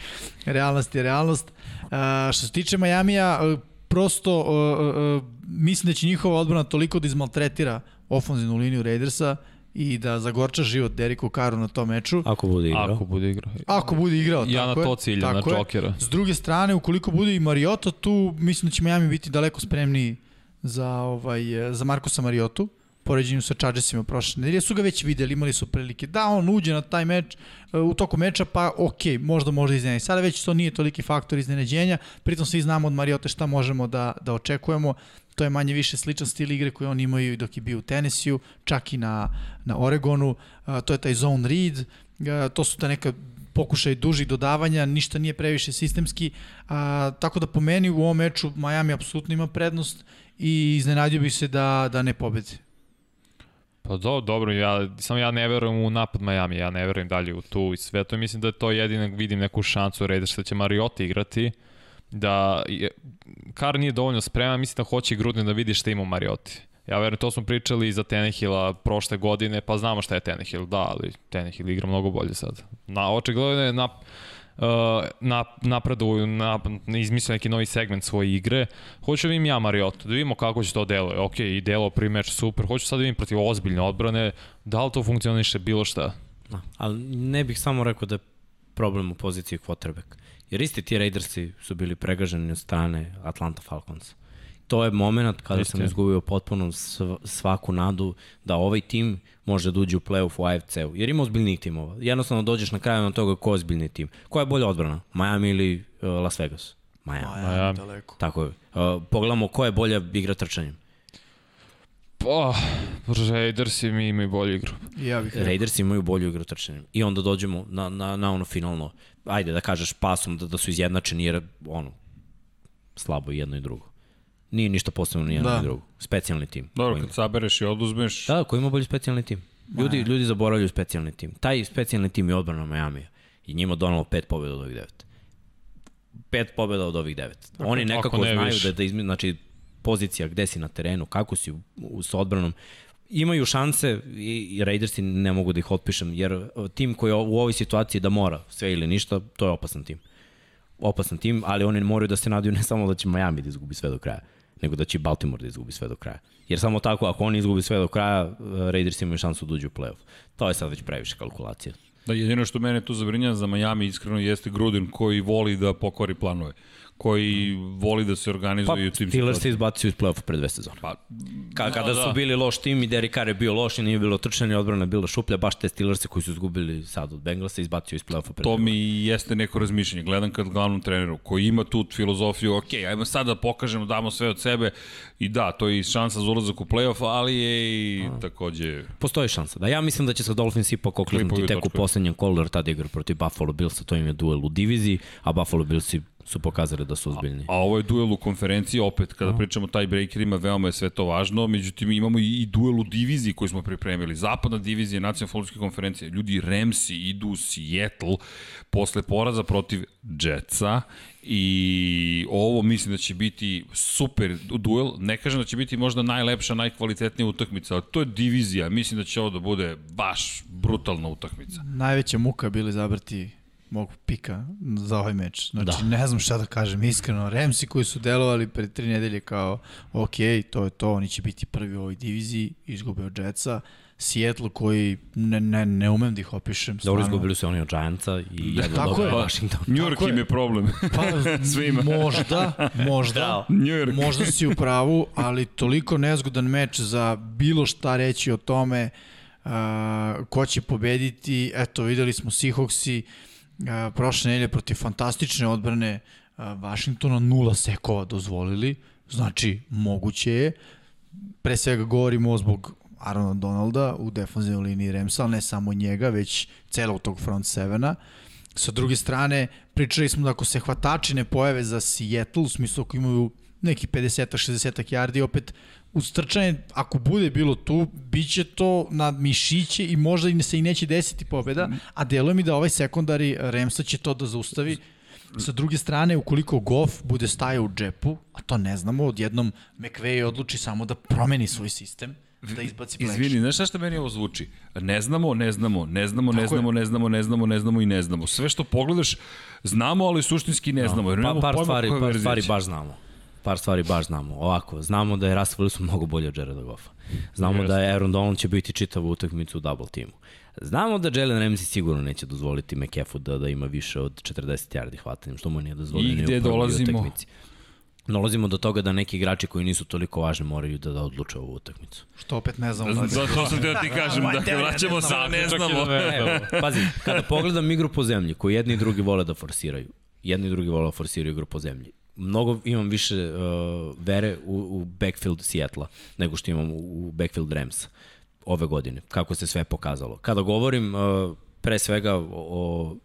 realnost je realnost. Uh, što se tiče Majamija, uh, prosto uh, uh, mislim da će njihova odbrana toliko da izmaltretira ofenzivnu liniju Raidersa i da zagorča život Deriku Karu na tom meču. Ako bude igrao. Ako bude igrao. Ako bude igrao, Ja tako na to ciljam, na. Jokera. S druge strane, ukoliko bude i Mariota tu, mislim da će Miami biti daleko spremniji za, ovaj, za Markosa Mariotu poređenju sa Chargersima prošle nedelje, su ga već videli, imali su prilike da on uđe na taj meč e, u toku meča, pa ok, možda može iznenađenje. Sada već to nije toliki faktor iznenađenja, pritom svi znamo od Mariote šta možemo da, da očekujemo, to je manje više sličan stil igre koji on imaju dok je bio u Tennessee-u, čak i na, na Oregonu, a, to je taj zone read, a, to su ta neka pokušaj dužih dodavanja, ništa nije previše sistemski, a, tako da po meni u ovom meču Miami apsolutno ima prednost i iznenadio bih se da, da ne pobedi. Pa do, dobro, ja, samo ja ne verujem u napad Miami, ja ne verujem dalje u tu i sve to. Mislim da je to jedino vidim neku šansu Raiders da će Mariota igrati, da je, Kar nije dovoljno spreman, mislim da hoće i Gruden da vidi šta ima Marioti. Ja verujem, to smo pričali i za Tenehila prošle godine, pa znamo šta je Tenehill, da, ali Tenehill igra mnogo bolje sad. Na, očigledno je na, napreduju, na, izmislio neki novi segment svoje igre. Hoću da vidim ja Mariota, da vidimo kako će to deluje. Ok, i delo prvi meč super, hoću sad da vidim protiv ozbiljne odbrane, da li to funkcioniše bilo šta. Da. Ali ne bih samo rekao da je problem u poziciji quarterback. Jer isti ti Raidersi su bili pregaženi od strane Atlanta Falcons. To je moment kada Isti sam izgubio potpuno sv- svaku nadu da ovaj tim može da uđe u playoff u AFC-u. Jer ima ozbiljnijih timova. Jednostavno dođeš na kraju na toga ko je ozbiljni tim. Koja je bolja odbrana? Miami ili uh, Las Vegas? Miami. Miami, ja. daleko. Tako je. Uh, pogledamo ko je bolja igra trčanjem. Pa, Raiders mi imaju bolju igru. Ja bih rekao. Raiders imaju bolju igru trčanjem. I onda dođemo na, na, na ono finalno, ajde da kažeš pasom da, da su izjednačeni jer ono, slabo i jedno i drugo. Nije ništa posebno ni jedno Da. ni drugo. Specijalni tim. Dobro, kad sabereš i oduzmeš, Da, ko ima bolji specijalni tim. Ljudi, ljudi zaboravljaju specijalni tim. Taj specijalni tim je odbrana Miami i njima donalo pet pobjeda od ovih devet. Pet pobjeda od ovih devet. Oni nekako ako ne znaju više. da, da izmi, znači pozicija gde si na terenu, kako si u, u, sa odbranom, imaju šanse i, i Raidersi ne mogu da ih otpišem, jer uh, tim koji je u ovoj situaciji da mora sve ili ništa, to je opasan tim. Opasan tim, ali oni moraju da se nadaju ne samo da će Miami da izgubi sve do kraja, nego da će Baltimore da izgubi sve do kraja. Jer samo tako, ako oni izgubi sve do kraja, uh, Raiders imaju šansu da uđu u playoff. To je sad već previše kalkulacija. Da, jedino što mene tu zabrinja za Miami iskreno jeste Gruden koji voli da pokvari planove, koji voli da se Pa, organizuje u tim Steelers se izbacio iz play-offa pre dve sezone. Pa, Ka, kada da. su bili loš tim i Derek Carr je bio loš i nije bilo trčanje, odbrana je bila šuplja, baš te Steelers koji su izgubili sad od Bengalsa izbacio iz play-offa pre to dve mi jeste neko razmišljanje. Gledam kad glavnom treneru koji ima tu filozofiju, ok, ajmo sad da pokažemo, damo sve od sebe i da, to je i šansa za ulazak u play-off, ali je i takođe... Postoji šansa. Da, ja mislim da će se Dolphins ipak okliznuti Klipovi tek u poslednjem kolu, jer tada igra protiv Buffalo Billsa, to im je duel u diviziji, a Buffalo Billsi su pokazali da su ozbiljni. A ovo je duel u konferenciji, opet, kada pričamo o taj breakerima, veoma je sve to važno, međutim imamo i, i duel u diviziji koji smo pripremili. Zapadna divizija nacionalne futbolske konferencije. Ljudi, Ramsi idu u Seattle posle poraza protiv Jetsa i ovo mislim da će biti super duel. Ne kažem da će biti možda najlepša, najkvalitetnija utakmica, ali to je divizija. Mislim da će ovo da bude baš brutalna utakmica. Najveća muka je bili zabrati mog pika za ovaj meč. Znači, Da. da. ne znam šta da kažem, iskreno. Remsi koji su delovali pre tri nedelje kao, ok, to je to, oni će biti prvi u ovoj diviziji, izgube od Jetsa. Seattle koji ne, ne, ne umem da ih opišem. Dobro, stvarno. izgubili su oni od Giantsa i jedno tako dobro je. Washington. New York im je. problem. Pa, Svima. možda, možda. New York. Možda si u pravu, ali toliko nezgodan meč za bilo šta reći o tome uh, ko će pobediti. Eto, videli smo Seahawksi uh, prošle nedelje protiv fantastične odbrane Washingtona, nula sekova dozvolili. Znači, moguće je. Pre svega govorimo zbog Arona Donalda u defanzivnoj liniji Remsa, ne samo njega, već celog tog front sevena. Sa druge strane, pričali smo da ako se hvatači ne pojave za Seattle, u smislu ako imaju neki 50-60 yardi, opet uz trčanje, ako bude bilo tu, bit će to na mišiće i možda i se i neće desiti pobeda, a deluje mi da ovaj sekundari Remsa će to da zaustavi. Sa druge strane, ukoliko Goff bude stajao u džepu, a to ne znamo, odjednom McVay odluči samo da promeni svoj sistem, da izbaci play Izvini, znaš šta meni ovo zvuči? Ne znamo, ne znamo, ne znamo, ne znamo, ne znamo, ne znamo, ne znamo i ne znamo. Sve što pogledaš, znamo, ali suštinski ne znamo. Jer Pa, par stvari, par stvari baš znamo. Par stvari baš znamo. Ovako, znamo da je Russell Wilson mnogo bolji od Jareda Goffa. Znamo da je Aaron Donald će biti čitavu utakmicu u double timu. Znamo da Jalen Ramsey sigurno neće dozvoliti McAfee da, da ima više od 40 yardi hvatanjem, što mu nije dozvoljeno I gde dolazimo? utakmici. Dolazimo do toga da neki igrači koji nisu toliko važni moraju da, da odluče ovu utakmicu. Što opet ne znamo. da Zato sam teo ti kažem, dakle, vraćamo se, ne znamo. Evo, pazi, kada pogledam igru po zemlji, koju jedni i drugi vole da forsiraju, jedni i drugi vole da forsiraju igru po zemlji, mnogo imam više uh, vere u, u backfield Seattle nego što imam u, backfield Rams ove godine, kako se sve pokazalo. Kada govorim uh, pre svega o, o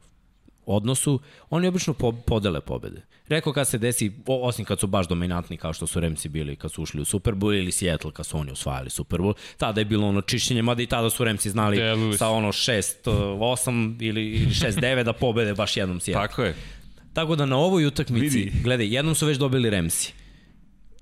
odnosu, oni obično po, podele pobede. Rekao kad se desi, o, osim kad su baš dominantni kao što su Ramsi bili kad su ušli u Super Bowl ili Seattle kad su oni osvajali Super Bowl, tada je bilo ono čišćenje, mada i tada su Ramsi znali Delili su. sa ono 6-8 ili, ili 6-9 da pobede baš jednom Seattle. Tako je. Tako da na ovoj utakmici, Vidi. gledaj, jednom su već dobili Ramsi.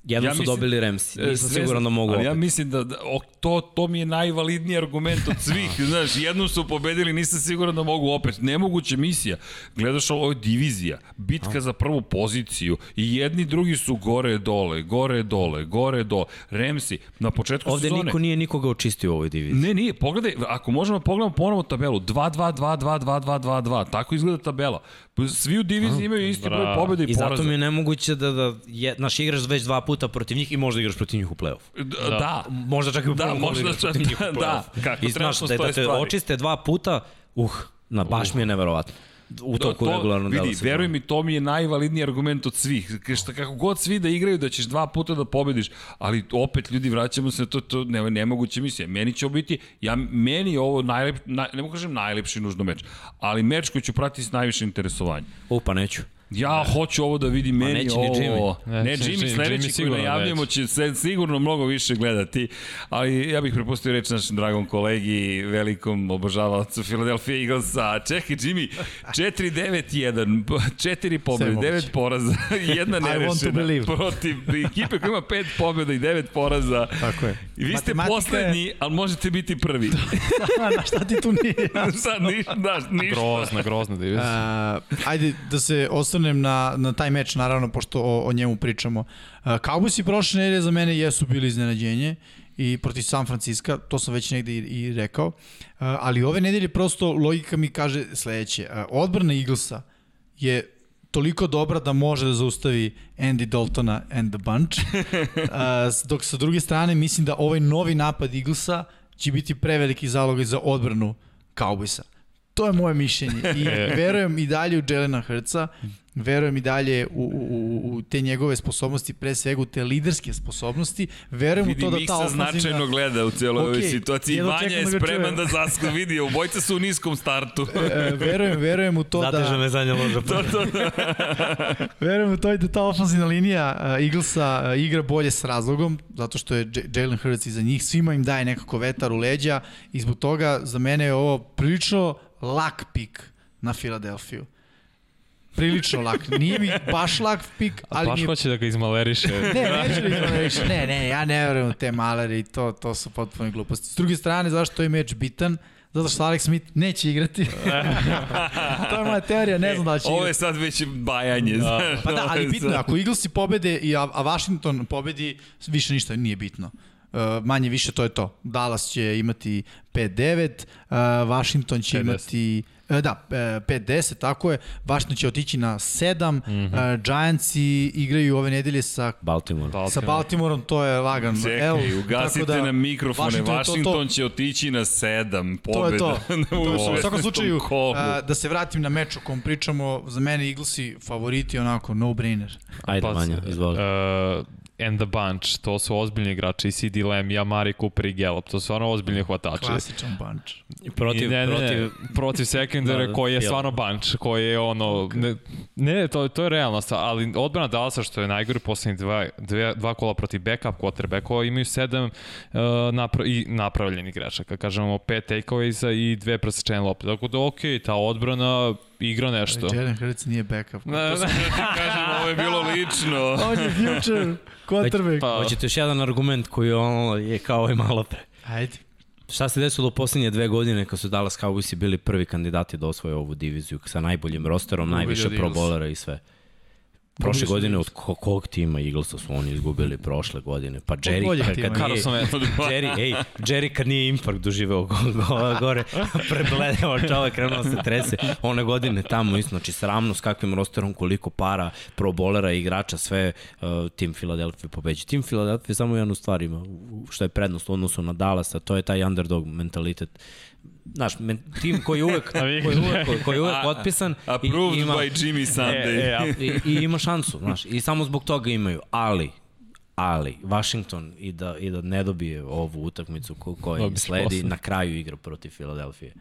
Jednom Ja su mislim- dobili Ramsi. E, Nisam siguran da mogu ali opet. ja mislim da, da o, to, to mi je najvalidniji argument od svih. Znaš, jednom su pobedili, nisam siguran da mogu opet. Nemoguća misija. Gledaš ovo je divizija, bitka za prvu poziciju i jedni drugi su gore dole, gore dole, gore dole. Remsi, na početku Ovde sezone... niko nije nikoga očistio u ovoj diviziji. Ne, nije, pogledaj, ako možemo pogledamo ponovo tabelu, 2-2-2-2-2-2-2-2, tako izgleda tabela. Svi u diviziji imaju isti broj bravo. pobjeda i, I zato poraza. mi je nemoguće da, da je, naš igraš već dva puta protiv njih i možda igraš protiv njih u play-off. Da, da. Možda čak i u Da, prvom kolu možda igraš čak- protiv njih u da, play-off. kako I znaš, da, da te stvari. očiste dva puta, uh, na baš mi je neverovatno. u toku regularnog dela Vidi, sezone. veruj mi, to mi je najvalidniji argument od svih. Šta, kako god svi da igraju, da ćeš dva puta da pobediš, ali opet ljudi vraćamo se, na to, to ne, nemoguće misije. Meni će biti, ja, meni je ovo najlep, naj, ne mogu kažem najlepši nužno meč, ali meč koji ću pratiti s najviše interesovanja. U, pa neću. Ja hoću ovo da vidim meni neće ni ovo. Jimmy. Ne, ni Jimmy Jimmy, sledeći Jimmy koji neće. će se sigurno mnogo više gledati, ali ja bih prepustio reč našem dragom kolegi, velikom obožavaocu Philadelphia Eaglesa. Čekaj, Jimmy, 4-9-1, 4 pobjede, moguće. 9 poraza, jedna nerešena protiv ekipe koja ima 5 pobjeda i 9 poraza. Tako je. I vi ste Matematika je- poslednji, ali možete biti prvi. Na šta ti tu nije? Sad ništa, da, ništa. Grozna, grozna divizija. Uh, ajde da se osvrnem na, na taj meč, naravno, pošto o, o njemu pričamo. Uh, Cowboysi prošle nedelje za mene jesu bili iznenađenje i protiv San Francisco, to sam već negde i, i rekao, uh, ali ove nedelje prosto logika mi kaže sledeće. Uh, odbrana Eaglesa je toliko dobra da može da zaustavi Andy Daltona and the bunch, uh, dok sa druge strane mislim da ovaj novi napad Eaglesa će biti preveliki zalog za odbranu Cowboysa. To je moje mišljenje i verujem i dalje u Jelena Hrca, verujem i dalje u, u, u- u te njegove sposobnosti, pre svega u te liderske sposobnosti, verujem u Vidi, to da ta Miksa ofenzivna... značajno gleda u cijeloj ovoj Okej, situaciji. Vanja je da spreman čujem. da zasku vidi. Obojica su u niskom startu. E, verujem, verujem u to Zateže da... me zadnja loža. to, to, to. Verujem u to da ta ofenzivna linija uh, Eaglesa uh, igra bolje s razlogom, zato što je Jalen Hurts iza njih, svima im daje nekako vetar u leđa i zbog toga za mene je ovo prilično lak pik na Filadelfiju. Prilično lak. Nije mi baš lak pik, ali Baš mi hoće da ga izmaleriše. Ne, neću da ignorariš. Ne, ne, ja ne verujem u te malere i to, to su potpuno gluposti. S druge strane, zašto je meč bitan? Zato što Alex Smith neće igrati. to je moja teorija, ne znam da će Ovo igrati. je sad već bajanje. znaš, Pa da, ovo ali bitno ako Eaglesi pobede, i, a, Washington pobedi, više ništa nije bitno. Uh, manje više to je to. Dallas će imati 5-9, uh, Washington će 5-10. imati E, da, e, 5-10, tako je. Washington će otići na 7. Mm -hmm. Giantsi igraju ove nedelje sa Baltimore. Sa Baltimorom to je lagan Čekaj, L, ugasite tako da nam mikrofone. Washington je to- to- Washington će otići na sedam To je pobjeda. to. je to. U svakom 16. slučaju, a, da se vratim na meč o kom pričamo, za mene Eaglesi favoriti onako no-brainer. Ajde, Vanja, izvoli. Uh, and the Bunch, to su ozbiljni igrači, i CD Lamb, i Amari Cooper i Gallup, to su stvarno ozbiljni hvatači. Klasičan bunch. Protiv, I ne, ne, protiv, ne, protiv sekundara Da, da, koji je jel. stvarno bunch, koji je ono, ne, ne to, to je realno, stvar, ali odbrana Dallasa što je najgore poslednjih dva, dve, dva kola protiv backup quarterbackova imaju sedam uh, napra i napravljenih igrača, kad kažemo pet takeaways i dve presečene lopte. Tako da okej, okay, ta odbrana igra nešto. Jalen Hurts nije backup. Ne, ne, Kažem, ovo je bilo lično. On je future quarterback. pa, Hoćete još jedan argument koji ono je kao ovaj malo pre. Ajde. Šta se desilo u posljednje dve godine kad su Dallas Cowboysi bili prvi kandidati da osvoje ovu diviziju sa najboljim rosterom, najviše pro bolera i sve? Prošle godine od od ko, kog tima Eaglesa su oni izgubili prošle godine? Pa Jerry kad, kad nije. Jerry, ej, Jerry kad nije infarkt doživeo go, go, gore, prebledeo čovek, krenuo se trese. One godine tamo isto, znači sramno s kakvim rosterom, koliko para, pro bolera i igrača, sve uh, tim Philadelphia pobeđi. Tim Philadelphia samo jednu stvar ima, što je prednost u odnosu na Dallas, a to je taj underdog mentalitet. Znaš, men, tim koji uvek, koji uvek, koji, uvek A- potpisan i ima, by Jimmy Sunday. E, e, a- i, i ima šansu, znaš, i samo zbog toga imaju, ali ali Washington i da, i da ne dobije ovu utakmicu ko, koja im sledi, na kraju igra protiv Filadelfije.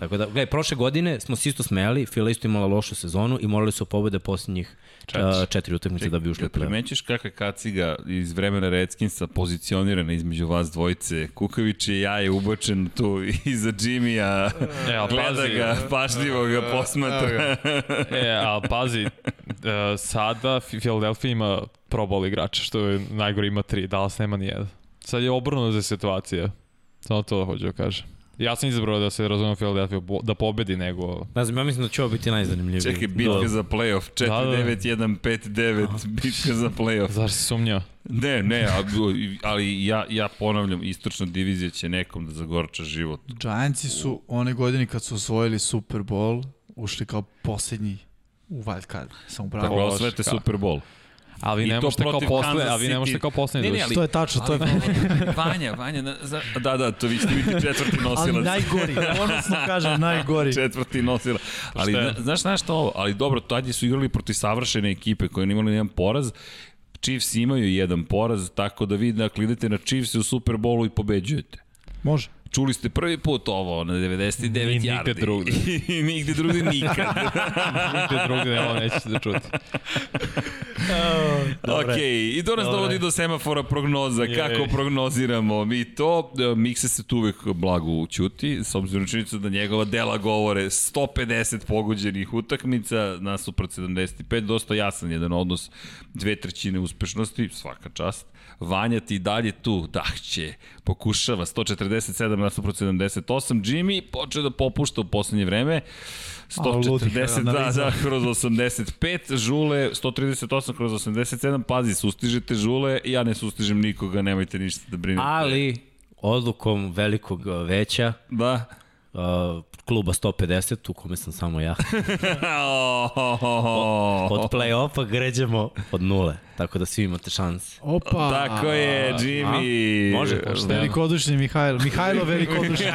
Tako da, gledaj, prošle godine smo se isto smejali, Fila isto imala lošu sezonu i morali su pobede posljednjih četiri, četiri utakmice da bi ušli u play Primećeš kakva je kaciga iz vremena Redskinsa pozicionirana između vas dvojice. Kukavić je ja je ubačen tu iza Jimmya. E, ali Gleda pazi, ga, pažljivo ga posmatra. E, ali pazi, uh, sada Philadelphia ima Pro Bowl igrača, što je najgore ima tri, Dallas nema ni jedan. Sad je obrnuto za situacija. Samo to hoću da kažem. Ja sam izabrao da se razumem Philadelphia da pobedi nego... Ne znam, ja mislim da će ovo biti najzanimljiviji. Čekaj, bitka za playoff. 4-9-1-5-9, bitka za playoff. Zar si sumnjao? Ne, ne, ali, ali ja, ja ponavljam, istočna divizija će nekom da zagorča život. Giantsi su one godine kad su osvojili Super Bowl ušli kao poslednji u wild card. Sam upravo. Tako osvete. Super Bowl. Ali I ne to možete kao posle, a vi ne možete kao poslednji Ne, ne, ali- To je tačno, to je Ali, Vanja, Vanja, na, za, da, da, to vi ćete biti četvrti ali nosilac. najgori, ponosno kažem, najgori. četvrti nosilac. Ali, zna, znaš znaš šta ovo? Ali dobro, tad su igrali protiv savršene ekipe koje ne imali jedan poraz. Chiefs imaju jedan poraz, tako da vi, dakle, idete na Chiefs u Superbowlu i pobeđujete. Može. Čuli ste prvi put ovo na 99 I nigde yardi. drugde. I nigde drugde nikad. Nigde drugde, evo, nećete da čuti. ok, i to nas Dobre. dovodi do semafora prognoza. Jej. Kako prognoziramo mi to? E, Mikse se tu uvek blago učuti, s obzirom činjenicu da njegova dela govore 150 pogođenih utakmica nasuprot 75, dosta jasan jedan odnos, dve trećine uspešnosti, svaka čast. Vanja ti dalje tu, dahće, pokušava, 147 nasuprot 78, Jimmy počeo da popušta u poslednje vreme, A, ludih 140, da, da, kroz 85, Žule 138 kroz 87, pazi, sustižete Žule, ja ne sustižem nikoga, nemojte ništa da brinete. Ali, odlukom velikog uh, veća, Da. uh, kluba 150, u kome sam samo ja, od play-offa gređemo od nule, tako da svi imate šanse. Opa. Tako je, Jimmy. A, može, pošteno. Velikodušni Mihajlo. Mihajlo velikodušni.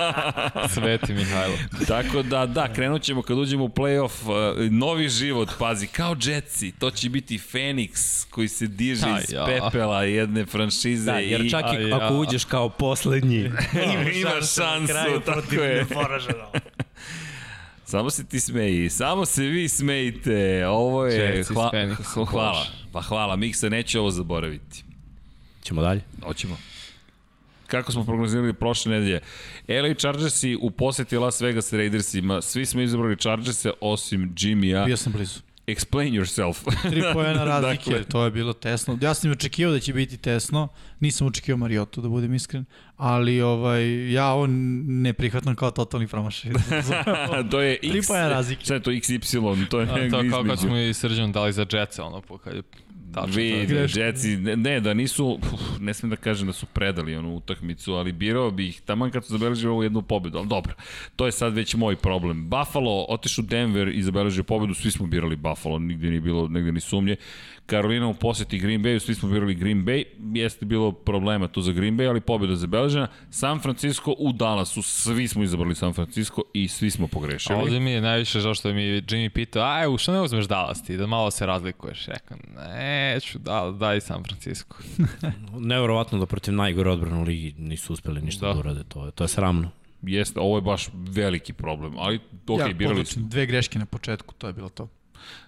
Sveti Mihajlo. Tako da, da, krenut ćemo kad uđemo u playoff, uh, novi život, pazi, kao Jetsi, to će biti Feniks koji se diže Aj, iz ja. pepela jedne franšize Da, jer i čak i Aj, ja. ako uđeš kao poslednji, ima šansu, tako je. Samo se ti smeji, samo se vi smejite, ovo je, hva, hvala, pa hvala, Miksa neće ovo zaboraviti. ćemo dalje. Hoćemo. Kako smo prognozirali prošle nedelje. LA Chargersi u poseti Las Vegas Raidersima, svi smo izabrali Chargerse osim Jimmy-a. Bio sam blizu. Explain yourself. Tri pojena razlike, Dakle. to je bilo tesno. Ja sam očekivao da će biti tesno, nisam očekivao Mariotu, da budem iskren, ali ovaj, ja ovo ne prihvatam kao totalni promašaj. to je X. Tri pojena razlike. Šta je to XY? To je A, to kao kad smo i Srđan dali za Jetsa, ono, po kad je tačno. Vi, to. Greška. Jetsi, ne, ne, da nisu, uf, ne smijem da kažem da su predali onu utakmicu, ali birao bi ih taman kad su zabeležili ovu jednu pobedu, ali dobro, to je sad već moj problem. Buffalo otišu Denver i zabeležio pobedu, svi smo birali Buffalo, nigde nije bilo, negde ni sumnje. Carolina u poseti Green Bayu, svi smo birali Green Bay, jeste bilo problema tu za Green Bay, ali pobeda zabeležena. San Francisco u Dallasu, svi smo izabrali San Francisco i svi smo A pogrešili. ovde mi je najviše žao što mi Jimmy pitao, aj, u što ne uzmeš Dallas ti, da malo se razlikuješ. Rekam, neću, da, daj San Francisco. Neverovatno da protiv najgore odbrane u ligi nisu uspeli ništa Da. da, urade, to je, to je sramno. Jeste, ovo je baš veliki problem, ali ok, ja birali smo. dve greške na početku, to je bilo to.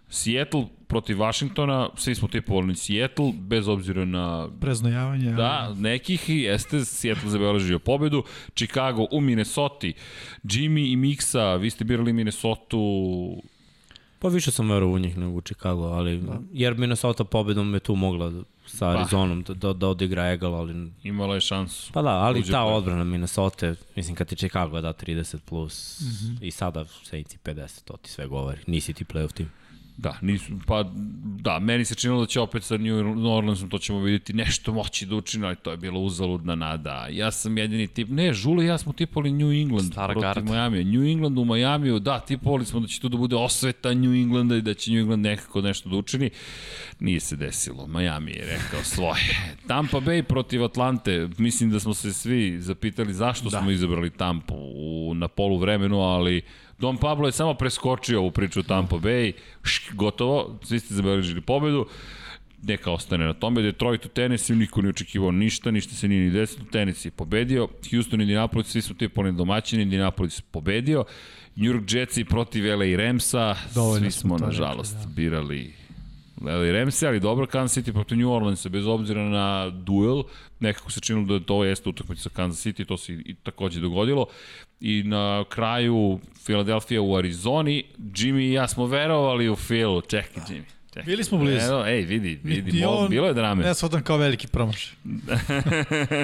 Seattle protiv Washingtona, svi smo tipovali Seattle, bez obzira na Preznojavanje. Da, nekih i jeste, Seattle zabeležio pobedu. Chicago u Minnesota, Jimmy i Mixa, vi ste birali Minnesota, Pa više sam verovao u njih nego u Chicago, ali da. jer Minnesota pobedom je tu mogla sa Arizonom da, da, da odigra egal, ali imala je šansu. Pa da, ali Uđe ta pre- odbrana Minnesota, mislim kad ti Chicago da 30 plus mm -hmm. i sada Saints i 50, to ti sve govori. Nisi ti playoff tim. Da, nisu, pa da, meni se činilo da će opet sa New Orleansom, to ćemo vidjeti, nešto moći da učine, ali to je bila uzaludna nada. Ja sam jedini tip, ne, Žule i ja smo tipali New England Stara protiv garda. Miami. New England u Majamiju, da, tipovali smo da će tu da bude osveta New Englanda i da će New England nekako nešto da učini. Nije se desilo, Miami je rekao svoje. Tampa Bay protiv Atlante, mislim da smo se svi zapitali zašto da. smo izabrali Tampa u, na polu vremenu, ali Don Pablo je samo preskočio ovu priču Tampa Bay, šk, gotovo, svi ste zabeležili pobedu, neka ostane na tome. Detroit u Tennessee, niko ne očekivao ništa, ništa se nije ni desilo. Tennessee je pobedio, Houston i Indianapolis, svi su ti poli domaćini, Indianapolis pobedio. New York Jetsi protiv LA Ramsa, Dovoljno svi smo nažalost, da. birali LA Ramse, ali dobro, Kansas City protiv New Orleansa, bez obzira na duel, nekako se činilo da to jeste utakmica sa Kansas City, to se i, takođe dogodilo. I na kraju Philadelphia u Arizoni, Jimmy i ja smo verovali u Phil, čekaj Jimmy. Čekaj. Bili smo blizu. Evo, ej, vidi, vidi, mo, on- bilo je drame. Ja shvatam kao veliki promašaj.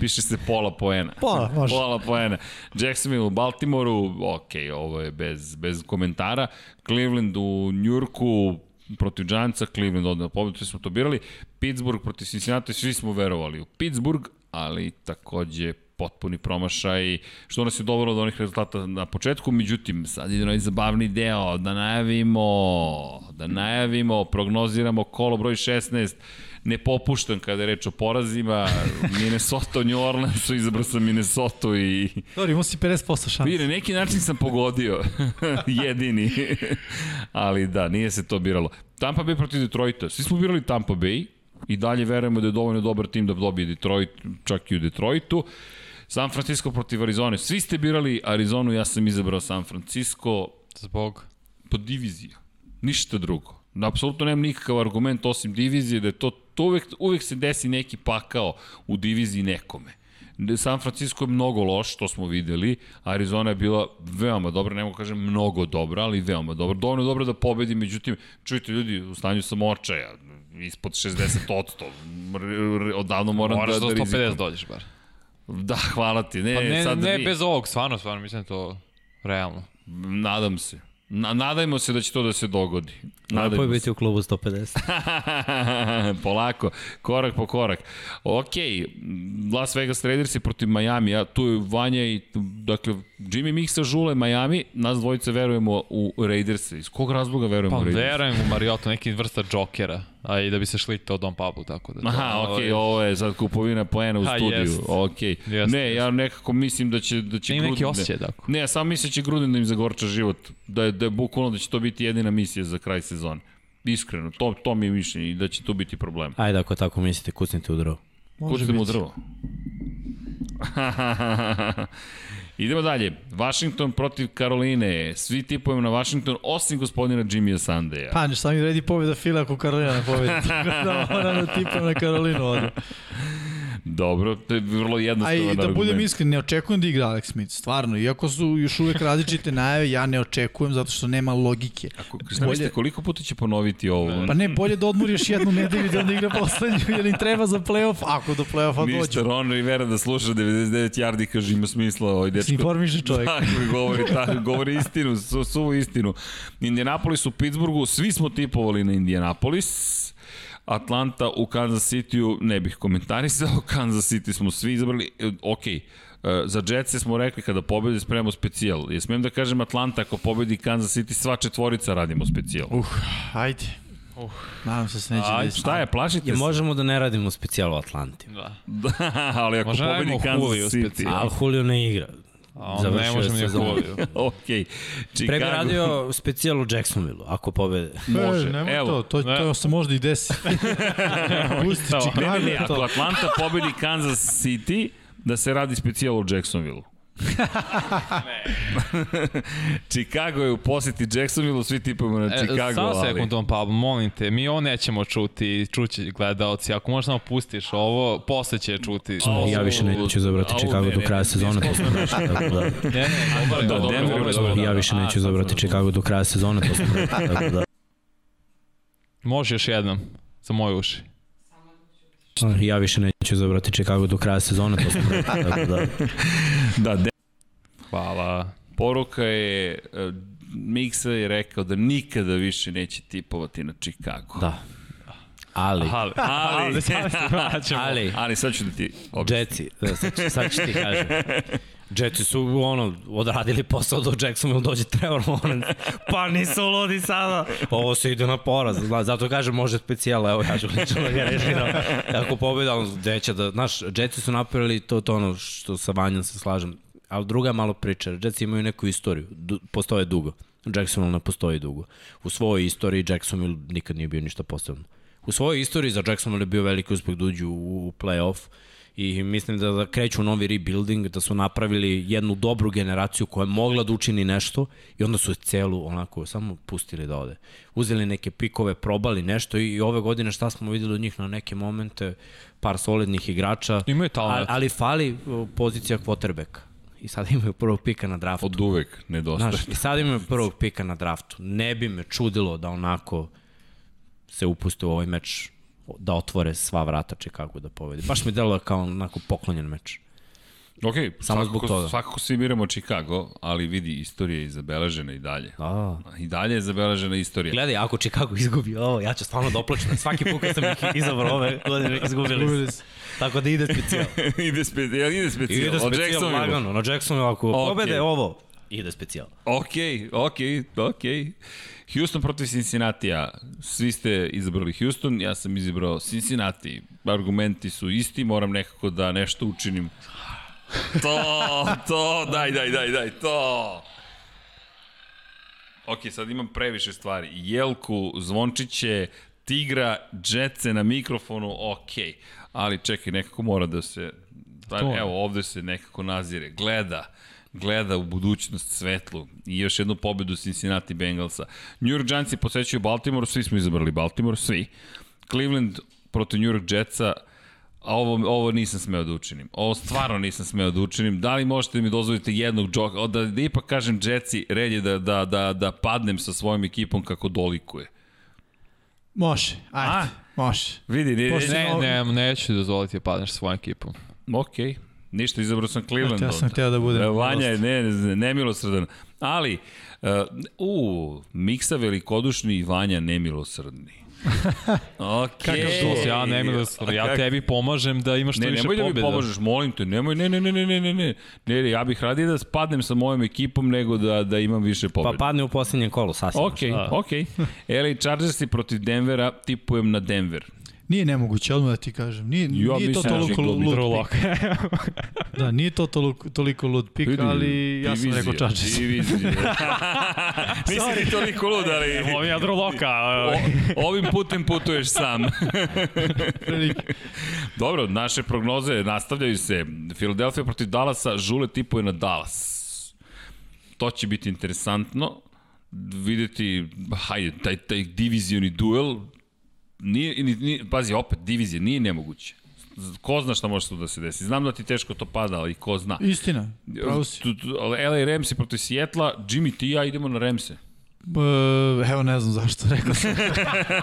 Piše se pola poena. Pola, može. Pola poena. Jacksonville u Baltimoru, ok, ovo je bez, bez komentara. Cleveland u Njurku, protiv Giantsa, Cleveland odne pobedu, svi smo to birali. Pittsburgh protiv Cincinnati, svi smo verovali u Pittsburgh, ali takođe potpuni promašaj, što nas je dovelo do onih rezultata na početku, međutim, sad ide onaj zabavni deo, da najavimo, da najavimo, prognoziramo kolo broj 16, ne popuštam kada je reč o porazima, Minnesota, New Orleansu, izabrao sam Minnesota i... Dobro, imao si 50% šansa. Vidi, na neki način sam pogodio, jedini, ali da, nije se to biralo. Tampa Bay protiv Detroita, svi smo birali Tampa Bay, i dalje verujemo da je dovoljno dobar tim da dobije Detroit, čak i u Detroitu. San Francisco protiv Arizone. Svi ste birali Arizonu, ja sam izabrao San Francisco Zbog? po diviziji. Ništa drugo. Apsolutno nemam nikakav argument osim divizije da je to, to uvek, uvek se desi neki pakao u diviziji nekome. San Francisco je mnogo loš, to smo videli. Arizona je bila veoma dobra, ne mogu kažem mnogo dobra, ali veoma dobra. Dovoljno dobra da pobedi, međutim, čujte ljudi, u stanju sam očaja, ispod 60 odavno moram Moraš da, da, da do 150 rizikujem. dođeš bar. Da, hvala ti. Ne, Pa ne, sad ne vi, bez ovog, stvarno, stvarno, mislim da to realno. Nadam se. Na, nadajmo se da će to da se dogodi. Lepo je Nadajmo se. biti u klubu 150. Polako, korak po korak. Ok, Las Vegas Raiders je protiv Miami, a tu je Vanja i, dakle, Jimmy Mixa žule Miami, nas dvojice verujemo u Raiders. Iz kog razloga verujemo Pa u Raiders? verujem u Mariota, neki vrsta džokera, a i da bi se šlitao Don Pablo, tako da... to- Aha, ok, ovaj, ovo je sad kupovina poena u Ha, studiju. jest. Ok. Jeste, ne, ja nekako mislim da će, da će neki Gruden- osjećaj tako. Ne, ja samo mislim da će Gruden da im zagorča život. Da je, da je bukvalno da će to biti jedina misija za kraj sezone. Iskreno, to, to mi je mišljenje i da će tu biti problem. Ajde, ako tako mislite, kucnite u drvo. Kucite mu u drvo. Idemo dalje. Washington protiv Karoline. Svi tipujemo na Washington, osim gospodina Jimmya Sandeja. Pa, šta mi vredi pobjeda Fila ako Karolina ne pobjedi. Tako da moram da tipam na Karolinu ovdje. Dobro, to je vrlo A jednostavan i da argument. budem iskren, ne očekujem da igra Alex Smith, stvarno. Iako su još uvek različite najave, ja ne očekujem zato što nema logike. Ako, šta mislite, koliko puta će ponoviti ovo? Pa ne, bolje da odmori još jednu nedelju da onda igra poslednju, jer im treba za playoff, ako do playoffa Ništa, dođu. Ron Rivera da sluša 99 yardi, kaže ima smisla ovaj dečko. informiše čovjek. Tako je, govori, tako, govori istinu, su, suvu istinu. Indianapolis u Pittsburghu, svi smo tipovali na Indianapolis. Atlanta u Kansas City-u ne bih komentarisao, Kansas City smo svi izabrali, E, ok, e, za Jetse smo rekli kada pobedi spremamo specijal. Je smijem da kažem Atlanta ako pobedi Kansas City, sva četvorica radimo specijal. Uh, ajde. Uh. Nadam se da se neće Ajde, desiti. Šta je, plašite Je se? možemo da ne radimo specijal u Atlanti. Da. Da, ali ako Možda pobedi Kansas City. specijal. Ali Julio ne igra. A on ne može mi. Julio. ok. Pre Chicago. bi radio specijal u Jacksonville, ako pobede. Može. E, nemoj Evo. to, to, to se možda i desi. Pusti. Chicago Ne, ne, je ako. Atlanta pobedi Kansas City, da se radi specijal u Jacksonville. Chicago je u poseti Jacksonville, svi tipujemo na E, Chicago, samo ali... sekund, Don Pablo, molim te, mi ovo nećemo čuti, čuće gledalci, ako možeš samo pustiš ovo, posle će čuti. Ja više neću zabrati Chicago ne, do ne, kraja ne, sezone. to smo rekli, tako da. Ne, ne, dobro, dobro, dobro. Ja više neću zabrati Chicago do kraja sezone, to smo rekli, tako da. Može još jednom, za moje uši. Ja više neću zabrati Chicago do kraja sezone, to smo rekli, tako da. Da, de... Hvala. poruka je... uh, Miksa je rekao da nikada više neće tipovati na Chicago. Da. Ali, Ali, Ali, vraćamo. ali, ali sad ću da ti objasnim. Jetsi, da, sad, ću- sad ću ti kažem. Jetsi su ono, odradili posao do Jacksonville dođe Trevor Lawrence. Pa nisu ludi sada. Ovo se ide na poraz. Zato kažem može specijala, evo ja ću lično da ga režiram. Ako pobeda, on deća da, znaš, Jetsi su napravili to, to ono što sa Vanjom se slažem. Ali druga malo priča. Jetsi imaju neku istoriju. Du, postoje dugo. Jacksonville ne postoji dugo. U svojoj istoriji Jacksonville nikad nije bio ništa posebno. U svojoj istoriji za Jacksonville je bio veliki uspeh da uđu u, u playoff i mislim da, da kreću novi rebuilding, da su napravili jednu dobru generaciju koja je mogla da učini nešto i onda su celu onako samo pustili da ode. Uzeli neke pikove, probali nešto i, i ove godine šta smo videli od njih na neke momente, par solidnih igrača, Imaju talent. ali, ali fali pozicija quarterbacka. I sad imaju prvog pika na draftu. Od uvek nedostaje. Znaš, i sad imaju prvog pika na draftu. Ne bi me čudilo da onako se upuste u ovaj meč da otvore sva vrata Chicago da pobedi. Baš mi deluje kao onako poklonjen meč. Ok, Samo zbog svakako, toga. svakako svi miramo Chicago, ali vidi, istorija je zabeležena i dalje. A, I dalje je zabeležena istorija. gledaj, ako Chicago izgubi ovo, ja ću stvarno da oplačem. Svaki put kad sam ih izabrao ove godine, izgubili su. Tako da ide specijal. ide specijal, ide specijal. Ide specijal lagano. Na Jacksonu ako Ok. pobede ovo, ide specijal. Ok, ok, ok. Houston protiv Cincinnati-a. Svi ste izabrali Houston, ja sam izabrao Cincinnati. Argumenti su isti, moram nekako da nešto učinim. To, to, daj, daj, daj, daj, to. Ok, sad imam previše stvari. Jelku, Zvončiće, Tigra, Džetce na mikrofonu, ok. Ali čekaj, nekako mora da se... Pa, To evo, ovde se nekako nazire. Gleda gleda u budućnost svetlu i još jednu pobedu Cincinnati Bengalsa. New York Giants posećuju Baltimore, svi smo izabrali Baltimore, svi. Cleveland protiv New York Jetsa, a ovo, ovo nisam smeo da učinim. Ovo stvarno nisam smeo da učinim. Da li možete da mi dozvolite jednog džoka, da, da ipak kažem Jetsi, red je da, da, da, da padnem sa svojom ekipom kako dolikuje. Može, ajde, A? može. Vidi, ne, ne, Ne, ne, neću dozvoliti da padneš svojom ekipom. ok, Ništa, izabrao sam Cleveland. Ja sam hteo da budem. Vanja je ne, ne, nemilosrdan. Ali, uh, u, miksa velikodušni i Vanja nemilosrdni. ok. Kako što se ja nemilosrdan? Ja tebi pomažem da imaš što više pobjeda. Ne, nemoj da mi pomažeš, molim te. Nemoj, ne, ne, ne, ne, ne, ne, ne. Ne, ja bih radije da spadnem sa mojom ekipom nego da, da imam više pa pobjeda. Pa padne u posljednjem kolu, sasvim. Ok, ok. Da. LA Chargersi protiv Denvera, tipujem na Denver. Nije nemoguće, odmah da ti kažem. Nije, Ja nije to toliko lud pik. Da, nije to toliko, toliko lud pik, Vidi, ali ja sam rekao. Divizija. Nisi ti toliko lud, ali... Ovo je Adroloka. O, ovim putem putuješ sam. Dobro, naše prognoze nastavljaju se. Philadelphia protiv Dallasa, Žule tipuje na Dallas. To će biti interesantno. Videti, hajde, taj, taj divizioni duel. Nije, nije, nije, pazi, opet, divizija, nije nemoguće. Ko zna šta može tu da se desi. Znam da ti teško to pada, ali ko zna. Istina, pravo si. LA Ramsi protiv Sijetla, Jimmy ti i ja idemo na Ramse. Evo ne znam zašto, rekao sam.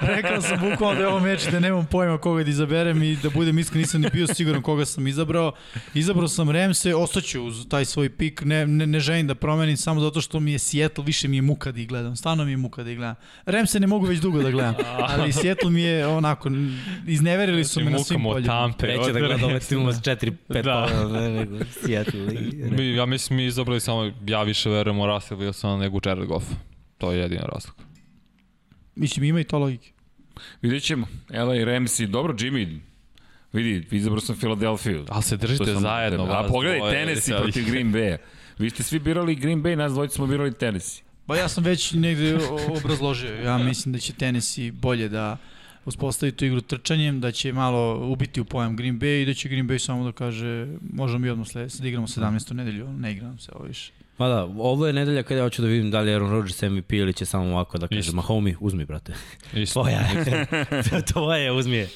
rekao sam bukvalno da je ovo meč da nemam pojma koga da izaberem i da budem iskren, nisam ni bio siguran koga sam izabrao. Izabrao sam Remse, ostaću uz taj svoj pik, ne, ne, ne želim da promenim samo zato što mi je Seattle, više mi je muka da ih gledam, stvarno mi je muka da ih gledam. Remse ne mogu već dugo da gledam, ali Seattle mi je onako, izneverili su me na svim Mukamo od poljima. Tampe. Neće da gleda ove timove s 4-5 Da. da. nego Seattle. ja mislim mi izabrali samo, ja više verujem u Russell Wilsona nego u Jared Goff. To je jedina razlika. Mislim, ima i to logike. Vidjet ćemo. LA Ramsi, dobro Jimmy, vidi, izabrao sam Filadelfiju. Ali se držite sam- zajedno. A vas pogledaj, dvoje, Tennessee ali- protiv Green Bay. Vi ste svi birali Green Bay, nas dvojica smo birali Tennessee. Pa ja sam već negde obrazložio. Ja mislim da će Tennessee bolje da uspostavi tu igru trčanjem, da će malo ubiti u pojam Green Bay i da će Green Bay samo da kaže možemo mi odmah sledeće, da igramo 17. nedelju, ne igram se ovo više. Pa da, ovo je nedelja kada ja hoću da vidim da li je Aaron Rodgers MVP ili će samo ovako da kaže, Isto. ma homie, uzmi, brate. Isto. Tvoja je. Tvoja je, uzmi je.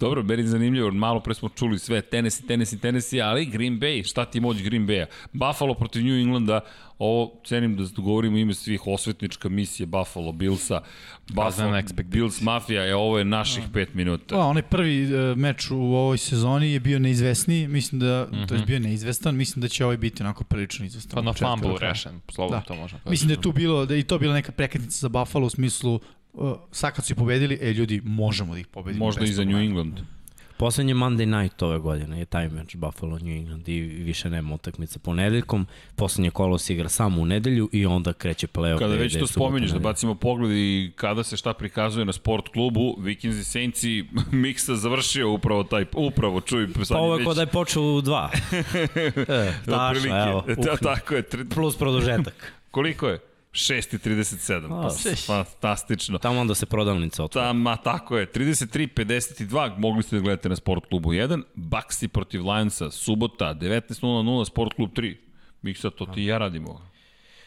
Dobro, meni je zanimljivo, malo pre smo čuli sve, Tennessee, Tennessee, Tennessee, ali Green Bay, šta ti moć Green Bay-a? Buffalo protiv New Englanda, ovo cenim da govorimo ime svih, osvetnička misija Buffalo Billsa, Buffalo. Bills Mafija, je ovo je naših pet minuta. Pa, onaj prvi uh, meč u ovoj sezoni je bio neizvesniji, mislim da, mm -hmm. to je bio neizvestan, mislim da će ovaj biti onako prilično izvestan. Pa na fumble kraja. rešen, slobodno Da. to možemo kažem. Mislim da je tu bilo, da je i to bila neka prekretnica za Buffalo u smislu sad kad su ih pobedili, e ljudi, možemo da ih pobedimo. Možda i za New. England. Poslednji Monday night ove godine je taj meč Buffalo New England i više nema utakmica ponedeljkom. Poslednje kolo se igra samo u nedelju i onda kreće play-off. Kada već to spominješ, da bacimo pogled i kada se šta prikazuje na sport klubu, Vikings i Saintsi, Miksa završio upravo taj, upravo, čuj, Pa je ovo je već- da je počeo u dva. e, tačno, evo. Da, tako je. Tri, Plus produžetak. koliko je? 6,37. A, Pa, fantastično. Tamo onda se prodavnica otvara. Tama, tako je. 33-52 mogli ste da gledate na Sport klubu 1. Baxi protiv Lionsa, subota, 19.00, Sport klub 3. Miksa, to ti i ja radimo.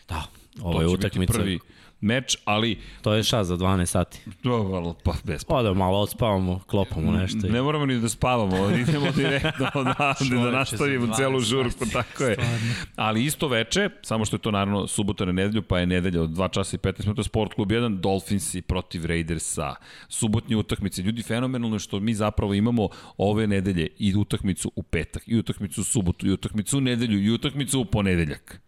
Da, ovo je utakmica. prvi meč, ali To je šast za 12 sati. to, pa bez Ode malo odspavamo, klopamo nešto. i- Ne moramo ni da spavamo, idemo direktno odavde da nastavimo celu 12 žurku, sati, tako je. stvarno. Ali isto veče, samo što je to naravno subota na nedelju, pa je nedelja od 2 časa i 15 minuta, Sport klub 1, Dolphinsi protiv Raidersa, subotnje utakmice. Ljudi, fenomenalno je što mi zapravo imamo ove nedelje i utakmicu u petak, i utakmicu u subotu, i utakmicu u nedelju, i utakmicu u ponedeljak.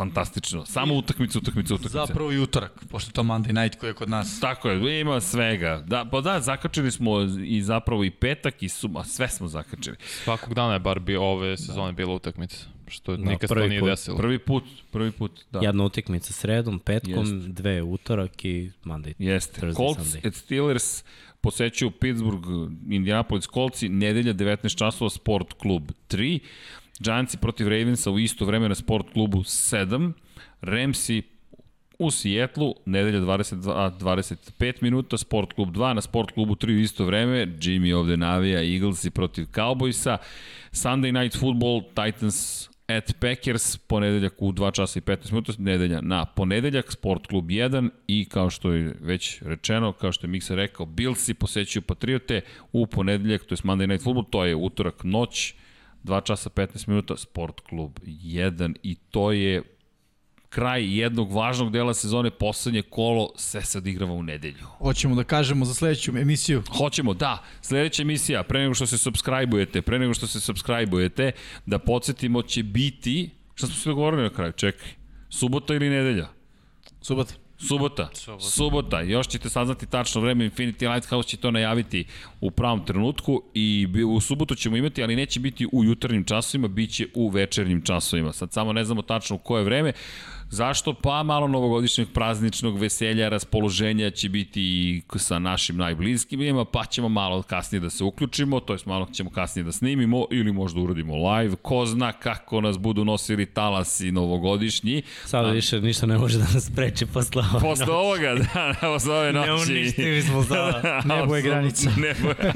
Fantastično. Samo utakmica, utakmica, utakmica. Zapravo i utorak, pošto je to Monday night koji je kod nas. Tako je, ima svega. Da, pa da, zakačili smo i zapravo i petak i sum, a sve smo zakačili. Svakog dana je bar bio ove sezone bila utakmica. Što nikad se to nije put. desilo. Prvi put, prvi put, da. Jedna utakmica sredom, petkom, Jest. dve utorak i Monday. Jeste. Thursday, Colts Sunday. at Steelers posećuju Pittsburgh, Indianapolis Coltsi, nedelja 19 časova, Sport klub 3. Giantsi protiv Ravensa u isto vreme na Sport klubu 7. Ramsi u Sijetlu, nedelja 22, 25 minuta, Sport klub 2, na Sport klubu 3 u isto vreme, Jimmy ovde navija Eaglesi protiv Cowboysa, Sunday Night Football, Titans at Packers, ponedeljak u 2 časa i 15 minuta, nedelja na ponedeljak, Sport klub 1 i kao što je već rečeno, kao što je Miksa rekao, Billsi posećuju Patriote u ponedeljak, to je Monday Night Football, to je utorak noć, 2 časa 15 minuta, Sport klub 1 i to je kraj jednog važnog dela sezone, poslednje kolo, se odigrava u nedelju. Hoćemo da kažemo za sledeću emisiju. Hoćemo, da, sledeća emisija, pre nego što se subscribe-ujete, pre nego što se subscribe-ujete, da podsjetimo će biti, šta smo se dogovorili na kraju, čekaj, subota ili nedelja? Subota. Subota. Subota. Subota. Još ćete saznati tačno vreme. Infinity Lighthouse će to najaviti u pravom trenutku i u subotu ćemo imati, ali neće biti u jutarnjim časovima, bit će u večernjim časovima. Sad samo ne znamo tačno u koje vreme. Zašto? Pa malo novogodišnjeg prazničnog veselja, raspoloženja će biti i sa našim najbliskijima, pa ćemo malo kasnije da se uključimo, to jest malo ćemo kasnije da snimimo ili možda uradimo live. Ko zna kako nas budu nosili talasi novogodišnji. Sada više ništa ne može da nas spreči posle ovoga. Posle ovoga, da, posle ove noći. Neuništivi smo sada. Nebo je granica. Nebo je...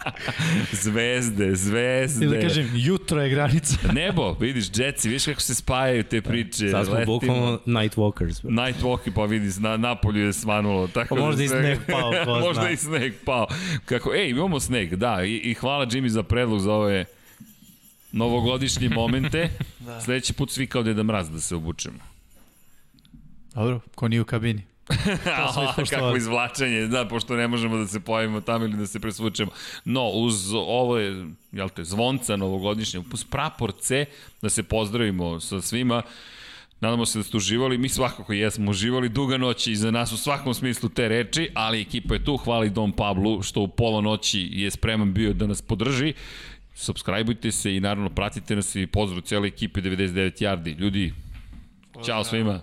zvezde, zvezde. I da kažem, jutro je granica. Nebo, vidiš, džetci, vidiš kako se spajaju te priče. Sad smo letimo. bukvalno night walkers. Night walk pa vidi, na, napolju je svanulo. Tako Pa možda da i sneg pao, ko možda zna. i sneg pao. Kako, ej, imamo sneg, da, i, i hvala Jimmy za predlog za ove novogodišnje momente. da. Sledeći put svi kao Deda Mraz da se obučemo. Dobro, ko nije u kabini. ispoštovali. Kako izvlačenje, da, pošto ne možemo da se pojavimo tamo ili da se presvučemo. No, uz ovo je, jel te, zvonca novogodišnje, uz praporce, da se pozdravimo sa svima, Nadamo se da ste uživali, mi svakako jesmo uživali, duga noć iza nas u svakom smislu te reči, ali ekipa je tu, hvala i Dom Pablu što u pola noći je spreman bio da nas podrži. Subscribeujte se i naravno pratite nas i pozdrav cijele ekipe 99 Yardi. Ljudi, Ćao svima.